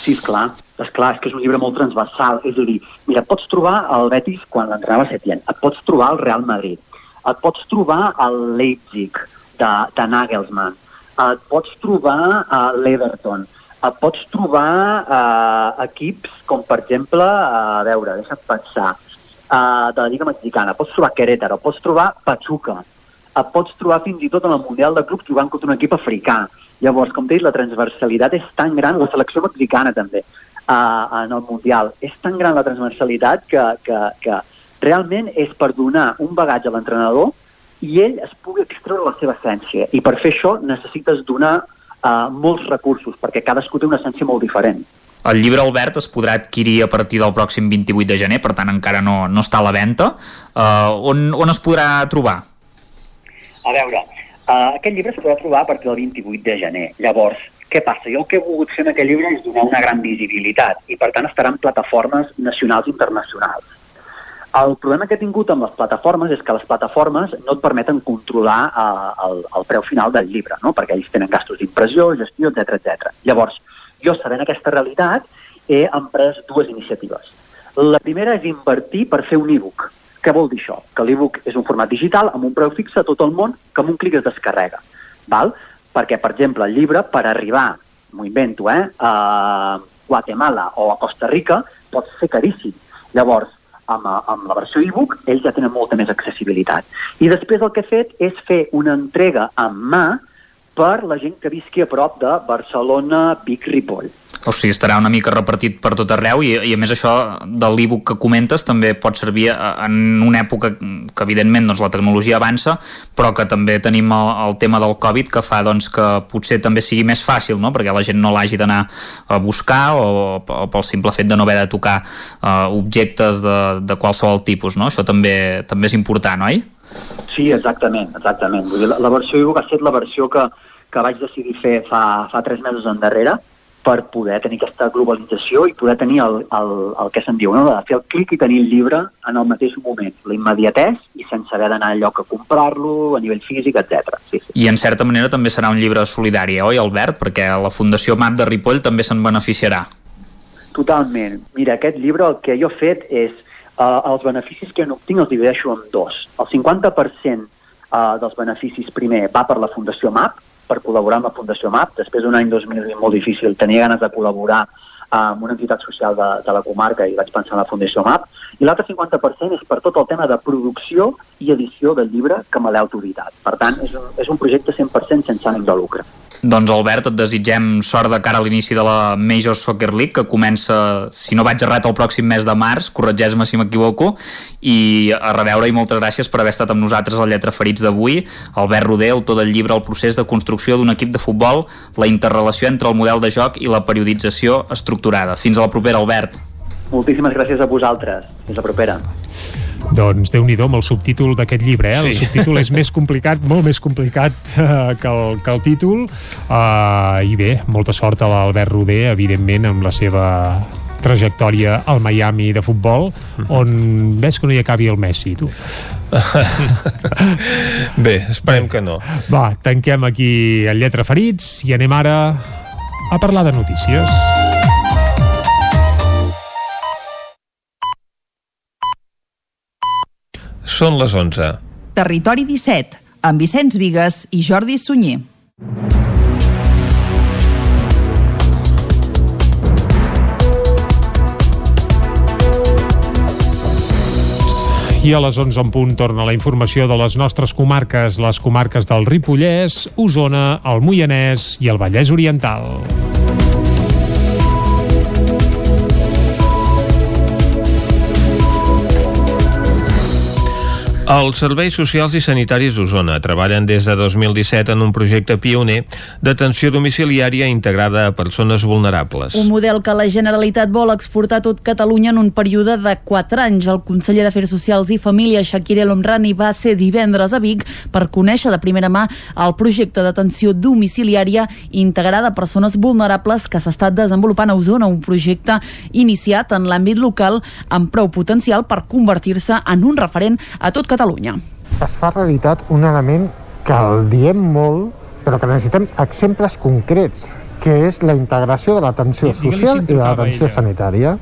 Sí, és clar, és clar, és que és un llibre molt transversal, és a dir, mira, pots trobar el Betis quan l'entrenava Setién, et pots trobar el Real Madrid, et pots trobar el Leipzig de, de Nagelsmann, et pots trobar a l'Everton, et pots trobar uh, equips com, per exemple, a veure, deixa'm pensar, uh, de la Lliga Mexicana, pots trobar Querétaro, pots trobar Pachuca, et pots trobar fins i tot en el Mundial de Clubs jugant contra un equip africà. Llavors, com dit, la transversalitat és tan gran, la selecció mexicana també. uh, en el Mundial. És tan gran la transversalitat que, que, que realment és per donar un bagatge a l'entrenador i ell es pugui extreure la seva essència. I per fer això necessites donar uh, molts recursos, perquè cadascú té una essència molt diferent. El llibre Albert es podrà adquirir a partir del pròxim 28 de gener, per tant encara no, no està a la venda. Uh, on, on es podrà trobar? A veure, uh, aquest llibre es podrà trobar a partir del 28 de gener. Llavors, què passa? Jo el que he volgut fer en aquest llibre és donar una gran visibilitat i, per tant, estarà en plataformes nacionals i internacionals. El problema que he tingut amb les plataformes és que les plataformes no et permeten controlar uh, el, el preu final del llibre, no? perquè ells tenen gastos d'impressió, gestió, etc etc. Llavors, jo, sabent aquesta realitat, he emprès dues iniciatives. La primera és invertir per fer un e-book. Què vol dir això? Que l'e-book és un format digital amb un preu fix a tot el món que amb un clic es descarrega. Val? Perquè, per exemple, el llibre, per arribar, m'ho invento, eh, a Guatemala o a Costa Rica, pot ser caríssim. Llavors, amb, amb la versió e-book, ells ja tenen molta més accessibilitat. I després el que he fet és fer una entrega en mà per la gent que visqui a prop de Barcelona, Vic, Ripoll. O sigui, estarà una mica repartit per tot arreu i, i a més això de l'e-book que comentes també pot servir en una època que evidentment doncs, la tecnologia avança però que també tenim el, el tema del Covid que fa doncs, que potser també sigui més fàcil no? perquè la gent no l'hagi d'anar a buscar o, o pel simple fet de no haver de tocar uh, objectes de, de qualsevol tipus no? això també, també és important, oi? Sí, exactament, exactament. Vull dir, la, la versió e-book ha estat la versió que, que vaig decidir fer fa, fa tres mesos endarrere per poder tenir aquesta globalització i poder tenir el, el, el que se'n diu, no? de fer el clic i tenir el llibre en el mateix moment, la immediatès i sense haver d'anar lloc a comprar-lo a nivell físic, etc. Sí, sí. I en certa manera també serà un llibre solidari, oi, Albert? Perquè la Fundació MAP de Ripoll també se'n beneficiarà. Totalment. Mira, aquest llibre el que jo he fet és uh, els beneficis que n'obtinc els divideixo en dos. El 50% uh, dels beneficis primer va per la Fundació MAP, per col·laborar amb la Fundació MAP. Després d'un any 2020 molt difícil, tenia ganes de col·laborar amb una entitat social de, de la comarca i vaig pensar en la Fundació MAP. I l'altre 50% és per tot el tema de producció i edició del llibre que me l'he autoritat. Per tant, és un, és un projecte 100% sense ànim de lucre. Doncs Albert, et desitgem sort de cara a l'inici de la Major Soccer League, que comença, si no vaig errat, el pròxim mes de març, corregeix-me si m'equivoco, i a reveure i moltes gràcies per haver estat amb nosaltres al Lletra Ferits d'avui. Albert Roder, autor del llibre El procés de construcció d'un equip de futbol, la interrelació entre el model de joc i la periodització estructurada. Fins a la propera, Albert. Moltíssimes gràcies a vosaltres. Fins la propera. Doncs déu nhi amb el subtítol d'aquest llibre, eh? Sí. El subtítol és més complicat, molt més complicat uh, que, el, que el títol. Uh, I bé, molta sort a l'Albert Roder, evidentment, amb la seva trajectòria al Miami de futbol, on ves que no hi acabi el Messi, tu. (laughs) Bé, esperem que no. Va, tanquem aquí el Lletra Ferits i anem ara a parlar de notícies. Són les 11. Territori 17, amb Vicenç Vigues i Jordi Sunyer. I a les 11 en punt torna la informació de les nostres comarques, les comarques del Ripollès, Osona, el Moianès i el Vallès Oriental. Els serveis socials i sanitaris d'Osona treballen des de 2017 en un projecte pioner d'atenció domiciliària integrada a persones vulnerables. Un model que la Generalitat vol exportar a tot Catalunya en un període de 4 anys. El conseller d'Afers Socials i Família, Shakir El Omrani, va ser divendres a Vic per conèixer de primera mà el projecte d'atenció domiciliària integrada a persones vulnerables que s'ha estat desenvolupant a Osona, un projecte iniciat en l'àmbit local amb prou potencial per convertir-se en un referent a tot Catalunya Catalunya. Es fa realitat un element que el diem molt, però que necessitem exemples concrets, que és la integració de l'atenció sí, social i de l'atenció sanitària.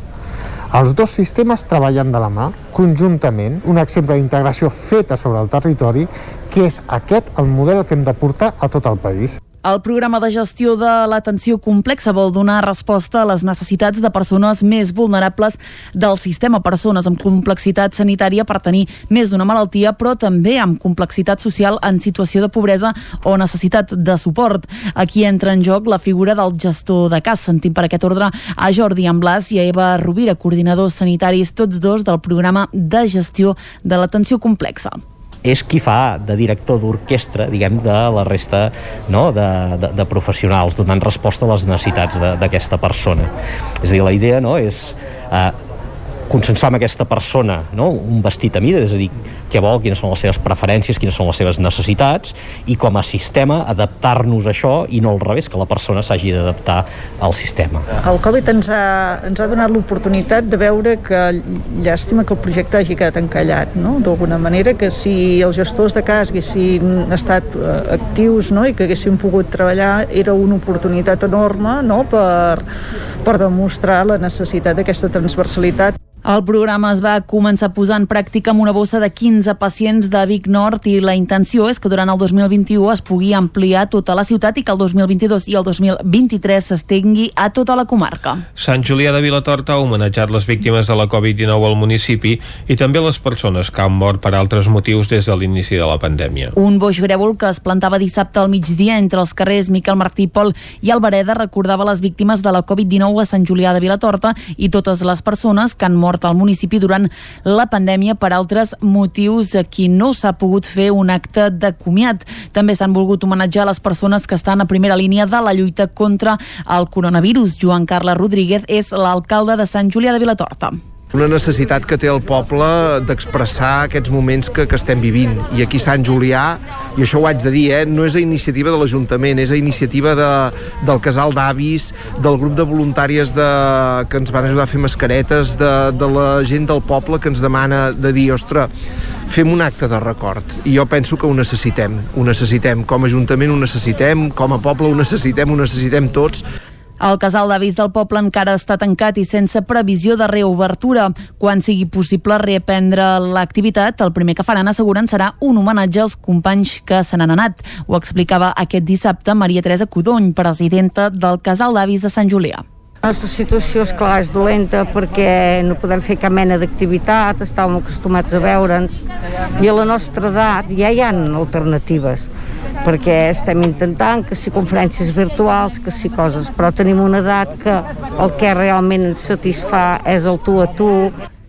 Els dos sistemes treballen de la mà, conjuntament, un exemple d'integració feta sobre el territori, que és aquest el model que hem de portar a tot el país. El programa de gestió de l'atenció complexa vol donar resposta a les necessitats de persones més vulnerables del sistema, persones amb complexitat sanitària per tenir més d'una malaltia, però també amb complexitat social en situació de pobresa o necessitat de suport. Aquí entra en joc la figura del gestor de cas. Sentim per aquest ordre a Jordi Amblàs i a Eva Rovira, coordinadors sanitaris, tots dos del programa de gestió de l'atenció complexa és qui fa de director d'orquestra, diguem, de la resta no? de, de, de professionals, donant resposta a les necessitats d'aquesta persona. És a dir, la idea no? és eh, consensuar amb aquesta persona no? un vestit a mida, és a dir, què vol, quines són les seves preferències, quines són les seves necessitats i com a sistema adaptar-nos a això i no al revés, que la persona s'hagi d'adaptar al sistema. El Covid ens ha, ens ha donat l'oportunitat de veure que llàstima que el projecte hagi quedat encallat, no? d'alguna manera, que si els gestors de cas haguessin estat eh, actius no? i que haguessin pogut treballar era una oportunitat enorme no? per, per demostrar la necessitat d'aquesta transversalitat. El programa es va començar a posar en pràctica amb una bossa de 15 pacients de Vic Nord i la intenció és que durant el 2021 es pugui ampliar tota la ciutat i que el 2022 i el 2023 s'estengui a tota la comarca. Sant Julià de Vilatorta ha homenatjat les víctimes de la Covid-19 al municipi i també les persones que han mort per altres motius des de l'inici de la pandèmia. Un boix grèvol que es plantava dissabte al migdia entre els carrers Miquel Martí Pol i Albereda recordava les víctimes de la Covid-19 a Sant Julià de Vilatorta i totes les persones que han mort al municipi durant la pandèmia per altres motius a qui no s'ha pogut fer un acte de comiat. També s'han volgut homenatjar les persones que estan a primera línia de la lluita contra el coronavirus. Joan Carles Rodríguez és l'alcalde de Sant Julià de Vilatorta una necessitat que té el poble d'expressar aquests moments que, que estem vivint. I aquí Sant Julià, i això ho haig de dir, eh, no és a iniciativa de l'Ajuntament, és a iniciativa de, del casal d'avis, del grup de voluntàries de, que ens van ajudar a fer mascaretes, de, de la gent del poble que ens demana de dir, ostres, fem un acte de record. I jo penso que ho necessitem, ho necessitem. Com a Ajuntament ho necessitem, com a poble ho necessitem, ho necessitem tots. El casal d'avis del poble encara està tancat i sense previsió de reobertura. Quan sigui possible reprendre l'activitat, el primer que faran, asseguren, serà un homenatge als companys que se n'han anat. Ho explicava aquest dissabte Maria Teresa Codony, presidenta del casal d'avis de Sant Julià. La nostra situació, és clar, és dolenta perquè no podem fer cap mena d'activitat, estàvem acostumats a veure'ns i a la nostra edat ja hi ha alternatives perquè estem intentant que si conferències virtuals, que si coses, però tenim una edat que el que realment ens satisfà és el tu a tu,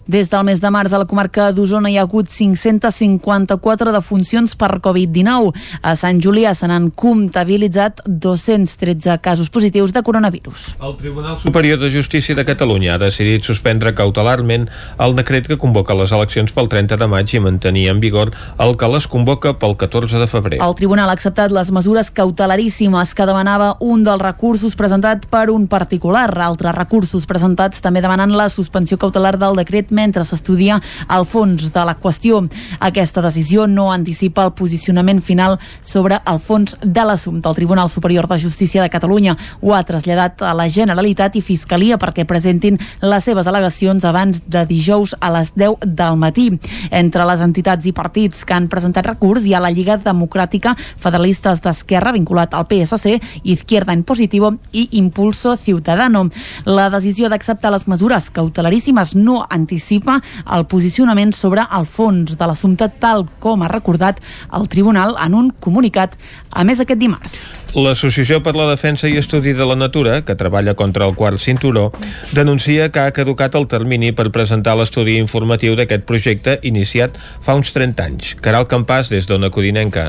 des del mes de març a la comarca d'Osona hi ha hagut 554 defuncions per Covid-19. A Sant Julià se n'han comptabilitzat 213 casos positius de coronavirus. El Tribunal Superior de Justícia de Catalunya ha decidit suspendre cautelarment el decret que convoca les eleccions pel 30 de maig i mantenir en vigor el que les convoca pel 14 de febrer. El Tribunal ha acceptat les mesures cautelaríssimes que demanava un dels recursos presentat per un particular. Altres recursos presentats també demanen la suspensió cautelar del decret mentre s'estudia el fons de la qüestió. Aquesta decisió no anticipa el posicionament final sobre el fons de l'assumpte. El Tribunal Superior de Justícia de Catalunya ho ha traslladat a la Generalitat i Fiscalia perquè presentin les seves al·legacions abans de dijous a les 10 del matí. Entre les entitats i partits que han presentat recurs hi ha la Lliga Democràtica Federalistes d'Esquerra vinculat al PSC, Izquierda en Positivo i Impulso Ciudadano. La decisió d'acceptar les mesures cautelaríssimes no anticipa anticipa el posicionament sobre el fons de l'assumpte tal com ha recordat el tribunal en un comunicat a més aquest dimarts. L'Associació per la Defensa i Estudi de la Natura, que treballa contra el quart cinturó, denuncia que ha caducat el termini per presentar l'estudi informatiu d'aquest projecte iniciat fa uns 30 anys. Caral Campàs, des d'Ona Codinenca.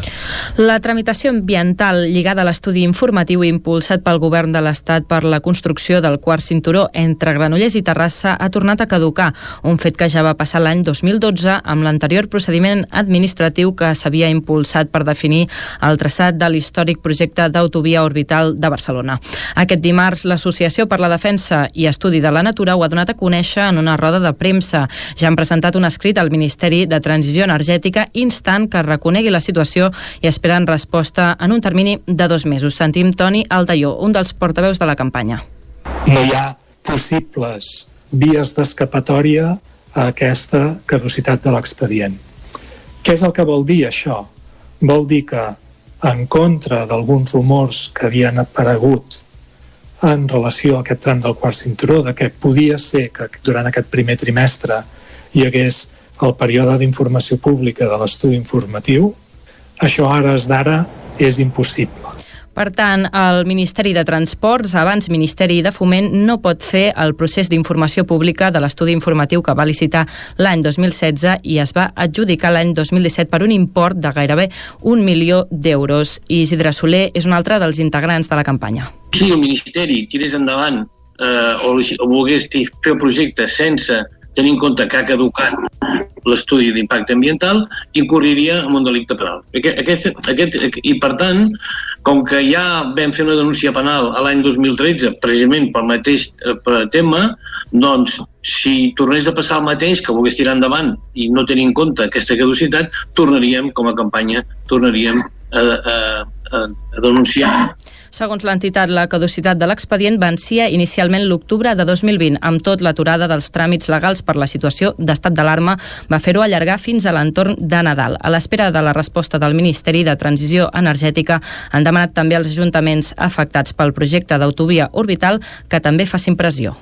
La tramitació ambiental lligada a l'estudi informatiu impulsat pel govern de l'Estat per la construcció del quart cinturó entre Granollers i Terrassa ha tornat a caducar, un fet que ja va passar l'any 2012 amb l'anterior procediment administratiu que s'havia impulsat per definir el traçat de l'històric projecte d'autovia orbital de Barcelona. Aquest dimarts, l'Associació per la Defensa i Estudi de la Natura ho ha donat a conèixer en una roda de premsa. Ja han presentat un escrit al Ministeri de Transició Energètica instant que reconegui la situació i esperen resposta en un termini de dos mesos. Sentim Toni Altaió, un dels portaveus de la campanya. No hi ha possibles vies d'escapatòria a aquesta caducitat de l'expedient. Què és el que vol dir això? Vol dir que en contra d'alguns rumors que havien aparegut en relació a aquest tram del quart cinturó, de que podia ser que durant aquest primer trimestre hi hagués el període d'informació pública de l'estudi informatiu, això ara és d'ara és impossible. Per tant, el Ministeri de Transports, abans Ministeri de Foment, no pot fer el procés d'informació pública de l'estudi informatiu que va licitar l'any 2016 i es va adjudicar l'any 2017 per un import de gairebé un milió d'euros. Isidre Soler és un altre dels integrants de la campanya. Si el Ministeri tirés endavant eh, o, o volgués fer el projecte sense tenint en compte que ha caducat l'estudi d'impacte ambiental, incorriria en un delicte penal. Aquest, aquest, I, per tant, com que ja vam fer una denúncia penal a l'any 2013, precisament pel mateix eh, tema, doncs, si tornés a passar el mateix, que volgués tirar endavant i no tenir en compte aquesta caducitat, tornaríem, com a campanya, tornaríem a, a, a, a denunciar Segons l'entitat, la caducitat de l'expedient vencia inicialment l'octubre de 2020. Amb tot, l'aturada dels tràmits legals per la situació d'estat d'alarma va fer-ho allargar fins a l'entorn de Nadal. A l'espera de la resposta del Ministeri de Transició Energètica, han demanat també als ajuntaments afectats pel projecte d'autovia orbital que també facin pressió.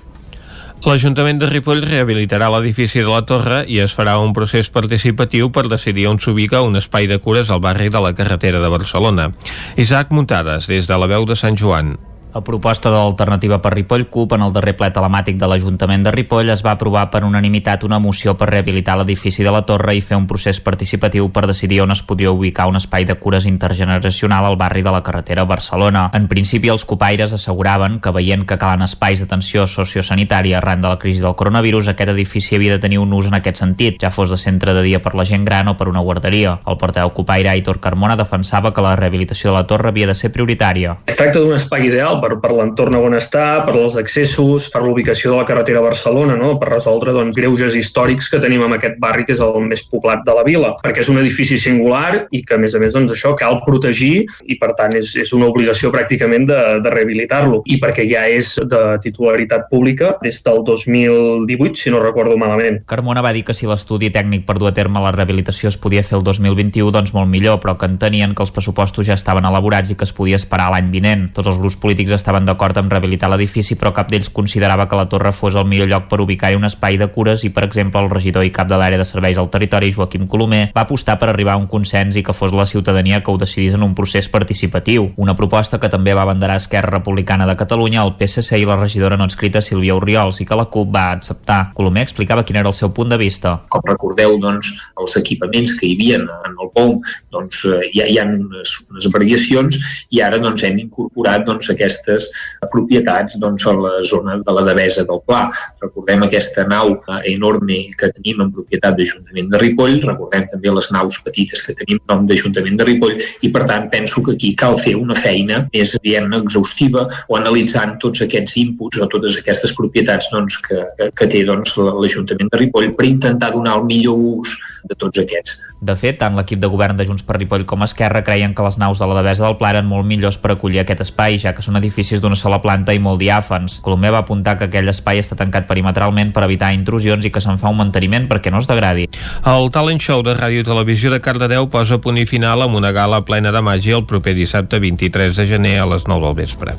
L'Ajuntament de Ripoll rehabilitarà l'edifici de la Torre i es farà un procés participatiu per decidir on s'ubica un espai de cures al barri de la carretera de Barcelona. Isaac Muntades, des de la veu de Sant Joan. A proposta de l'Alternativa per Ripoll CUP, en el darrer ple telemàtic de l'Ajuntament de Ripoll es va aprovar per unanimitat una moció per rehabilitar l'edifici de la Torre i fer un procés participatiu per decidir on es podria ubicar un espai de cures intergeneracional al barri de la carretera Barcelona. En principi, els copaires asseguraven que veient que calen espais d'atenció sociosanitària arran de la crisi del coronavirus, aquest edifici havia de tenir un ús en aquest sentit, ja fos de centre de dia per la gent gran o per una guarderia. El portaveu copaire Aitor Carmona defensava que la rehabilitació de la torre havia de ser prioritària. Es tracta d'un espai ideal per, per l'entorn on està, per als accessos, per l'ubicació de la carretera a Barcelona, no? per resoldre doncs, greuges històrics que tenim en aquest barri, que és el més poblat de la vila, perquè és un edifici singular i que, a més a més, doncs, això cal protegir i, per tant, és, és una obligació pràcticament de, de rehabilitar-lo. I perquè ja és de titularitat pública des del 2018, si no recordo malament. Carmona va dir que si l'estudi tècnic per dur a terme la rehabilitació es podia fer el 2021, doncs molt millor, però que entenien que els pressupostos ja estaven elaborats i que es podia esperar l'any vinent. Tots els grups polítics estaven d'acord amb rehabilitar l'edifici, però cap d'ells considerava que la torre fos el millor lloc per ubicar-hi un espai de cures i, per exemple, el regidor i cap de l'àrea de serveis al territori, Joaquim Colomer, va apostar per arribar a un consens i que fos la ciutadania que ho decidís en un procés participatiu. Una proposta que també va abanderar Esquerra Republicana de Catalunya, el PSC i la regidora no inscrita Sílvia Oriols i que la CUP va acceptar. Colomer explicava quin era el seu punt de vista. Com recordeu, doncs, els equipaments que hi havia en el POM doncs, ja hi ha unes, unes variacions i ara doncs, hem incorporat doncs, aquestes propietats doncs, a la zona de la Devesa del Pla. Recordem aquesta nau enorme que tenim en propietat d'Ajuntament de Ripoll, recordem també les naus petites que tenim en nom d'Ajuntament de Ripoll i per tant penso que aquí cal fer una feina més diguem exhaustiva o analitzant tots aquests inputs o totes aquestes propietats doncs, que, que té doncs, l'Ajuntament de Ripoll per intentar donar el millor ús de tots aquests. De fet, tant l'equip de govern de Junts per Ripoll com Esquerra creien que les naus de la Devesa del Pla eren molt millors per acollir aquest espai, ja que són edificis d'una sola planta i molt diàfans. Colomer va apuntar que aquell espai està tancat perimetralment per evitar intrusions i que se'n fa un manteniment perquè no es degradi. El talent show de Ràdio i Televisió de Cardedeu posa punt i final amb una gala plena de màgia el proper dissabte 23 de gener a les 9 del vespre.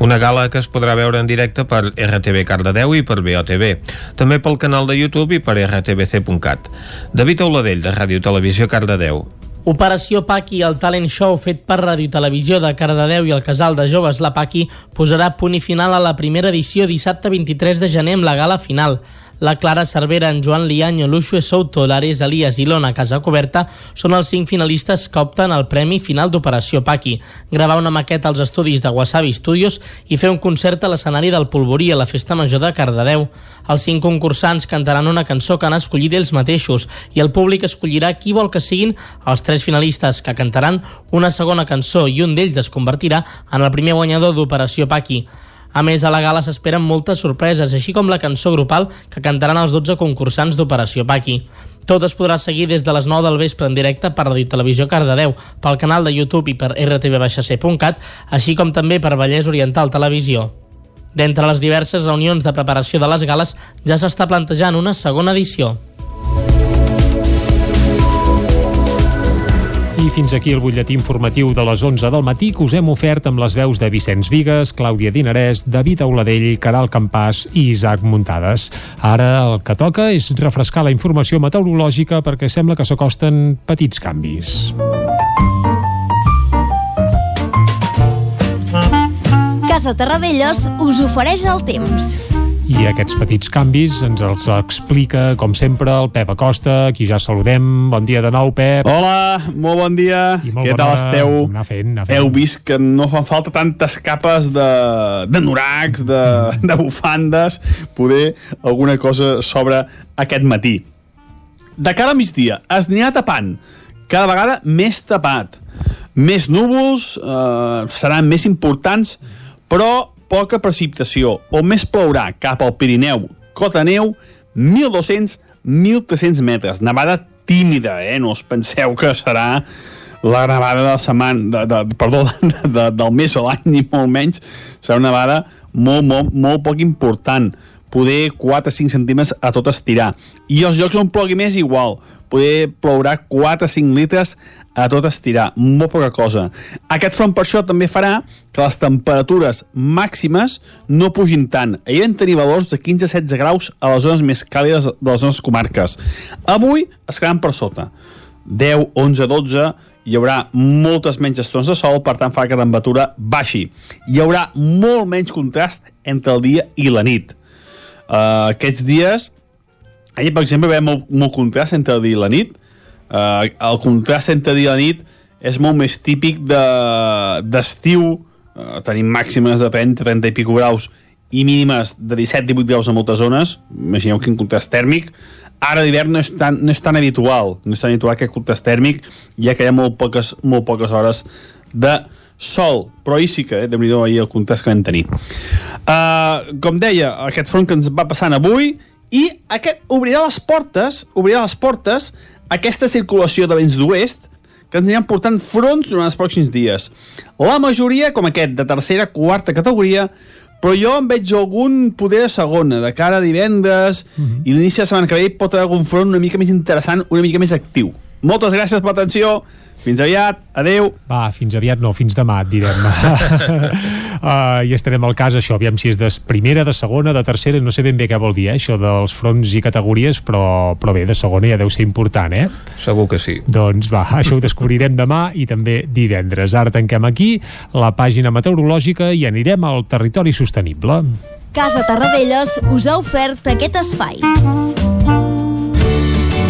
Una gala que es podrà veure en directe per RTV Cardedeu i per BOTV, també pel canal de YouTube i per rtbc.cat. David Auladell, de Ràdio Televisió Cardedeu. Operació Paqui, el talent show fet per Ràdio i Televisió de Cardedeu i el casal de joves La Paqui, posarà punt i final a la primera edició dissabte 23 de gener amb la gala final. La Clara Cervera, en Joan Lianyo, Luxue Souto, l'Ares Elias i l'Ona Casacoberta són els cinc finalistes que opten al Premi Final d'Operació Paqui. Gravar una maqueta als estudis de Wasabi Studios i fer un concert a l'escenari del Polvorí a la Festa Major de Cardedeu. Els cinc concursants cantaran una cançó que han escollit ells mateixos i el públic escollirà qui vol que siguin els tres finalistes que cantaran una segona cançó i un d'ells es convertirà en el primer guanyador d'Operació Paqui. A més, a la gala s'esperen moltes sorpreses, així com la cançó grupal que cantaran els 12 concursants d'Operació Paqui. Tot es podrà seguir des de les 9 del vespre en directe per Radio Televisió Cardedeu, pel canal de YouTube i per rtv-c.cat, així com també per Vallès Oriental Televisió. D'entre les diverses reunions de preparació de les gales ja s'està plantejant una segona edició. I fins aquí el butlletí informatiu de les 11 del matí que us hem ofert amb les veus de Vicenç Vigues, Clàudia Dinarès, David Auladell, Caral Campàs i Isaac Muntades. Ara el que toca és refrescar la informació meteorològica perquè sembla que s'acosten petits canvis. Casa Terradellos us ofereix el temps. I aquests petits canvis ens els explica, com sempre, el Pep Acosta, qui ja saludem. Bon dia de nou, Pep. Hola, molt bon dia. molt Què tal esteu? Anar fent, anar fent. Heu vist que no fan falta tantes capes de, de noracs, de, de bufandes, poder alguna cosa sobre aquest matí. De cara a migdia, es anirà tapant, cada vegada més tapat. Més núvols, eh, seran més importants, però poca precipitació. On més plourà cap al Pirineu, cota neu, 1.200-1.300 metres. Nevada tímida, eh? No us penseu que serà la nevada de la setmana, de, de, perdó, (laughs) de, de, del mes o l'any, ni molt menys. Serà una nevada molt, molt, molt poc important poder 4-5 centímetres a tot estirar. I els llocs on plogui més igual, poder plourà 4-5 litres a tot estirar, molt poca cosa. Aquest front per això també farà que les temperatures màximes no pugin tant. Ahir vam tenir valors de 15-16 graus a les zones més càlides de les nostres comarques. Avui es quedaran per sota. 10, 11, 12, hi haurà moltes menys estones de sol, per tant farà que la temperatura baixi. Hi haurà molt menys contrast entre el dia i la nit. Uh, aquests dies, ahir per exemple veiem molt, molt contrast entre el dia i la nit. Uh, el contrast entre dia i la nit és molt més típic de- d'estiu, de, uh, tenim màximes de 30, 30 i pico graus i mínimes de 17-18 graus a moltes zones, imagineu quin contrast tèrmic, ara d'hivern no, és tan, no és tan habitual, no és tan habitual aquest contrast tèrmic, ja que hi ha molt poques, molt poques hores de sol, però ahir sí que, eh, déu nhi ahir el contrast que vam tenir. Uh, com deia, aquest front que ens va passant avui, i aquest obrirà les portes, obrirà les portes aquesta circulació de vents d'oest que ens aniran portant fronts durant els pròxims dies. La majoria, com aquest, de tercera, quarta categoria, però jo en veig algun poder de segona, de cara a divendres, mm -hmm. i l'inici de la setmana que ve pot haver algun front una mica més interessant, una mica més actiu. Moltes gràcies per l'atenció, fins aviat, adeu. Va, fins aviat no, fins demà, et direm. uh, (laughs) (laughs) I estarem al cas, això, aviam si és de primera, de segona, de tercera, no sé ben bé què vol dir, eh, això dels fronts i categories, però, però bé, de segona ja deu ser important, eh? Segur que sí. Doncs va, (laughs) això ho descobrirem demà i també divendres. Ara tanquem aquí la pàgina meteorològica i anirem al territori sostenible. Casa Tarradellas us ha ofert aquest espai.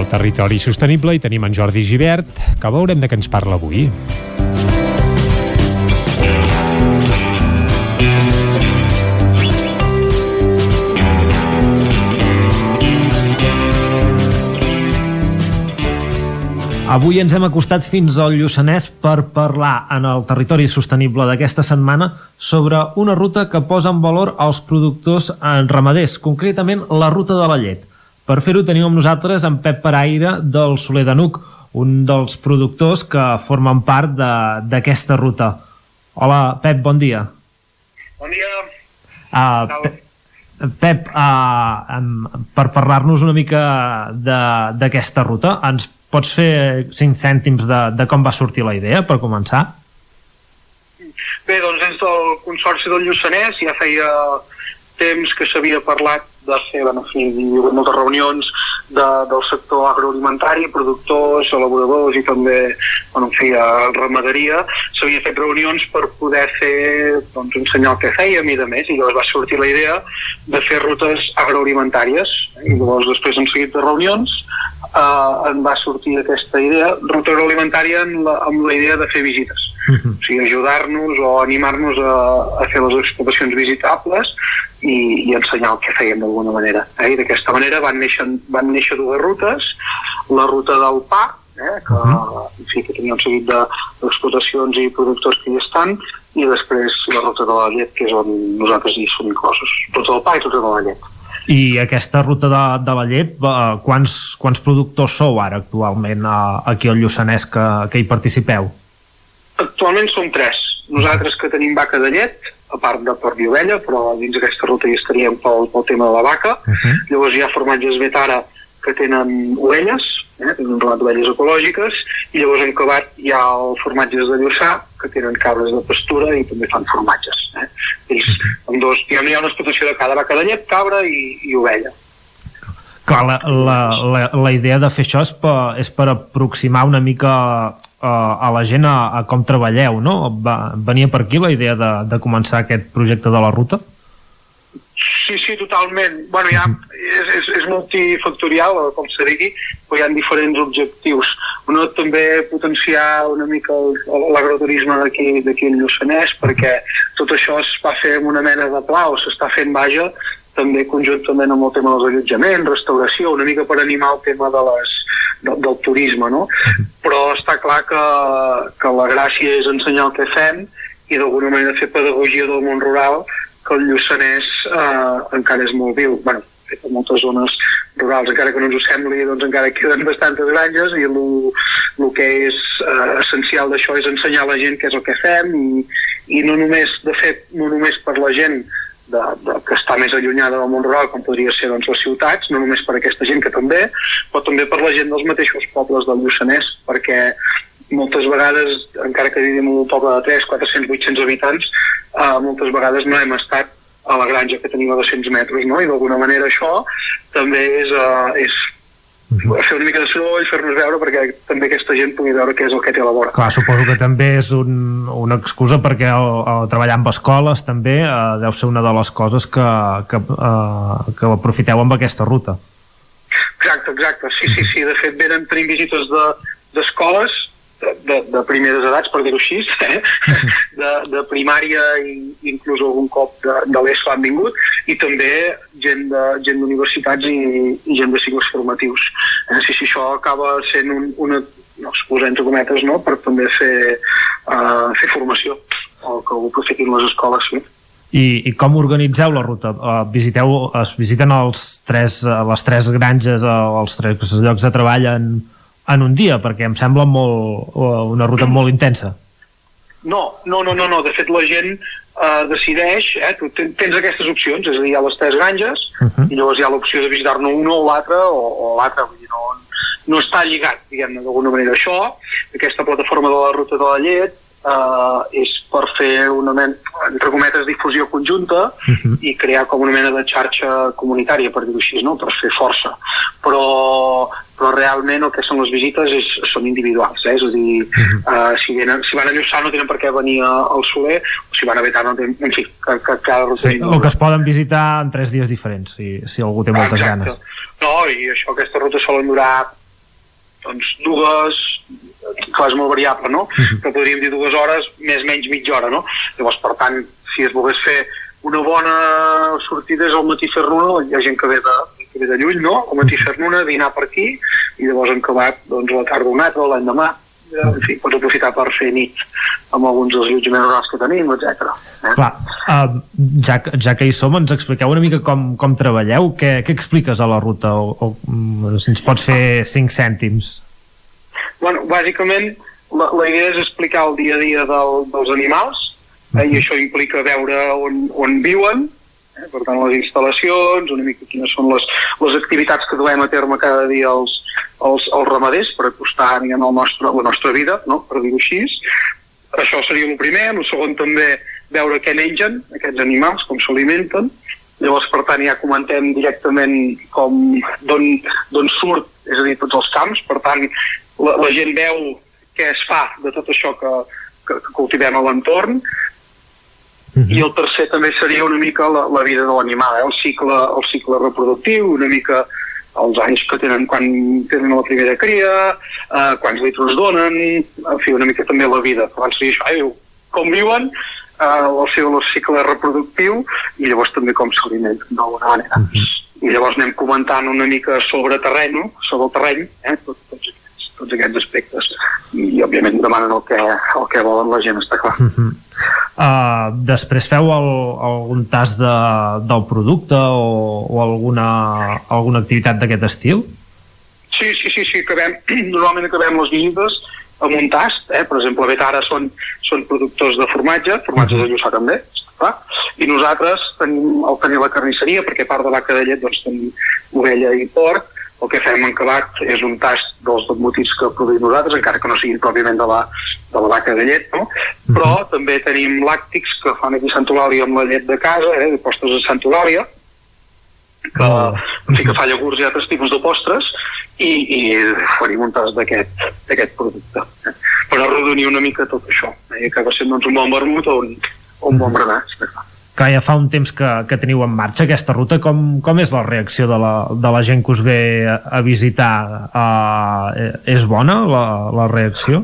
I al territori sostenible hi tenim en Jordi Givert, que veurem de què ens parla avui. Avui ens hem acostat fins al Lluçanès per parlar en el territori sostenible d'aquesta setmana sobre una ruta que posa en valor els productors en ramaders, concretament la ruta de la llet. Per fer-ho tenim amb nosaltres en Pep Paraire del Soler de Nuc, un dels productors que formen part de- d'aquesta ruta. Hola, Pep, bon dia. Bon dia. Uh, Pe Pep, uh, um, per parlar-nos una mica de- d'aquesta ruta, ens pots fer cinc cèntims de, de com va sortir la idea, per començar? Bé, doncs des del Consorci del Lluçanès ja feia temps que s'havia parlat de fer, bueno, en fi, hi ha hagut moltes reunions de, del sector agroalimentari, productors, elaboradors i també, bueno, en fi, a ramaderia. S'havia fet reunions per poder fer, doncs, ensenyar el que fèiem i de més, i llavors va sortir la idea de fer rutes agroalimentàries. I llavors, després, en seguit de reunions, eh, en va sortir aquesta idea, ruta agroalimentària amb la, amb la idea de fer visites. O sigui, ajudar-nos o animar-nos a, a fer les explotacions visitables i, i ensenyar el que fèiem de d'alguna manera. Eh? I d'aquesta manera van néixer, van néixer dues rutes, la ruta del pa, eh? que, uh -huh. en fi, que tenia un seguit d'explotacions de, i productors que hi estan, i després la ruta de la llet, que és on nosaltres hi som inclosos. Ruta del pa i ruta de la llet. I aquesta ruta de, de la llet, quants, quants productors sou ara actualment aquí al Lluçanès que, que hi participeu? Actualment som tres. Nosaltres que tenim vaca de llet, a part de porc i ovella, però dins d'aquesta ruta hi estaríem pel, pel tema de la vaca. Uh -huh. Llavors hi ha formatges Betara que tenen ovelles, eh, un relat d'ovelles ecològiques, i llavors en acabat hi ha el formatges de Lluçà, que tenen cabres de pastura i també fan formatges. Eh? Ells, amb dos, hi ha una explotació de cada vaca de llet, cabra i, i ovella. La, la, la, la idea de fer això és per, és per aproximar una mica a la gent a, a com treballeu, no? Va, venia per aquí la idea de, de començar aquest projecte de la ruta? Sí, totalment. Bueno, ja és, és, és multifactorial, com se digui, però hi ha diferents objectius. Un també potenciar una mica l'agroturisme d'aquí al Lluçanès, perquè tot això es va fer amb una mena de pla, o s'està fent, vaja, també conjuntament amb el tema dels allotjaments, restauració, una mica per animar el tema de les, de, del turisme, no? Però està clar que, que la gràcia és ensenyar el que fem i d'alguna manera fer pedagogia del món rural que el Lluçanès eh, encara és molt viu. bueno, en moltes zones rurals, encara que no ens ho sembli, doncs encara queden bastantes granges i el que és eh, essencial d'això és ensenyar a la gent què és el que fem i, i no només, de fet, no només per la gent de, de, que està més allunyada del món rural, com podria ser doncs, les ciutats, no només per aquesta gent que també, però també per la gent dels mateixos pobles del Lluçanès, perquè moltes vegades, encara que vivim en un poble de 3, 400, 800 habitants, eh, moltes vegades no hem estat a la granja que tenim a 200 metres, no? i d'alguna manera això també és, uh, és -huh. fer una mica de soroll, fer-nos veure perquè també aquesta gent pugui veure què és el que té a la vora. Clar, suposo que també és un, una excusa perquè el, el treballar amb escoles també eh, deu ser una de les coses que, que, eh, que aprofiteu amb aquesta ruta. Exacte, exacte. Sí, sí, sí. De fet, venen, tenim visites d'escoles de, de, de primeres edats, per dir-ho així, (laughs) eh? de, de primària i inclús algun cop de, de l'ESO han vingut, i també gent d'universitats i, i gent de cicles formatius. Eh? Sí, sí, això acaba sent un, una, no es posa entre cometes, no? per també fer, uh, fer formació, o que ho aprofitin les escoles, sí. I, i com organitzeu la ruta? Uh, visiteu, es visiten els tres, uh, les tres granges, uh, els tres llocs de treball en, en un dia, perquè em sembla molt, una ruta molt intensa. No, no, no, no, no. de fet la gent eh, decideix, eh, tu tens aquestes opcions, és a dir, hi ha les tres granges, uh -huh. i llavors hi ha l'opció de visitar-ne una o l'altra, o, o l'altra, vull dir, no, no està lligat, diguem-ne, d'alguna manera. Això, aquesta plataforma de la ruta de la llet, eh, és per fer una mena, entre cometes, difusió conjunta uh -huh. i crear com una mena de xarxa comunitària, per dir-ho així, no? per fer força. Però, però realment el que són les visites és, són individuals, eh? és a dir, uh -huh. uh, si, venen, si van a Lluçà no tenen per què venir al Soler, o si van a Betà no tenen... En fi, que, que cada. Sí, o que es poden visitar en tres dies diferents, si, si algú té moltes Exacte. ganes. No, i això, aquesta ruta solen durar doncs, dues, clar, és molt variable, no? Uh -huh. Però podríem dir dues hores, més menys mitja hora, no? Llavors, per tant, si es volgués fer una bona sortida és al matí fer-ne hi ha gent que ve de, que ve de lluny, no? Al matí fer-ne una, dinar per aquí, i llavors en acabat, doncs, la tarda un altre, l'endemà, en fi, pots aprofitar per fer nit amb alguns dels allotjaments rurals que tenim, etc. Eh? Clar, uh, ja, ja que hi som, ens expliqueu una mica com, com treballeu, què, què expliques a la ruta, o, o mm, si ens pots fer cinc cèntims? Bueno, bàsicament, la, la idea és explicar el dia a dia del, dels animals, eh, i això implica veure on, on viuen, eh, per tant, les instal·lacions, una mica quines són les, les activitats que duem a terme cada dia els, els, els ramaders per acostar diguem, el nostre, la nostra vida, no? per dir-ho així. Això seria el primer. El segon també veure què mengen aquests animals, com s'alimenten. Llavors, per tant, ja comentem directament com d'on surt, és a dir, tots els camps. Per tant, la, la gent veu què es fa de tot això que, que, que cultivem a l'entorn. Uh -huh. I el tercer també seria una mica la, la vida de l'animal, eh? el, cicle, el cicle reproductiu, una mica els anys que tenen quan tenen la primera cria, eh, quants litres donen, en fi, una mica també la vida. Abans seria això, eh, com viuen, eh, el seu cicle reproductiu i llavors també com s'alimenta d'alguna manera. Mm -hmm. I llavors anem comentant una mica sobre terreny, sobre el terreny, eh, tot, tots, tots aquests aspectes. I, òbviament, demanen el que, el que volen la gent, està clar. Mm -hmm. Uh, després feu el, algun tast de, del producte o, o alguna, alguna activitat d'aquest estil? Sí, sí, sí, sí, acabem, (clears throat) normalment acabem les visites amb un tast, eh? per exemple, a Betara són, són productors de formatge, formatge de Lluçà també, clar, i nosaltres tenim, al tenir la carnisseria, perquè a part de vaca de llet doncs, tenim ovella i porc, el que fem en Cabac és un tast dels embotits que produïm nosaltres, encara que no sigui pròpiament de la, de la vaca de llet, no? però uh -huh. també tenim làctics que fan aquí a Sant Eulàlia amb la llet de casa, eh, postres de Sant Eulàlia, que, oh. sí que fa llegurs i altres tipus de postres i, i farim un tas d'aquest producte eh? per arrodonir una mica tot això eh? acaba sent doncs, un bon vermut o un, o un bon berenar que ja fa un temps que, que teniu en marxa aquesta ruta, com, com és la reacció de la, de la gent que us ve a, visitar? Uh, és bona la, la reacció?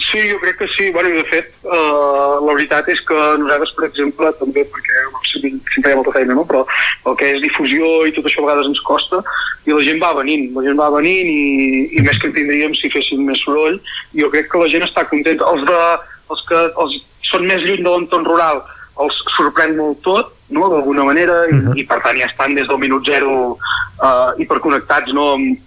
Sí, jo crec que sí. Bueno, de fet, uh, la veritat és que nosaltres, per exemple, també, perquè sempre hi ha molta feina, no? però el que és difusió i tot això a vegades ens costa, i la gent va venint, la gent va venint i, i més que tindríem si fessin més soroll, jo crec que la gent està contenta. Els, de, els que els són més lluny de l'entorn rural els sorprèn molt tot, no?, d'alguna manera, i, uh -huh. i per tant ja estan des del minut zero uh, hiperconnectats no?, amb,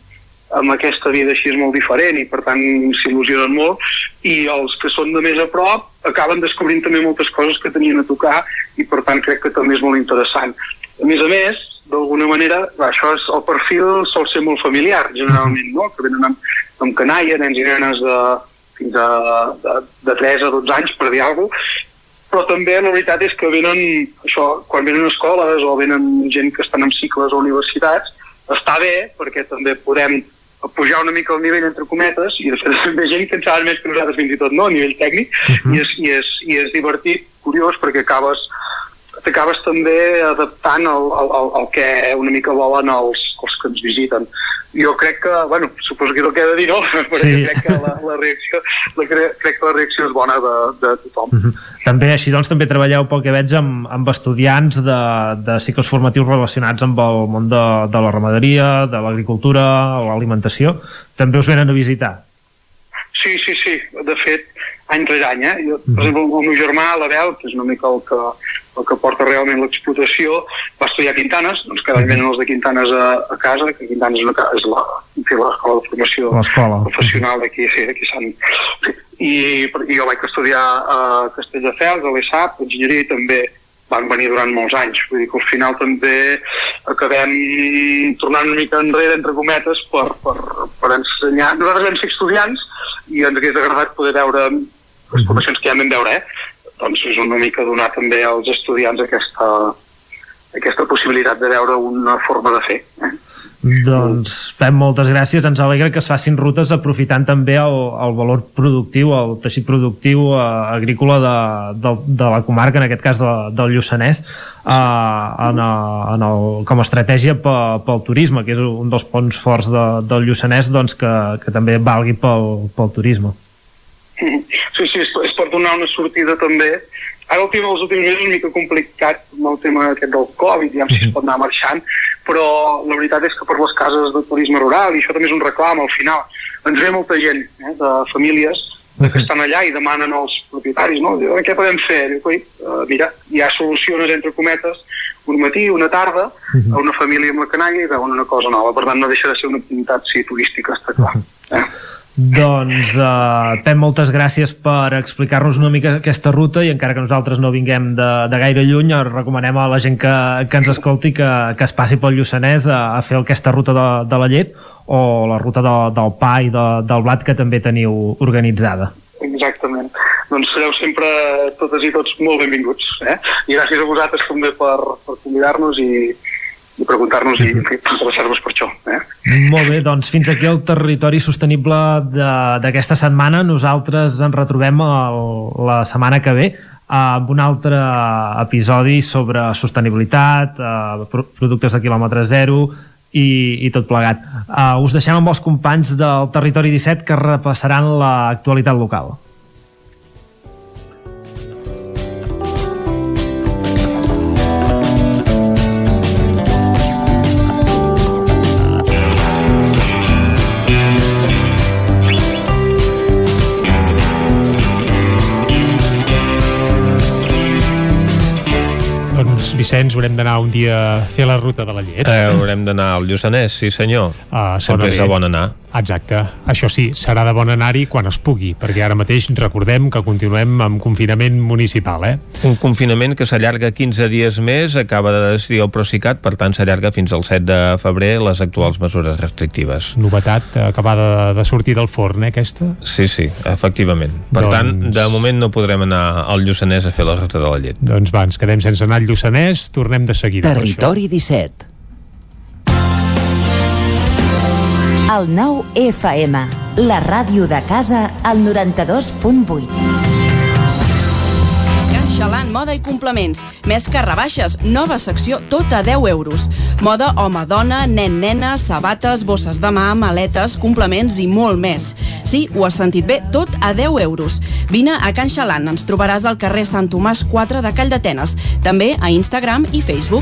amb aquesta vida així és molt diferent i per tant s'il·lusionen molt i els que són de més a prop acaben descobrint també moltes coses que tenien a tocar i per tant crec que també és molt interessant. A més a més, d'alguna manera, això és, el perfil sol ser molt familiar, generalment, no? que venen amb, amb canalla, nens i nenes de, fins a de, de 3 a 12 anys, per dir alguna cosa, però també la veritat és que venen, això, quan venen escoles o venen gent que estan en cicles o universitats, està bé perquè també podem pujar una mica el nivell entre cometes i després també gent que en saben més que nosaltres fins i tot no, a nivell tècnic uh -huh. i, és, i, és, i és divertit, curiós perquè acabes t'acabes també adaptant al, al, al que una mica volen els, els que ens visiten jo crec que, bueno, suposo que és el que he de dir, no? (laughs) Però sí. crec que la, la reacció la, crec que la reacció és bona de, de tothom. Mm -hmm. També, així doncs, també treballeu pel que veig amb, amb estudiants de, de cicles formatius relacionats amb el món de, de la ramaderia, de l'agricultura, l'alimentació. També us venen a visitar? Sí, sí, sí. De fet, any rere any. Eh? Jo, per exemple, el meu germà, l'Abel, que és una mica el que, el que porta realment l'explotació, va estudiar Quintanes, doncs cada any venen els de Quintanes a, a casa, que Quintanes és, una, és la, l'escola de formació professional d'aquí, sí, d'aquí Sant... I, I jo vaig estudiar a Castelldefels, a l'ESAP, enginyeria i també van venir durant molts anys. Vull dir que al final també acabem tornant una mica enrere, entre cometes, per, per, per ensenyar. Nosaltres vam ser estudiants i ens hagués agradat poder veure les formacions que ja vam veure, eh? doncs és una mica donar també als estudiants aquesta, aquesta possibilitat de veure una forma de fer. Eh? Doncs, Pep, moltes gràcies. Ens alegra que es facin rutes aprofitant també el, el valor productiu, el teixit productiu eh, agrícola de, de, de la comarca, en aquest cas de, del Lluçanès, eh, en, en el, com a estratègia pel, pel turisme, que és un dels ponts forts de, del Lluçanès doncs, que, que també valgui pel, pel turisme. Sí, sí, és, és per donar una sortida també Ara últim, els últims mesos és una mica complicat amb el tema aquest del Covid, ja si es pot anar marxant, però la veritat és que per les cases de turisme rural, i això també és un reclam al final, ens ve molta gent eh, de famílies que estan allà i demanen als propietaris, no? Diuen, què podem fer? Diu, uh, mira, hi ha solucions entre cometes, un matí, una tarda, a una família amb la canalla i veuen una cosa nova. Per tant, no deixa de ser una activitat sí, turística, està clar. Eh? Doncs, uh, Pep, moltes gràcies per explicar-nos una mica aquesta ruta i encara que nosaltres no vinguem de, de gaire lluny, recomanem a la gent que, que ens escolti que, que es passi pel Lluçanès a, a fer aquesta ruta de, de la llet o la ruta de, del pa i de, del blat que també teniu organitzada. Exactament. Doncs sereu sempre totes i tots molt benvinguts. Eh? I gràcies a vosaltres també per, per convidar-nos i, i preguntar-nos i interessar-vos per això. Eh? Molt bé, doncs fins aquí el territori sostenible d'aquesta setmana. Nosaltres ens retrobem el, la setmana que ve amb un altre episodi sobre sostenibilitat, eh, productes de quilòmetre zero i, i tot plegat. Uh, us deixem amb els companys del Territori 17 que repassaran l'actualitat local. Vicenç, haurem d'anar un dia a fer la ruta de la llet. Eh, haurem d'anar al Lluçanès, sí senyor. Ah, Sempre és de bon anar. Exacte. Això sí, serà de bon anar-hi quan es pugui, perquè ara mateix recordem que continuem amb confinament municipal, eh? Un confinament que s'allarga 15 dies més, acaba de decidir el Procicat, per tant s'allarga fins al 7 de febrer les actuals mesures restrictives. Novetat acabada de sortir del forn, eh, aquesta? Sí, sí, efectivament. Per Doncs- tant, de moment no podrem anar al Lluçanès a fer la ruta de la llet. Doncs va, ens quedem sense anar al Lluçanès, tornem de seguida. per això. Territori 17. El 9 FM, la ràdio de casa, al 92.8. Can Xalant, moda i complements. Més que rebaixes, nova secció tot a 10 euros. Moda home-dona, nen-nena, sabates, bosses de mà, maletes, complements i molt més. Sí, ho has sentit bé, tot a 10 euros. Vine a Can Xalant, ens trobaràs al carrer Sant Tomàs 4 de Call d'Atenes. També a Instagram i Facebook.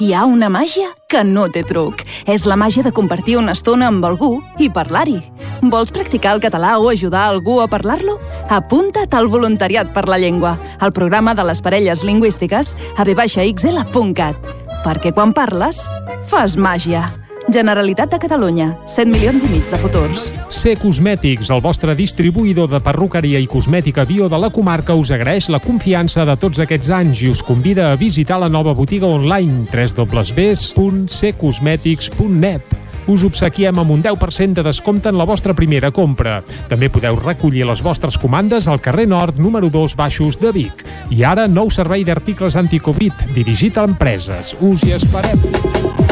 Hi ha una màgia que no té truc. És la màgia de compartir una estona amb algú i parlar-hi. Vols practicar el català o ajudar algú a parlar-lo? Apunta't al Voluntariat per la Llengua, al programa de les parelles lingüístiques a vxl.cat. Perquè quan parles, fas màgia. Generalitat de Catalunya, 100 milions i mig de futurs. C Cosmètics, el vostre distribuïdor de perruqueria i cosmètica bio de la comarca, us agraeix la confiança de tots aquests anys i us convida a visitar la nova botiga online www.ccosmetics.net us obsequiem amb un 10% de descompte en la vostra primera compra. També podeu recollir les vostres comandes al carrer Nord, número 2, baixos de Vic. I ara, nou servei d'articles anticovid, dirigit a empreses. Us hi esperem.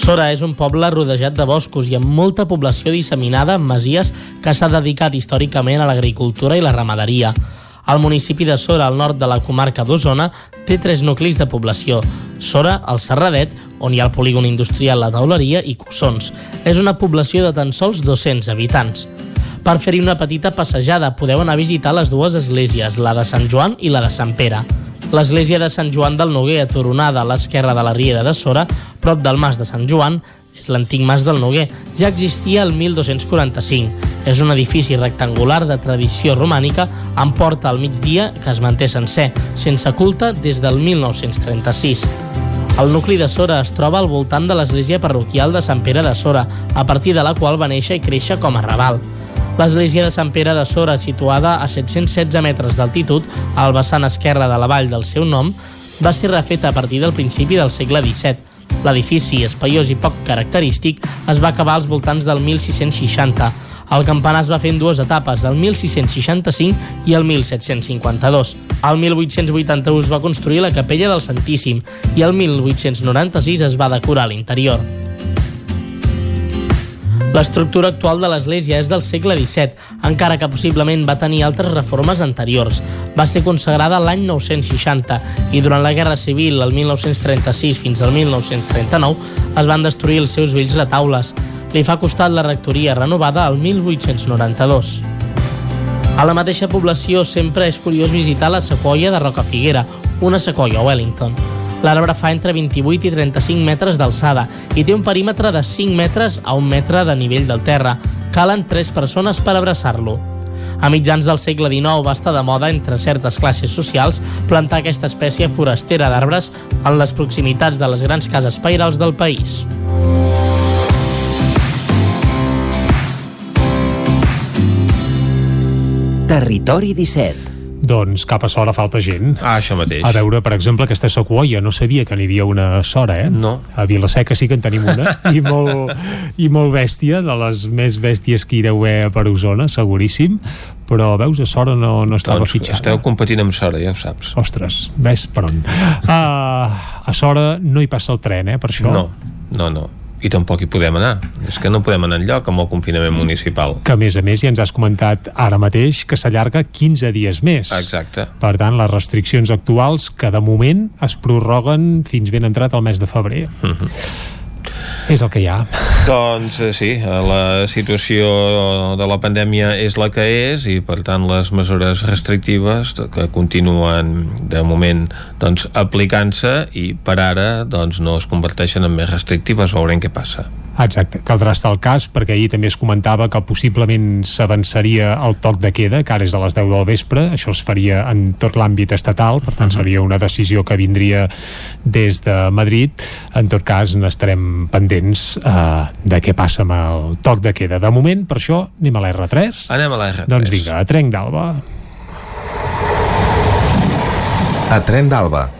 Sora és un poble rodejat de boscos i amb molta població disseminada en masies que s'ha dedicat històricament a l'agricultura i la ramaderia. El municipi de Sora, al nord de la comarca d'Osona, té tres nuclis de població. Sora, el Serradet, on hi ha el polígon industrial La Tauleria, i Cussons. És una població de tan sols 200 habitants. Per fer-hi una petita passejada podeu anar a visitar les dues esglésies, la de Sant Joan i la de Sant Pere. L'església de Sant Joan del Noguer, atoronada a l'esquerra de la Riera de Sora, prop del Mas de Sant Joan, és l'antic Mas del Noguer, ja existia el 1245. És un edifici rectangular de tradició romànica amb porta al migdia que es manté sencer, sense culte des del 1936. El nucli de Sora es troba al voltant de l'església parroquial de Sant Pere de Sora, a partir de la qual va néixer i créixer com a Raval. L'església de Sant Pere de Sora, situada a 716 metres d'altitud, al vessant esquerre de la vall del seu nom, va ser refeta a partir del principi del segle XVII. L'edifici, espaiós i poc característic, es va acabar als voltants del 1660. El campanar es va fer en dues etapes, el 1665 i el 1752. El 1881 es va construir la capella del Santíssim i el 1896 es va decorar l'interior. L'estructura actual de l'església és del segle XVII, encara que possiblement va tenir altres reformes anteriors. Va ser consagrada l'any 960 i durant la Guerra Civil, el 1936 fins al 1939, es van destruir els seus vells retaules. Li fa costat la rectoria renovada el 1892. A la mateixa població sempre és curiós visitar la sequoia de Rocafiguera, una sequoia Wellington. L'arbre fa entre 28 i 35 metres d'alçada i té un perímetre de 5 metres a 1 metre de nivell del terra. Calen 3 persones per abraçar-lo. A mitjans del segle XIX va estar de moda entre certes classes socials plantar aquesta espècie forastera d'arbres en les proximitats de les grans cases pairals del país. Territori 17 doncs cap a Sora falta gent. Ah, això mateix. A veure, per exemple, aquesta sequoia, no sabia que n'hi havia una Sora, eh? No. A Vilaseca sí que en tenim una, (laughs) i molt, i molt bèstia, de les més bèsties que hi deu haver per Osona, seguríssim, però veus, a Sora no, no estava doncs fitxada. esteu competint amb Sora, ja ho saps. Ostres, ves per on. Uh, a Sora no hi passa el tren, eh, per això. No, no, no i tampoc hi podem anar. És que no podem anar enlloc amb el confinament municipal. Que a més a més ja ens has comentat ara mateix que s'allarga 15 dies més. Exacte. Per tant, les restriccions actuals que de moment es prorroguen fins ben entrat el mes de febrer. Mm -hmm. És el que hi ha. Doncs eh, sí, la situació de la pandèmia és la que és i per tant les mesures restrictives que continuen de moment doncs, aplicant-se i per ara doncs, no es converteixen en més restrictives, veurem què passa. Exacte, caldrà estar al cas perquè ahir també es comentava que possiblement s'avançaria el toc de queda, que ara és a les 10 del vespre, això es faria en tot l'àmbit estatal, per tant uh -huh. seria una decisió que vindria des de Madrid. En tot cas, n'estarem pendents uh, de què passa amb el toc de queda. De moment, per això, anem a l'R3. Anem a l'R3. Doncs vinga, a Trenc d'Alba. A Trenc d'Alba,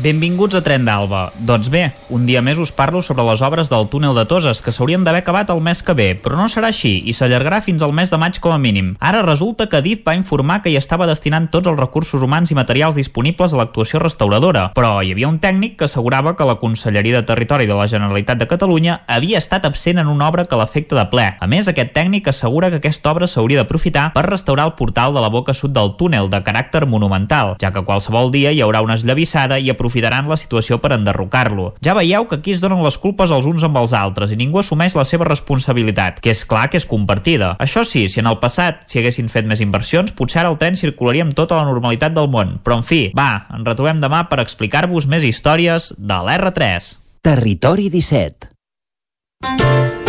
Benvinguts a Tren d'Alba. Doncs bé, un dia més us parlo sobre les obres del túnel de Toses, que s'haurien d'haver acabat el mes que ve, però no serà així i s'allargarà fins al mes de maig com a mínim. Ara resulta que DIF va informar que hi estava destinant tots els recursos humans i materials disponibles a l'actuació restauradora, però hi havia un tècnic que assegurava que la Conselleria de Territori de la Generalitat de Catalunya havia estat absent en una obra que l'afecta de ple. A més, aquest tècnic assegura que aquesta obra s'hauria d'aprofitar per restaurar el portal de la boca sud del túnel de caràcter monumental, ja que qualsevol dia hi haurà una esllavissada i aprofitar aprofitaran la situació per enderrocar-lo. Ja veieu que aquí es donen les culpes els uns amb els altres i ningú assumeix la seva responsabilitat, que és clar que és compartida. Això sí, si en el passat s'hi haguessin fet més inversions, potser ara el tren circularia amb tota la normalitat del món. Però en fi, va, ens retrobem demà per explicar-vos més històries de l'R3. Territori 17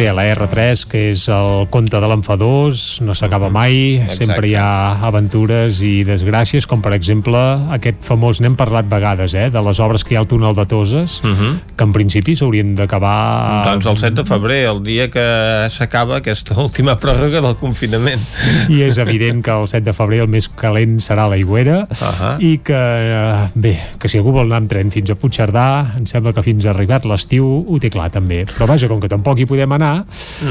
Bé, la R3, que és el conte de l'enfadós, no s'acaba mai, Exacte. sempre hi ha aventures i desgràcies, com per exemple aquest famós, n'hem parlat vegades, eh, de les obres que hi ha al túnel de Toses, Uh -huh. que en principi s'haurien d'acabar... Doncs el 7 de febrer, el dia que s'acaba aquesta (laughs) última pròrroga del confinament. I és evident que el 7 de febrer el més calent serà la Higuera Uh -huh. i que, eh, bé, que si algú vol anar amb tren fins a Puigcerdà, em sembla que fins a arribat l'estiu ho té clar també. Però vaja, com que tampoc hi podem anar,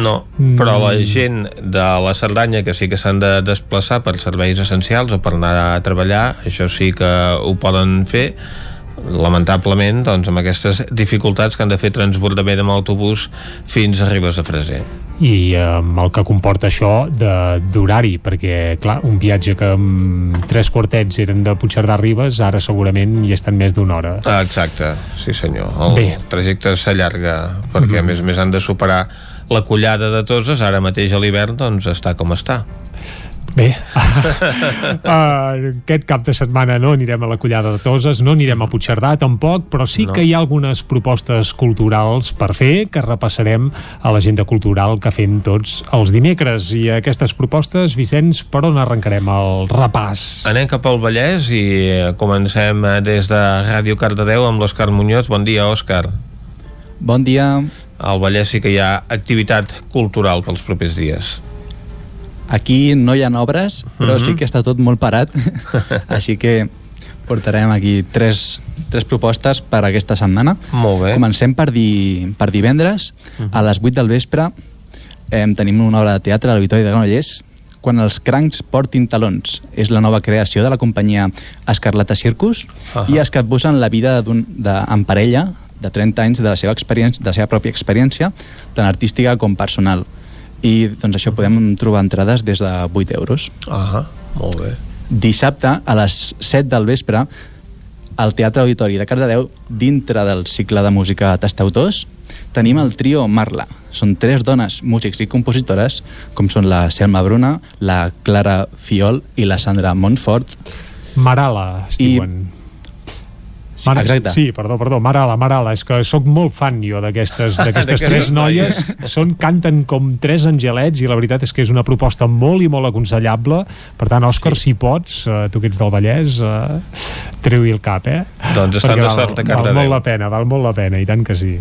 No, però la gent de la Cerdanya que sí que s'han de desplaçar per serveis essencials o per anar a treballar, això sí que ho poden fer. Lamentablement doncs, amb aquestes dificultats que han de fer transbordament amb autobús fins a Ribes de Freser. I eh, amb el que comporta això de- d'horari, perquè clar, un viatge que amb tres quartets eren de Puigcerdà a Ribes, ara segurament hi estan més d'una hora. ah, exacte, sí senyor. El Bé. trajecte s'allarga perquè a més a més han de superar la collada de Toses, ara mateix a l'hivern doncs està com està Bé, uh, (laughs) aquest cap de setmana no anirem a la Collada de Toses, no anirem a Puigcerdà tampoc, però sí No. que hi ha algunes propostes culturals per fer que repassarem a l'agenda cultural que fem tots els dimecres. I aquestes propostes, Vicenç, per on arrencarem el repàs? Anem cap al Vallès i eh, comencem eh, des de Ràdio Cardedeu amb l'Òscar Muñoz. Bon dia, Òscar. Bon dia. Al Vallès sí que hi ha activitat cultural pels propers dies. Aquí no hi ha obres, però Mhm. sí que està tot molt parat, (laughs) així que portarem aquí tres, tres propostes per aquesta setmana. Molt bé. Comencem per, di, per divendres, Mhm. a les 8 del vespre, eh, tenim una obra de teatre a l'Auditori de Granollers, quan els crancs portin talons. És la nova creació de la companyia Escarlata Circus Ahà. i es capbussa en la vida en parella de 30 anys de la seva experiència, de la seva pròpia experiència, tant artística com personal. I doncs això podem trobar entrades des de 8 euros. Ah, molt bé. Dissabte, a les 7 del vespre, al Teatre Auditori de Cardedeu, dintre del cicle de música Tastautors, tenim el trio Marla. Són tres dones, músics i compositores, com són la Selma Bruna, la Clara Fiol i la Sandra Montfort. Marala, es I- Mare, Exacte. Sí, perdó, perdó, Marala, Marala, és que sóc molt fan jo (laughs) d'aquestes tres noies. Són, canten com tres angelets i la veritat és que és una proposta molt i molt aconsellable. Per tant, Òscar, sí. si pots, eh, tu que ets del Vallès, eh, treu-hi el cap, eh? Doncs estan Perquè de val- sort Val Cardedeu. molt la pena, val molt la pena, i tant que sí.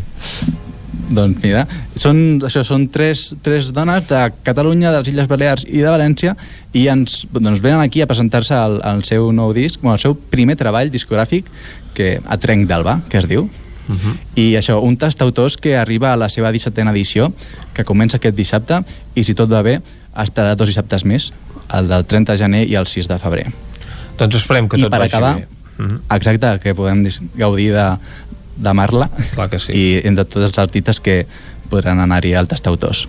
Doncs mira, són, això, són tres, tres dones de Catalunya, de les Illes Balears i de València i ens doncs, venen aquí a presentar-se al, al seu nou disc, bueno, el seu primer treball discogràfic que a Trenc d'Alba, que es diu. Uh -huh. I això, un tastautors que arriba a la seva 17a edició, que comença aquest dissabte, i si tot va bé, estarà dos dissabtes més, el del 30 de gener i el 6 de febrer. Doncs esperem que I tot vagi acabar, bé. Mhm. exacte, que podem gaudir de, de Marla Clar que sí. i entre tots els artistes que podran anar-hi al tastautors.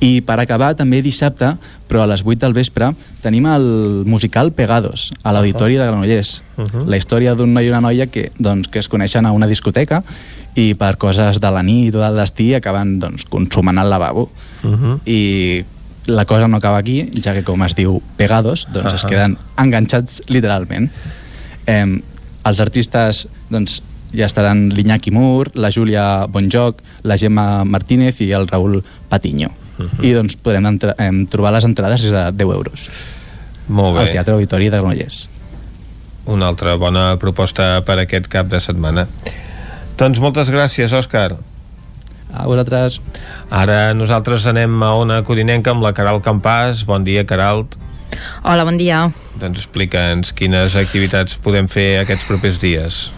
I per acabar, també dissabte, però a les 8 del vespre, tenim el musical Pegados, a l'Auditori de Granollers. Uh -huh. La història d'un noi i una noia que, doncs, que es coneixen a una discoteca i per coses de la nit o del destí acaben doncs, consumant al lavabo. Uh -huh. I la cosa no acaba aquí, ja que com es diu Pegados, doncs es Ahà. queden enganxats literalment. Eh, els artistes doncs, ja estaran l'Iñaki Mur, la Júlia Bonjoc, la Gemma Martínez i el Raül Patiño. Uh Mhm. -huh. I doncs podrem em, trobar les entrades des de 10 euros. Molt bé. Al Teatre Auditori de Granollers. Una altra bona proposta per aquest cap de setmana. Doncs moltes gràcies, Òscar. A vosaltres. Ara nosaltres anem a Ona Codinenca amb la Caral Campàs. Bon dia, Caralt. Hola, bon dia. Doncs explica'ns quines activitats podem fer aquests propers dies.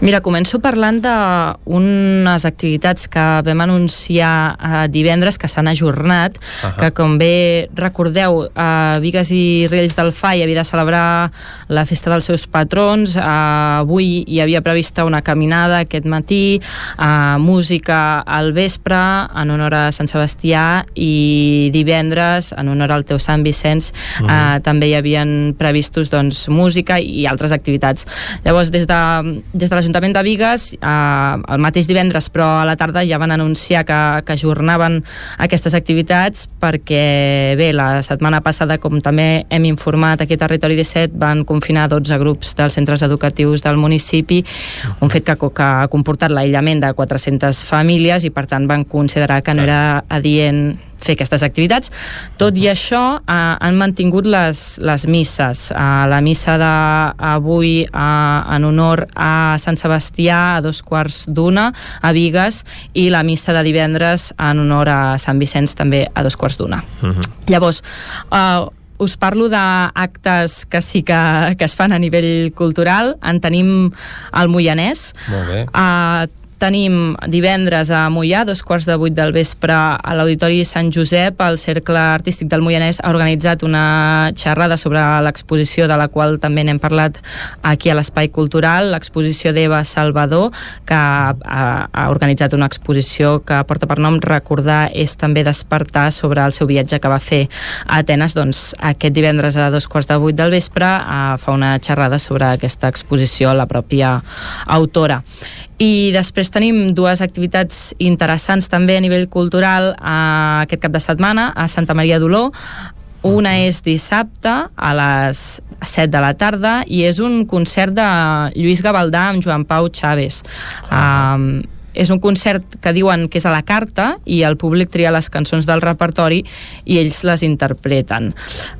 Mira, començo parlant d'unes activitats que vam anunciar eh, divendres que s'han ajornat, Ahà. que com bé recordeu, a Vigues i Riells del FAI havia de celebrar la festa dels seus patrons, eh, avui hi havia prevista una caminada aquest matí, eh, música al vespre en honor a Sant Sebastià i divendres en honor al teu Sant Vicenç eh, Mhm. també hi havien previstos doncs, música i altres activitats. Llavors, des de, des de l'Ajuntament de Vigues, eh, el mateix divendres, però a la tarda ja van anunciar que, que ajornaven aquestes activitats perquè, bé, la setmana passada, com també hem informat aquí a Territori 17, van confinar 12 grups dels centres educatius del municipi, un fet que, que ha comportat l'aïllament de 400 famílies i, per tant, van considerar que no era adient fer aquestes activitats. Tot i això, eh, han mantingut les, les misses. Eh, la missa d'avui eh, en honor a Sant Sebastià a dos quarts d'una a Vigues i la missa de divendres en honor a Sant Vicenç també a dos quarts d'una. Llavors, eh, us parlo d'actes que sí que, que es fan a nivell cultural. En tenim al Moianès. Molt bé. Uh, tenim divendres a Mollà, dos quarts de vuit del vespre a l'Auditori Sant Josep, el Cercle Artístic del Moianès ha organitzat una xerrada sobre l'exposició de la qual també n'hem parlat aquí a l'Espai Cultural, l'exposició d'Eva Salvador, que ha, ha organitzat una exposició que porta per nom Recordar és també despertar sobre el seu viatge que va fer a Atenes, doncs aquest divendres a dos quarts de vuit del vespre eh, fa una xerrada sobre aquesta exposició la pròpia autora. I després tenim dues activitats interessants també a nivell cultural eh, aquest cap de setmana a Santa Maria d'Oló. Una és dissabte a les 7 de la tarda i és un concert de Lluís Gavaldà amb Joan Pau Chaves. Um, és un concert que diuen que és a la carta i el públic tria les cançons del repertori i ells les interpreten.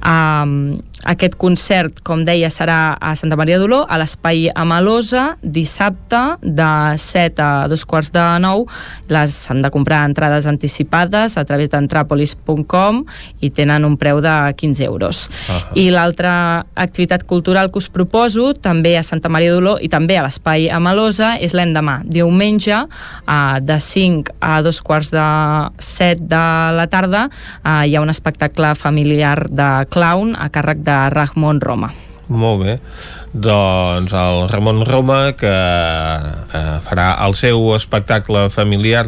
Um, aquest concert, com deia, serà a Santa Maria d'Oló, a l'Espai Amalosa, dissabte, de 7 a dos quarts de 9. Les s'han de comprar entrades anticipades a través d'entrapolis.com i tenen un preu de 15 euros. Uh -huh. I l'altra activitat cultural que us proposo, també a Santa Maria d'Oló i també a l'Espai Amalosa, és l'endemà, diumenge, de 5 a dos quarts de 7 de la tarda, uh, hi ha un espectacle familiar de clown a càrrec de Ramon Roma. Molt bé. Doncs el Ramon Roma, que eh, farà el seu espectacle familiar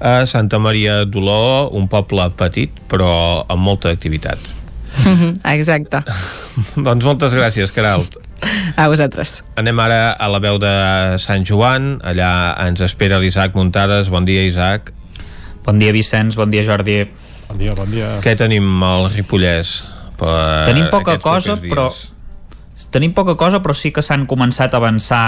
a Santa Maria d'Oló, un poble petit, però amb molta activitat. (laughs) Exacte. (laughs) doncs moltes gràcies, Caralt. A vosaltres. Anem ara a la veu de Sant Joan. Allà ens espera l'Isaac Muntades. Bon dia, Isaac. Bon dia, Vicenç. Bon dia, Jordi. Bon dia, bon dia. Què tenim al Ripollès? Per Tenim poca cosa, però? Tenim poca cosa, però sí que s'han començat a avançar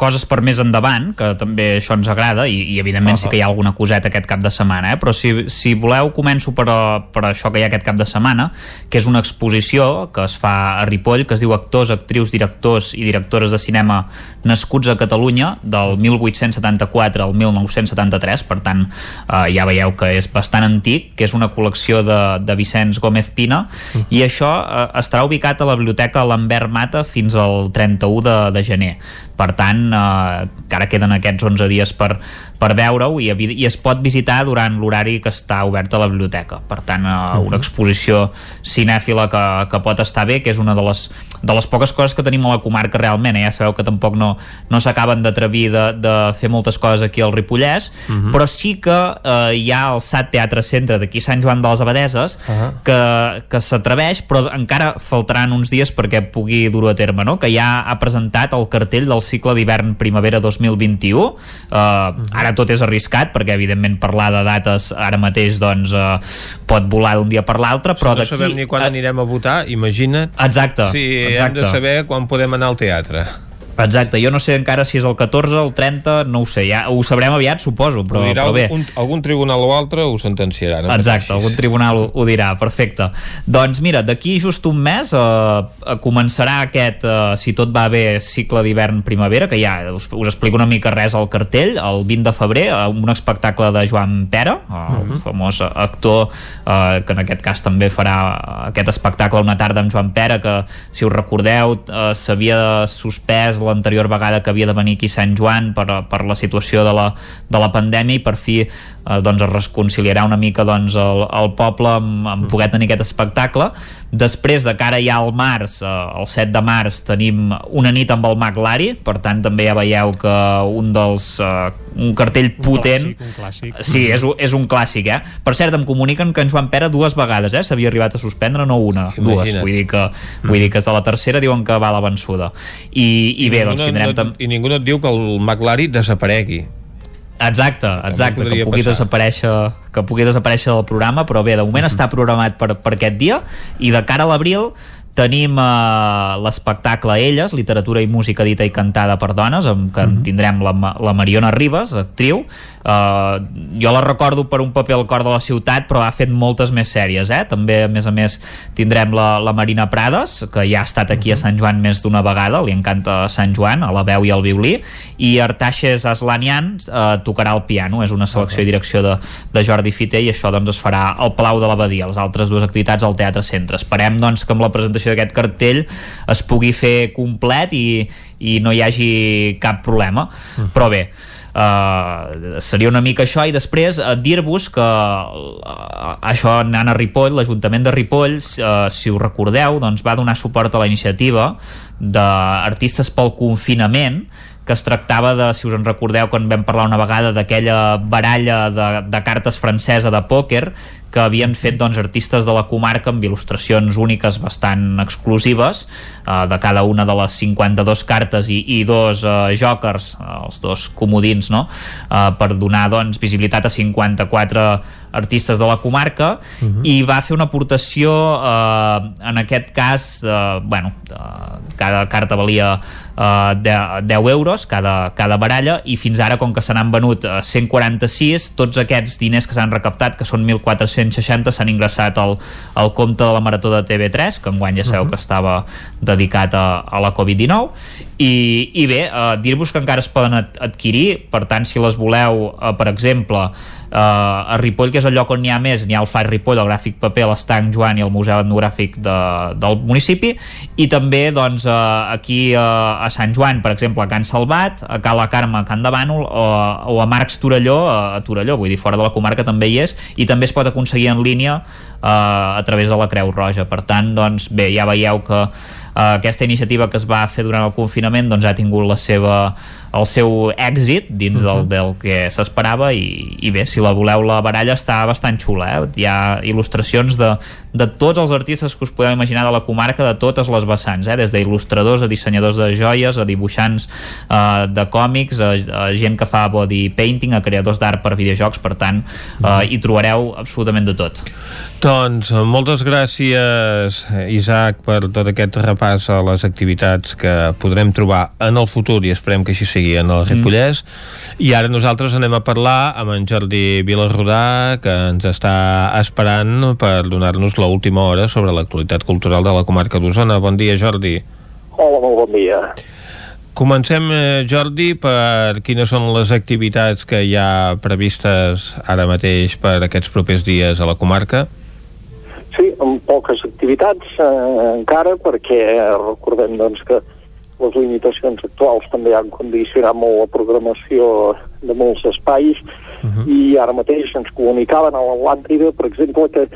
coses per més endavant, que també això ens agrada, i, i evidentment Ah, sí que hi ha alguna coseta aquest cap de setmana, eh? però si, si voleu començo per, eh, per això que hi ha aquest cap de setmana, que és una exposició que es fa a Ripoll, que es diu Actors, Actrius, Directors i Directores de Cinema nascuts a Catalunya del 1874 al 1973, per tant eh, ja veieu que és bastant antic, que és una col·lecció de, de Vicenç Gómez Pina, i això eh, estarà ubicat a la Biblioteca Lambert Mata fins al 31 de, de gener. Per tant, eh, encara queden aquests 11 dies per, per veure-ho i, i es pot visitar durant l'horari que està obert a la biblioteca. Per tant, eh, una exposició cinèfila que, que pot estar bé, que és una de les, de les poques coses que tenim a la comarca realment. Eh? Ja sabeu que tampoc no, no s'acaben d'atrevir de, de fer moltes coses aquí al Ripollès, Mhm. però sí que eh, hi ha el SAT Teatre Centre d'aquí Sant Joan de les Abadeses Ah. que, que s'atreveix, però encara faltaran uns dies perquè pugui dur-ho a terme, no? que ja ha presentat el cartell del cicle d'hivern-primavera 2021. Uh, ara tot és arriscat, perquè evidentment parlar de dates ara mateix doncs, uh, pot volar d'un dia per l'altre, però si no sabem ni quan anirem a votar, imagina't Exacte, si hem exacte. de saber quan podem anar al teatre. Exacte, jo no sé encara si és el 14, el 30, no ho sé, ja ho sabrem aviat, suposo, però, ho dirà però bé. algun, algun tribunal o altre ho sentenciarà. No Exacte, algun tribunal ho, ho dirà, perfecte. Doncs mira, d'aquí just un mes eh, eh, començarà aquest, eh, si tot va bé, cicle d'hivern-primavera, que ja us, us explico una mica res al cartell, el 20 de febrer, eh, un espectacle de Joan Pera, eh, el famós actor eh, que en aquest cas també farà aquest espectacle una tarda amb Joan Pera, que si us recordeu eh, s'havia suspès l'anterior vegada que havia de venir aquí Sant Joan per, per la situació de la, de la pandèmia i per fi eh, doncs es reconciliarà una mica doncs, el, el poble amb, amb poder tenir aquest espectacle després de cara ja al març eh, el 7 de març tenim una nit amb el Mag Lari per tant també ja veieu que un dels eh, un cartell potent clàssic, un clàssic. Sí, és, un- és un clàssic, eh? Per cert, em comuniquen que en Joan Pera dues vegades, eh? S'havia arribat a suspendre, no una, dues. Imagina't. Vull dir que, vull dir que és de la tercera diuen que va a la vençuda. I, i bé, ningú doncs tindrem... no, I ningú no et diu que el McLaren desaparegui. Exacte, exacte, que pugui, passar. desaparèixer, que pugui desaparèixer del programa, però bé, de moment està programat per, per aquest dia i de cara a l'abril tenim eh, l'espectacle Elles, literatura i música dita i cantada per dones, amb que en tindrem la, la Mariona Ribas, actriu. Uh, jo la recordo per un paper al cor de la ciutat, però ha fet moltes més sèries, eh? També, a més a més, tindrem la, la Marina Prades, que ja ha estat aquí a Sant Joan més d'una vegada, li encanta Sant Joan, a la veu i al violí, i Artaxes Aslanian uh, tocarà el piano, és una selecció i direcció de, de Jordi Fiter, i això doncs es farà al Palau de l'Abadia, les altres dues activitats al Teatre Centre. Esperem doncs que amb la presentació d'aquest cartell es pugui fer complet i, i no hi hagi cap problema, però bé Uh, seria una mica això i després uh, dir-vos que uh, això anant a Ripoll l'Ajuntament de Ripoll, uh, si us recordeu doncs va donar suport a la iniciativa d'artistes pel confinament que es tractava de, si us en recordeu quan vam parlar una vegada d'aquella baralla de, de cartes francesa de pòquer que havien fet doncs, artistes de la comarca amb il·lustracions úniques bastant exclusives eh, de cada una de les 52 cartes i, i dos eh, jokers, eh, els dos comodins no? eh, per donar doncs, visibilitat a 54 artistes de la comarca uh -huh. i va fer una aportació eh, en aquest cas eh, bueno, eh, cada carta valia eh, 10, 10 euros cada, cada baralla i fins ara com que se n'han venut eh, 146 tots aquests diners que s'han recaptat que són 1.460 s'han ingressat al, al compte de la Marató de TV3 que enguany ja sabeu uh -huh. que estava dedicat a, a la Covid-19 i, i bé, eh, dir-vos que encara es poden adquirir per tant si les voleu, eh, per exemple uh, a Ripoll, que és el lloc on n'hi ha més, n'hi ha el Far Ripoll, el Gràfic Paper, l'Estanc Joan i el Museu Etnogràfic de, del municipi, i també doncs, uh, aquí uh, a Sant Joan, per exemple, a Can Salvat, a Cala Carme, a Can de Bànol, o, o a Marcs Torelló, a, a Torelló, vull dir, fora de la comarca també hi és, i també es pot aconseguir en línia uh, a través de la Creu Roja. Per tant, doncs, bé, ja veieu que uh, aquesta iniciativa que es va fer durant el confinament doncs, ha tingut la seva el seu èxit dins del, mhm. del que s'esperava i, i bé, si la voleu la baralla està bastant xula, eh? hi ha il·lustracions de, de tots els artistes que us podeu imaginar de la comarca, de totes les vessants, eh? des d'il·lustradors a dissenyadors de joies, a dibuixants eh, de còmics, a, a gent que fa body painting, a creadors d'art per videojocs, per tant, eh, hi trobareu absolutament de tot. Doncs moltes gràcies, Isaac, per tot aquest repàs a les activitats que podrem trobar en el futur i esperem que així sigui en el mm. Ripollès. Mm. I ara nosaltres anem a parlar amb en Jordi Vilarrodà, que ens està esperant per donar-nos la última hora sobre l'actualitat cultural de la comarca d'Osona. Bon dia, Jordi. Hola, molt bon dia. Comencem, eh, Jordi, per quines són les activitats que hi ha previstes ara mateix per aquests propers dies a la comarca? Sí, amb poques activitats eh, encara, perquè recordem doncs, que les limitacions actuals també han condicionat molt la programació de molts espais uh -huh. i ara mateix ens comunicaven a l'Atlàntida, per exemple, que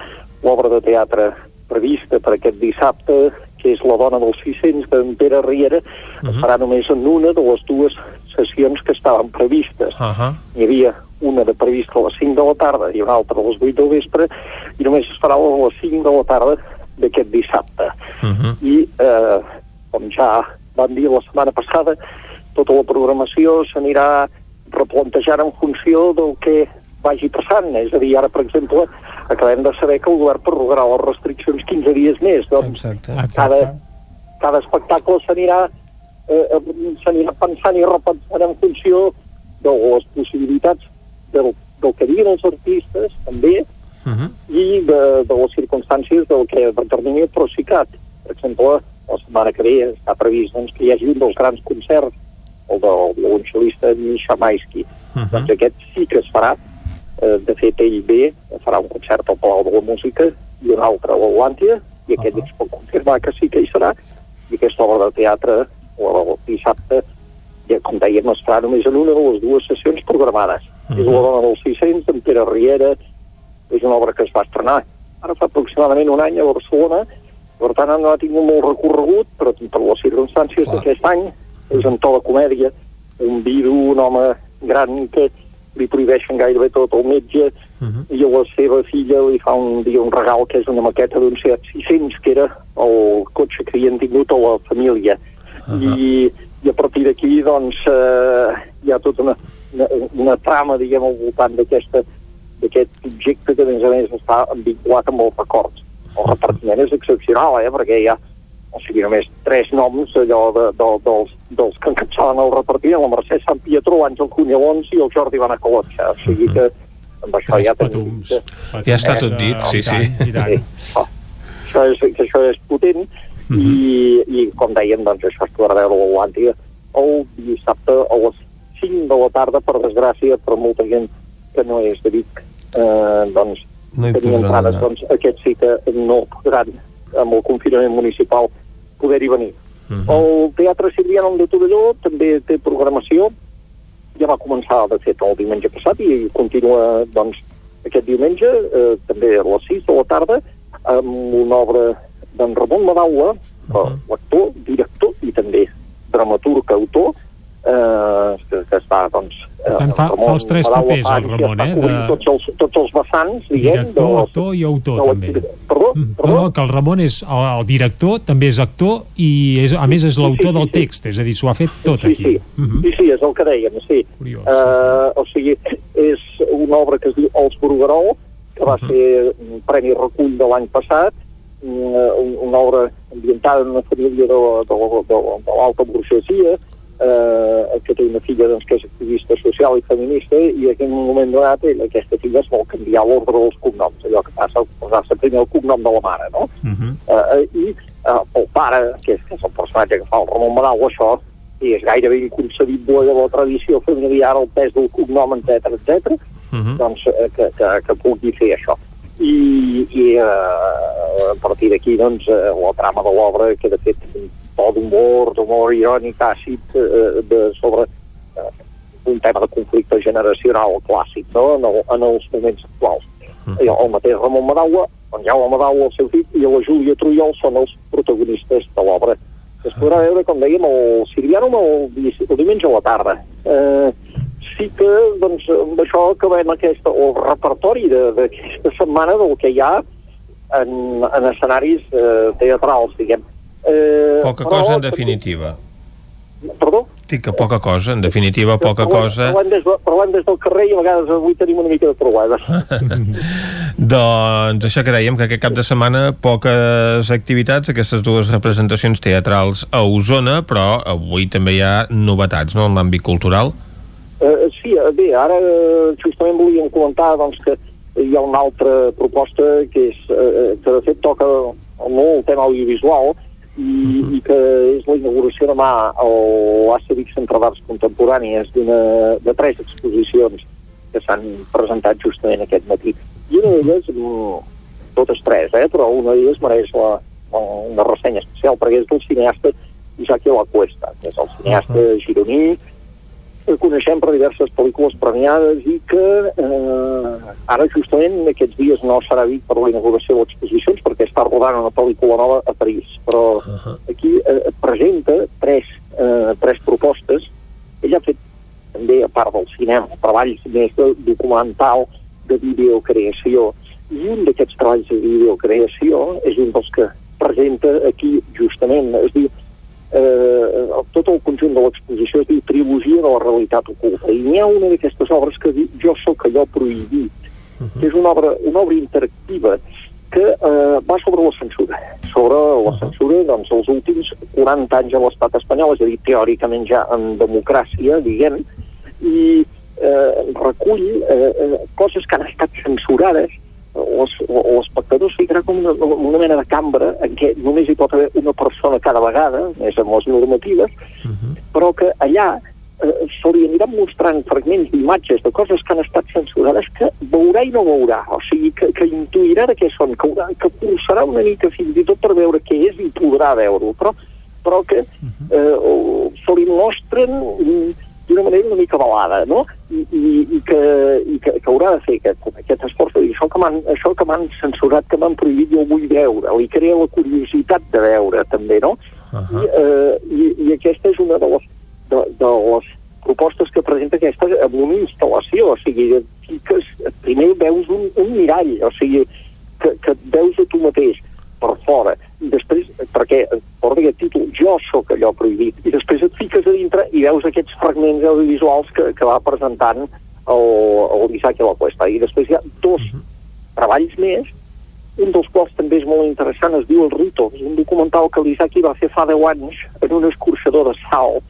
l'obra de teatre prevista per aquest dissabte, que és La dona dels 600 d'en Pere Riera, uh -huh. es farà només en una de les dues sessions que estaven previstes. Uh -huh. Hi havia una de prevista a les 5 de la tarda i una altra a les 8 del vespre, i només es farà a les 5 de la tarda d'aquest dissabte. Uh -huh. I, eh, com ja vam dir la setmana passada, tota la programació s'anirà replantejant en funció del que vagi passant. És a dir, ara, per exemple, acabem de saber que el govern prorrogarà les restriccions 15 dies més. Doncs Exacte. cada, cada espectacle s'anirà eh, eh, s'anirà pensant i repensant en funció de les possibilitats del, del que diuen els artistes, també, uh -huh. i de, de les circumstàncies del que determini el Procicat. Per exemple, la setmana que ve està previst doncs, que hi hagi un dels grans concerts, el del violoncel·lista Misha Maisky. Uh -huh. Doncs aquest sí que es farà, Eh, de fet, ell ve, farà un concert al Palau de la Música i un altre a l'Atlàntia, i aquest uh -huh. ens pot confirmar que sí que hi serà, i aquesta obra de teatre, el dissabte, ja, com dèiem, es farà només en una de les dues sessions programades. Uh -huh. És la dona dels 600, en Pere Riera, és una obra que es va estrenar ara fa aproximadament un any a Barcelona, per tant no ha tingut molt recorregut, però per les circumstàncies d'aquest any, és en to de comèdia, un vidu, un home gran que li prohibeixen gairebé tot el metge uh -huh. i a la seva filla li fa un dia un regal que és una maqueta d'un Seat 600 que era el cotxe que havien tingut a la família uh -huh. I, i a partir d'aquí doncs eh, hi ha tota una, una, una trama diguem al voltant d'aquesta d'aquest objecte que a més a més està vinculat amb els records el repartiment és excepcional eh, perquè hi ha o sigui, només tres noms allò de, de, dels, dels que encapçaven el repartiment, la Mercè Sant Pietró, l'Àngel Cunyalons i el Jordi Van Acolotxa. O sigui que amb això ja tenim... Que, ja està tot dit, sí, sí. sí. Oh, això, és, que això és potent uh -huh. i, i com dèiem, doncs això es podrà veure a l'Atlàntica el dissabte a les 5 de la tarda, per desgràcia, per molta gent que no és de Vic, eh, doncs no tenir entrades, doncs aquest sí que no podran amb el confinament municipal poder-hi venir. Uh mhm. -huh. El Teatre Sirvianum de Torelló també té programació, ja va començar, de fet, el diumenge passat i continua, doncs, aquest diumenge, eh, també a les 6 de la tarda, amb una obra d'en Ramon Madaula, uh -huh. l'actor, director i també dramaturg, autor, eh, que, que està, doncs... Per tant, fa, Ramon, fa els tres papers, el Ramon, eh? De... Tots, els, tots els vessants, diguem... Director, de... actor i autor, de... també. Perdó? Mm, perdó? No, no, que el Ramon és el, el director, també és actor i, és, a més, és l'autor sí, sí, del text, és a dir, s'ho ha fet tot sí, aquí. Sí. Uh -huh. sí, sí, és el que dèiem, sí. Curiós, uh, sí, sí. O sigui, és una obra que es diu Els Bruguerol, que va ser un premi recull de l'any passat, una, una obra ambientada en una família de, de, de, de l'alta burgesia, eh, que té una filla doncs, que és activista social i feminista i en un moment donat ell, aquesta filla es vol canviar l'ordre dels cognoms, allò que passa posar-se primer el cognom de la mare, no? Uh -huh. eh, i eh, el pare, que és, que és el personatge que fa el Ramon Marau, això i és gairebé inconcebible de la tradició familiar, el pes del cognom, etc etc, Uh -huh. doncs, eh, que, que, que pugui fer això. I, i eh, a partir d'aquí doncs, eh, la trama de l'obra que de fet to d'humor, d'humor irònic, àcid, eh, de, sobre eh, un tema de conflicte generacional clàssic no? en, el, en els moments actuals. -huh. El mateix Ramon Madaula, en Jaume Madaula, el seu fill, i la Júlia Trujol són els protagonistes de l'obra. Es podrà veure, com dèiem, el Sirianum el, el diumenge a la tarda. Eh, sí que, doncs, amb això acabem aquesta, el repertori de- d'aquesta setmana del que hi ha en, en escenaris eh, teatrals, diguem. Eh, Poca però- cosa, en definitiva. Perdó? Dic que poca cosa, en definitiva, poca Parlem- cosa. Parlem des, de, parlem des del carrer i a vegades avui tenim una mica de problemes. (laughs) Doncs això que dèiem, que aquest cap de setmana poques activitats, aquestes dues representacions teatrals a Osona, però avui també hi ha novetats no, en l'àmbit cultural. Uh, sí, eh, bé, ara eh, justament volíem comentar doncs, que hi ha una altra proposta que és eh, que de fet toca molt el tema audiovisual i, i que és la inauguració demà a l'Assa Vic Centre d'Arts Contemporànies de tres exposicions que s'han presentat justament aquest matí. I una d'elles, totes tres, eh, però una d'elles mereix la, la, una ressenya especial perquè és del cineasta Isaac La Cuesta, que és el cineasta gironí, que coneixem per diverses pel·lícules premiades i que eh, ara justament aquests dies no serà dit per la inauguració de exposicions perquè està rodant una pel·lícula nova a París però uh -huh. aquí eh, presenta tres, eh, tres propostes ell ha fet també a part del cinema treballs més de documental de videocreació i un d'aquests treballs de videocreació és un dels que presenta aquí justament es diu eh, tot el conjunt de l'exposició es diu Trilogia de la realitat oculta. I n'hi ha una d'aquestes obres que diu Jo sóc allò prohibit que és una obra, una obra interactiva que eh, va sobre la censura sobre la censura doncs, els últims 40 anys a l'estat espanyol és a dir, teòricament ja en democràcia diguem, i eh, recull eh, eh, coses que han estat censurades les- l'espectador es ficarà com una, una mena de cambra en què només hi pot haver una persona cada vegada, més amb les normatives, però que allà eh, se li aniran mostrant fragments d'imatges de coses que han estat censurades que veurà i no veurà, o sigui, que, que intuirà de què són, que, haurà, que cursarà una mica fins i tot per veure què és i podrà veure-ho, però, però que eh, o- se li mostren d'una manera una mica balada, no? I, i, i, que, i que, que haurà de fer aquest, aquest esforç de dir això que m'han que censurat, que m'han prohibit, jo vull veure. Li crea la curiositat de veure, també, no? Uh -huh. I, eh, i, I aquesta és una de les, de, de les propostes que presenta aquesta amb una instal·lació, o sigui, fiques, primer veus un, un mirall, o sigui, que, que et veus a tu mateix per fora, i després, perquè porta aquest títol, jo sóc allò prohibit, i després et fiques a dintre i veus aquests fragments audiovisuals que, que va presentant el, el Isaac i la Cuesta. I després hi ha dos treballs més, un dels quals també és molt interessant, es diu El Rito, és un documental que l'Isaki va fer fa 10 anys en un escorxador de sal,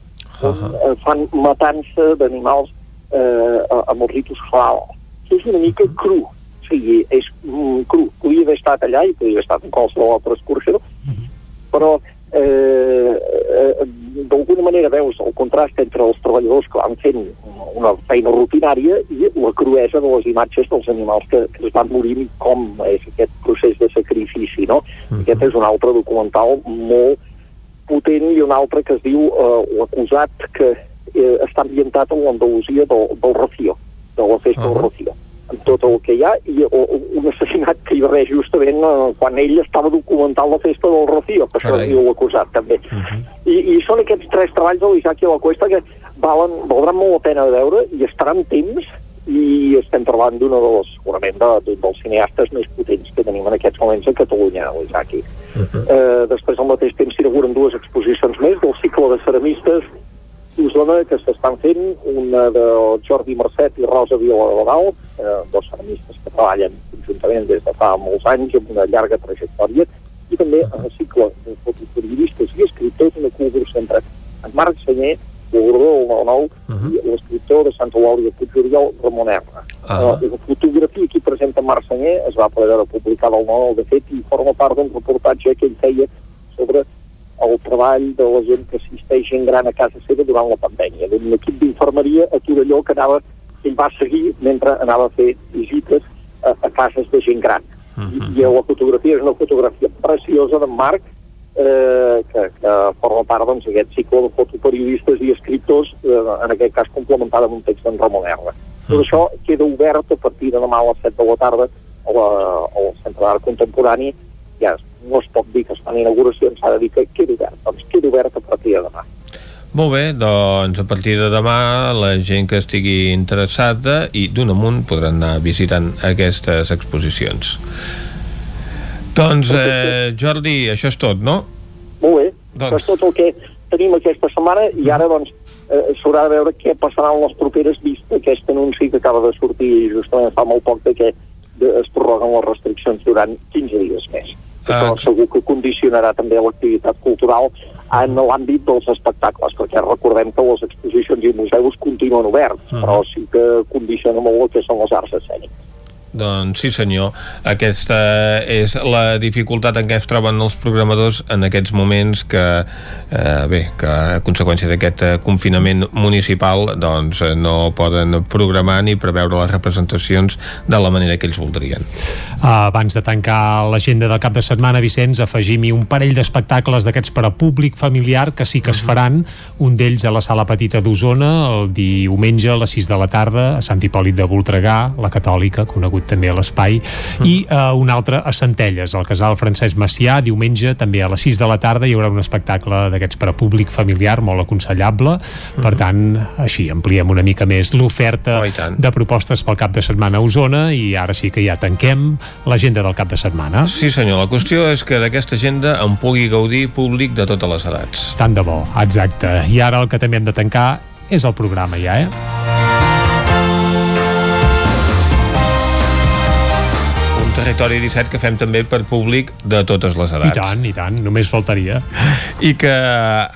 on eh, fan matança d'animals eh, amb els ritus halal. És una mica cru, sigui, és mm, cru. Podria haver estat allà i podria haver estat en qualsevol altre escorxador, però eh, eh, d'alguna manera veus el contrast entre els treballadors que van fent una feina rutinària i la cruesa de les imatges dels animals que, que es van morint com és aquest procés de sacrifici, no? Aquest és un altre documental molt potent i un altre que es diu eh, L'acusat, que eh, està ambientat en l'Andalusia del, del Rocío, de la festa del Rocío amb tot el que hi ha, i o, un assassinat que hi va haver justament eh, quan ell estava documentant la festa del Rocío, que això Carai. diu l'acusat també. I, I són aquests tres treballs de l'Isaac i la Cuesta que valen, valdran molt la pena de veure i estaran temps i estem parlant d'una de les, segurament, de, dels cineastes més potents que tenim en aquests moments a Catalunya, l'Isaki. eh, després al mateix temps s'inauguren dues exposicions més del cicle de ceramistes d'Osona que s'estan fent, una de Jordi Mercet i Rosa Viladal, eh, dos ceramistes que treballen conjuntament des de fa molts anys amb una llarga trajectòria, i també en el cicle de fotoperiodistes i escriptors, una col·laboració entre en Marc Senyer, col·laborador del 9 uh -huh. i l'escriptor de Santa Eulàlia Puigoriol, Ramon R. Uh -huh. uh, la fotografia que presenta Marc Senyer es va poder publicar del 9 de fet i forma part d'un reportatge que ell feia sobre el treball de la gent que assisteix gent gran a casa seva durant la pandèmia, d'un equip d'infermeria a Torelló que anava, que va seguir mentre anava a fer visites a, a cases de gent gran. Uh -huh. I, I la fotografia és una fotografia preciosa d'en Marc, eh, que, que forma part doncs, cicle de fotoperiodistes i escriptors, eh, en aquest cas complementada amb un text d'en Ramon R. Tot mm. això queda obert a partir de demà a les 7 de la tarda a la, al Centre d'Art Contemporani. Ja no es pot dir que es fan inauguracions, s'ha de dir que queda obert. Doncs queda obert a partir de demà. Molt bé, doncs a partir de demà la gent que estigui interessada i d'un amunt podran anar visitant aquestes exposicions. Doncs, eh, Jordi, això és tot, no? Molt bé, doncs... això és tot el que tenim aquesta setmana i ara doncs eh, s'haurà de veure què passarà en les properes vist aquest anunci que acaba de sortir justament fa molt poc de que es prorroguen les restriccions durant 15 dies més. Això ah. segur que condicionarà també l'activitat cultural en l'àmbit dels espectacles, perquè recordem que les exposicions i museus continuen oberts, uh -huh. però sí que condiciona molt el que són les arts escèniques. Doncs sí senyor, aquesta és la dificultat en què es troben els programadors en aquests moments que, eh, bé, que a conseqüència d'aquest eh, confinament municipal doncs eh, no poden programar ni preveure les representacions de la manera que ells voldrien. Abans de tancar l'agenda del cap de setmana, Vicenç, afegim-hi un parell d'espectacles d'aquests per a públic familiar que sí que es mhm. faran, un d'ells a la Sala Petita d'Osona, el diumenge a les 6 de la tarda, a Sant Hipòlit de Voltregà, la Catòlica, conegut conegut també a l'espai, mm. i uh, un altre a Centelles, al casal Francesc Macià, diumenge també a les 6 de la tarda hi haurà un espectacle d'aquests per a públic familiar molt aconsellable, mm. per tant així ampliem una mica més l'oferta oh, de propostes pel cap de setmana a Osona i ara sí que ja tanquem l'agenda del cap de setmana. Sí senyor, la qüestió és que d'aquesta agenda en pugui gaudir públic de totes les edats. Tant de bo, exacte. I ara el que també hem de tancar és el programa ja, eh? Territori 17 que fem també per públic de totes les edats. I tant, i tant, només faltaria. I que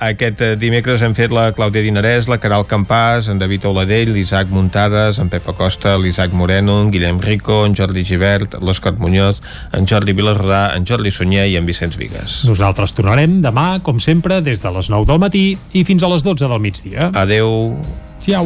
aquest dimecres hem fet la Clàudia Dinarès, la Caral Campàs, en David Oladell, l'Isaac Muntades, en Pepa Costa, l'Isaac Moreno, en Guillem Rico, en Jordi Givert, l'Òscar Muñoz, en Jordi Vilarrodà, en Jordi Sunyer i en Vicenç Vigues. Nosaltres tornarem demà, com sempre, des de les 9 del matí i fins a les 12 del migdia. Adeu. Ciao.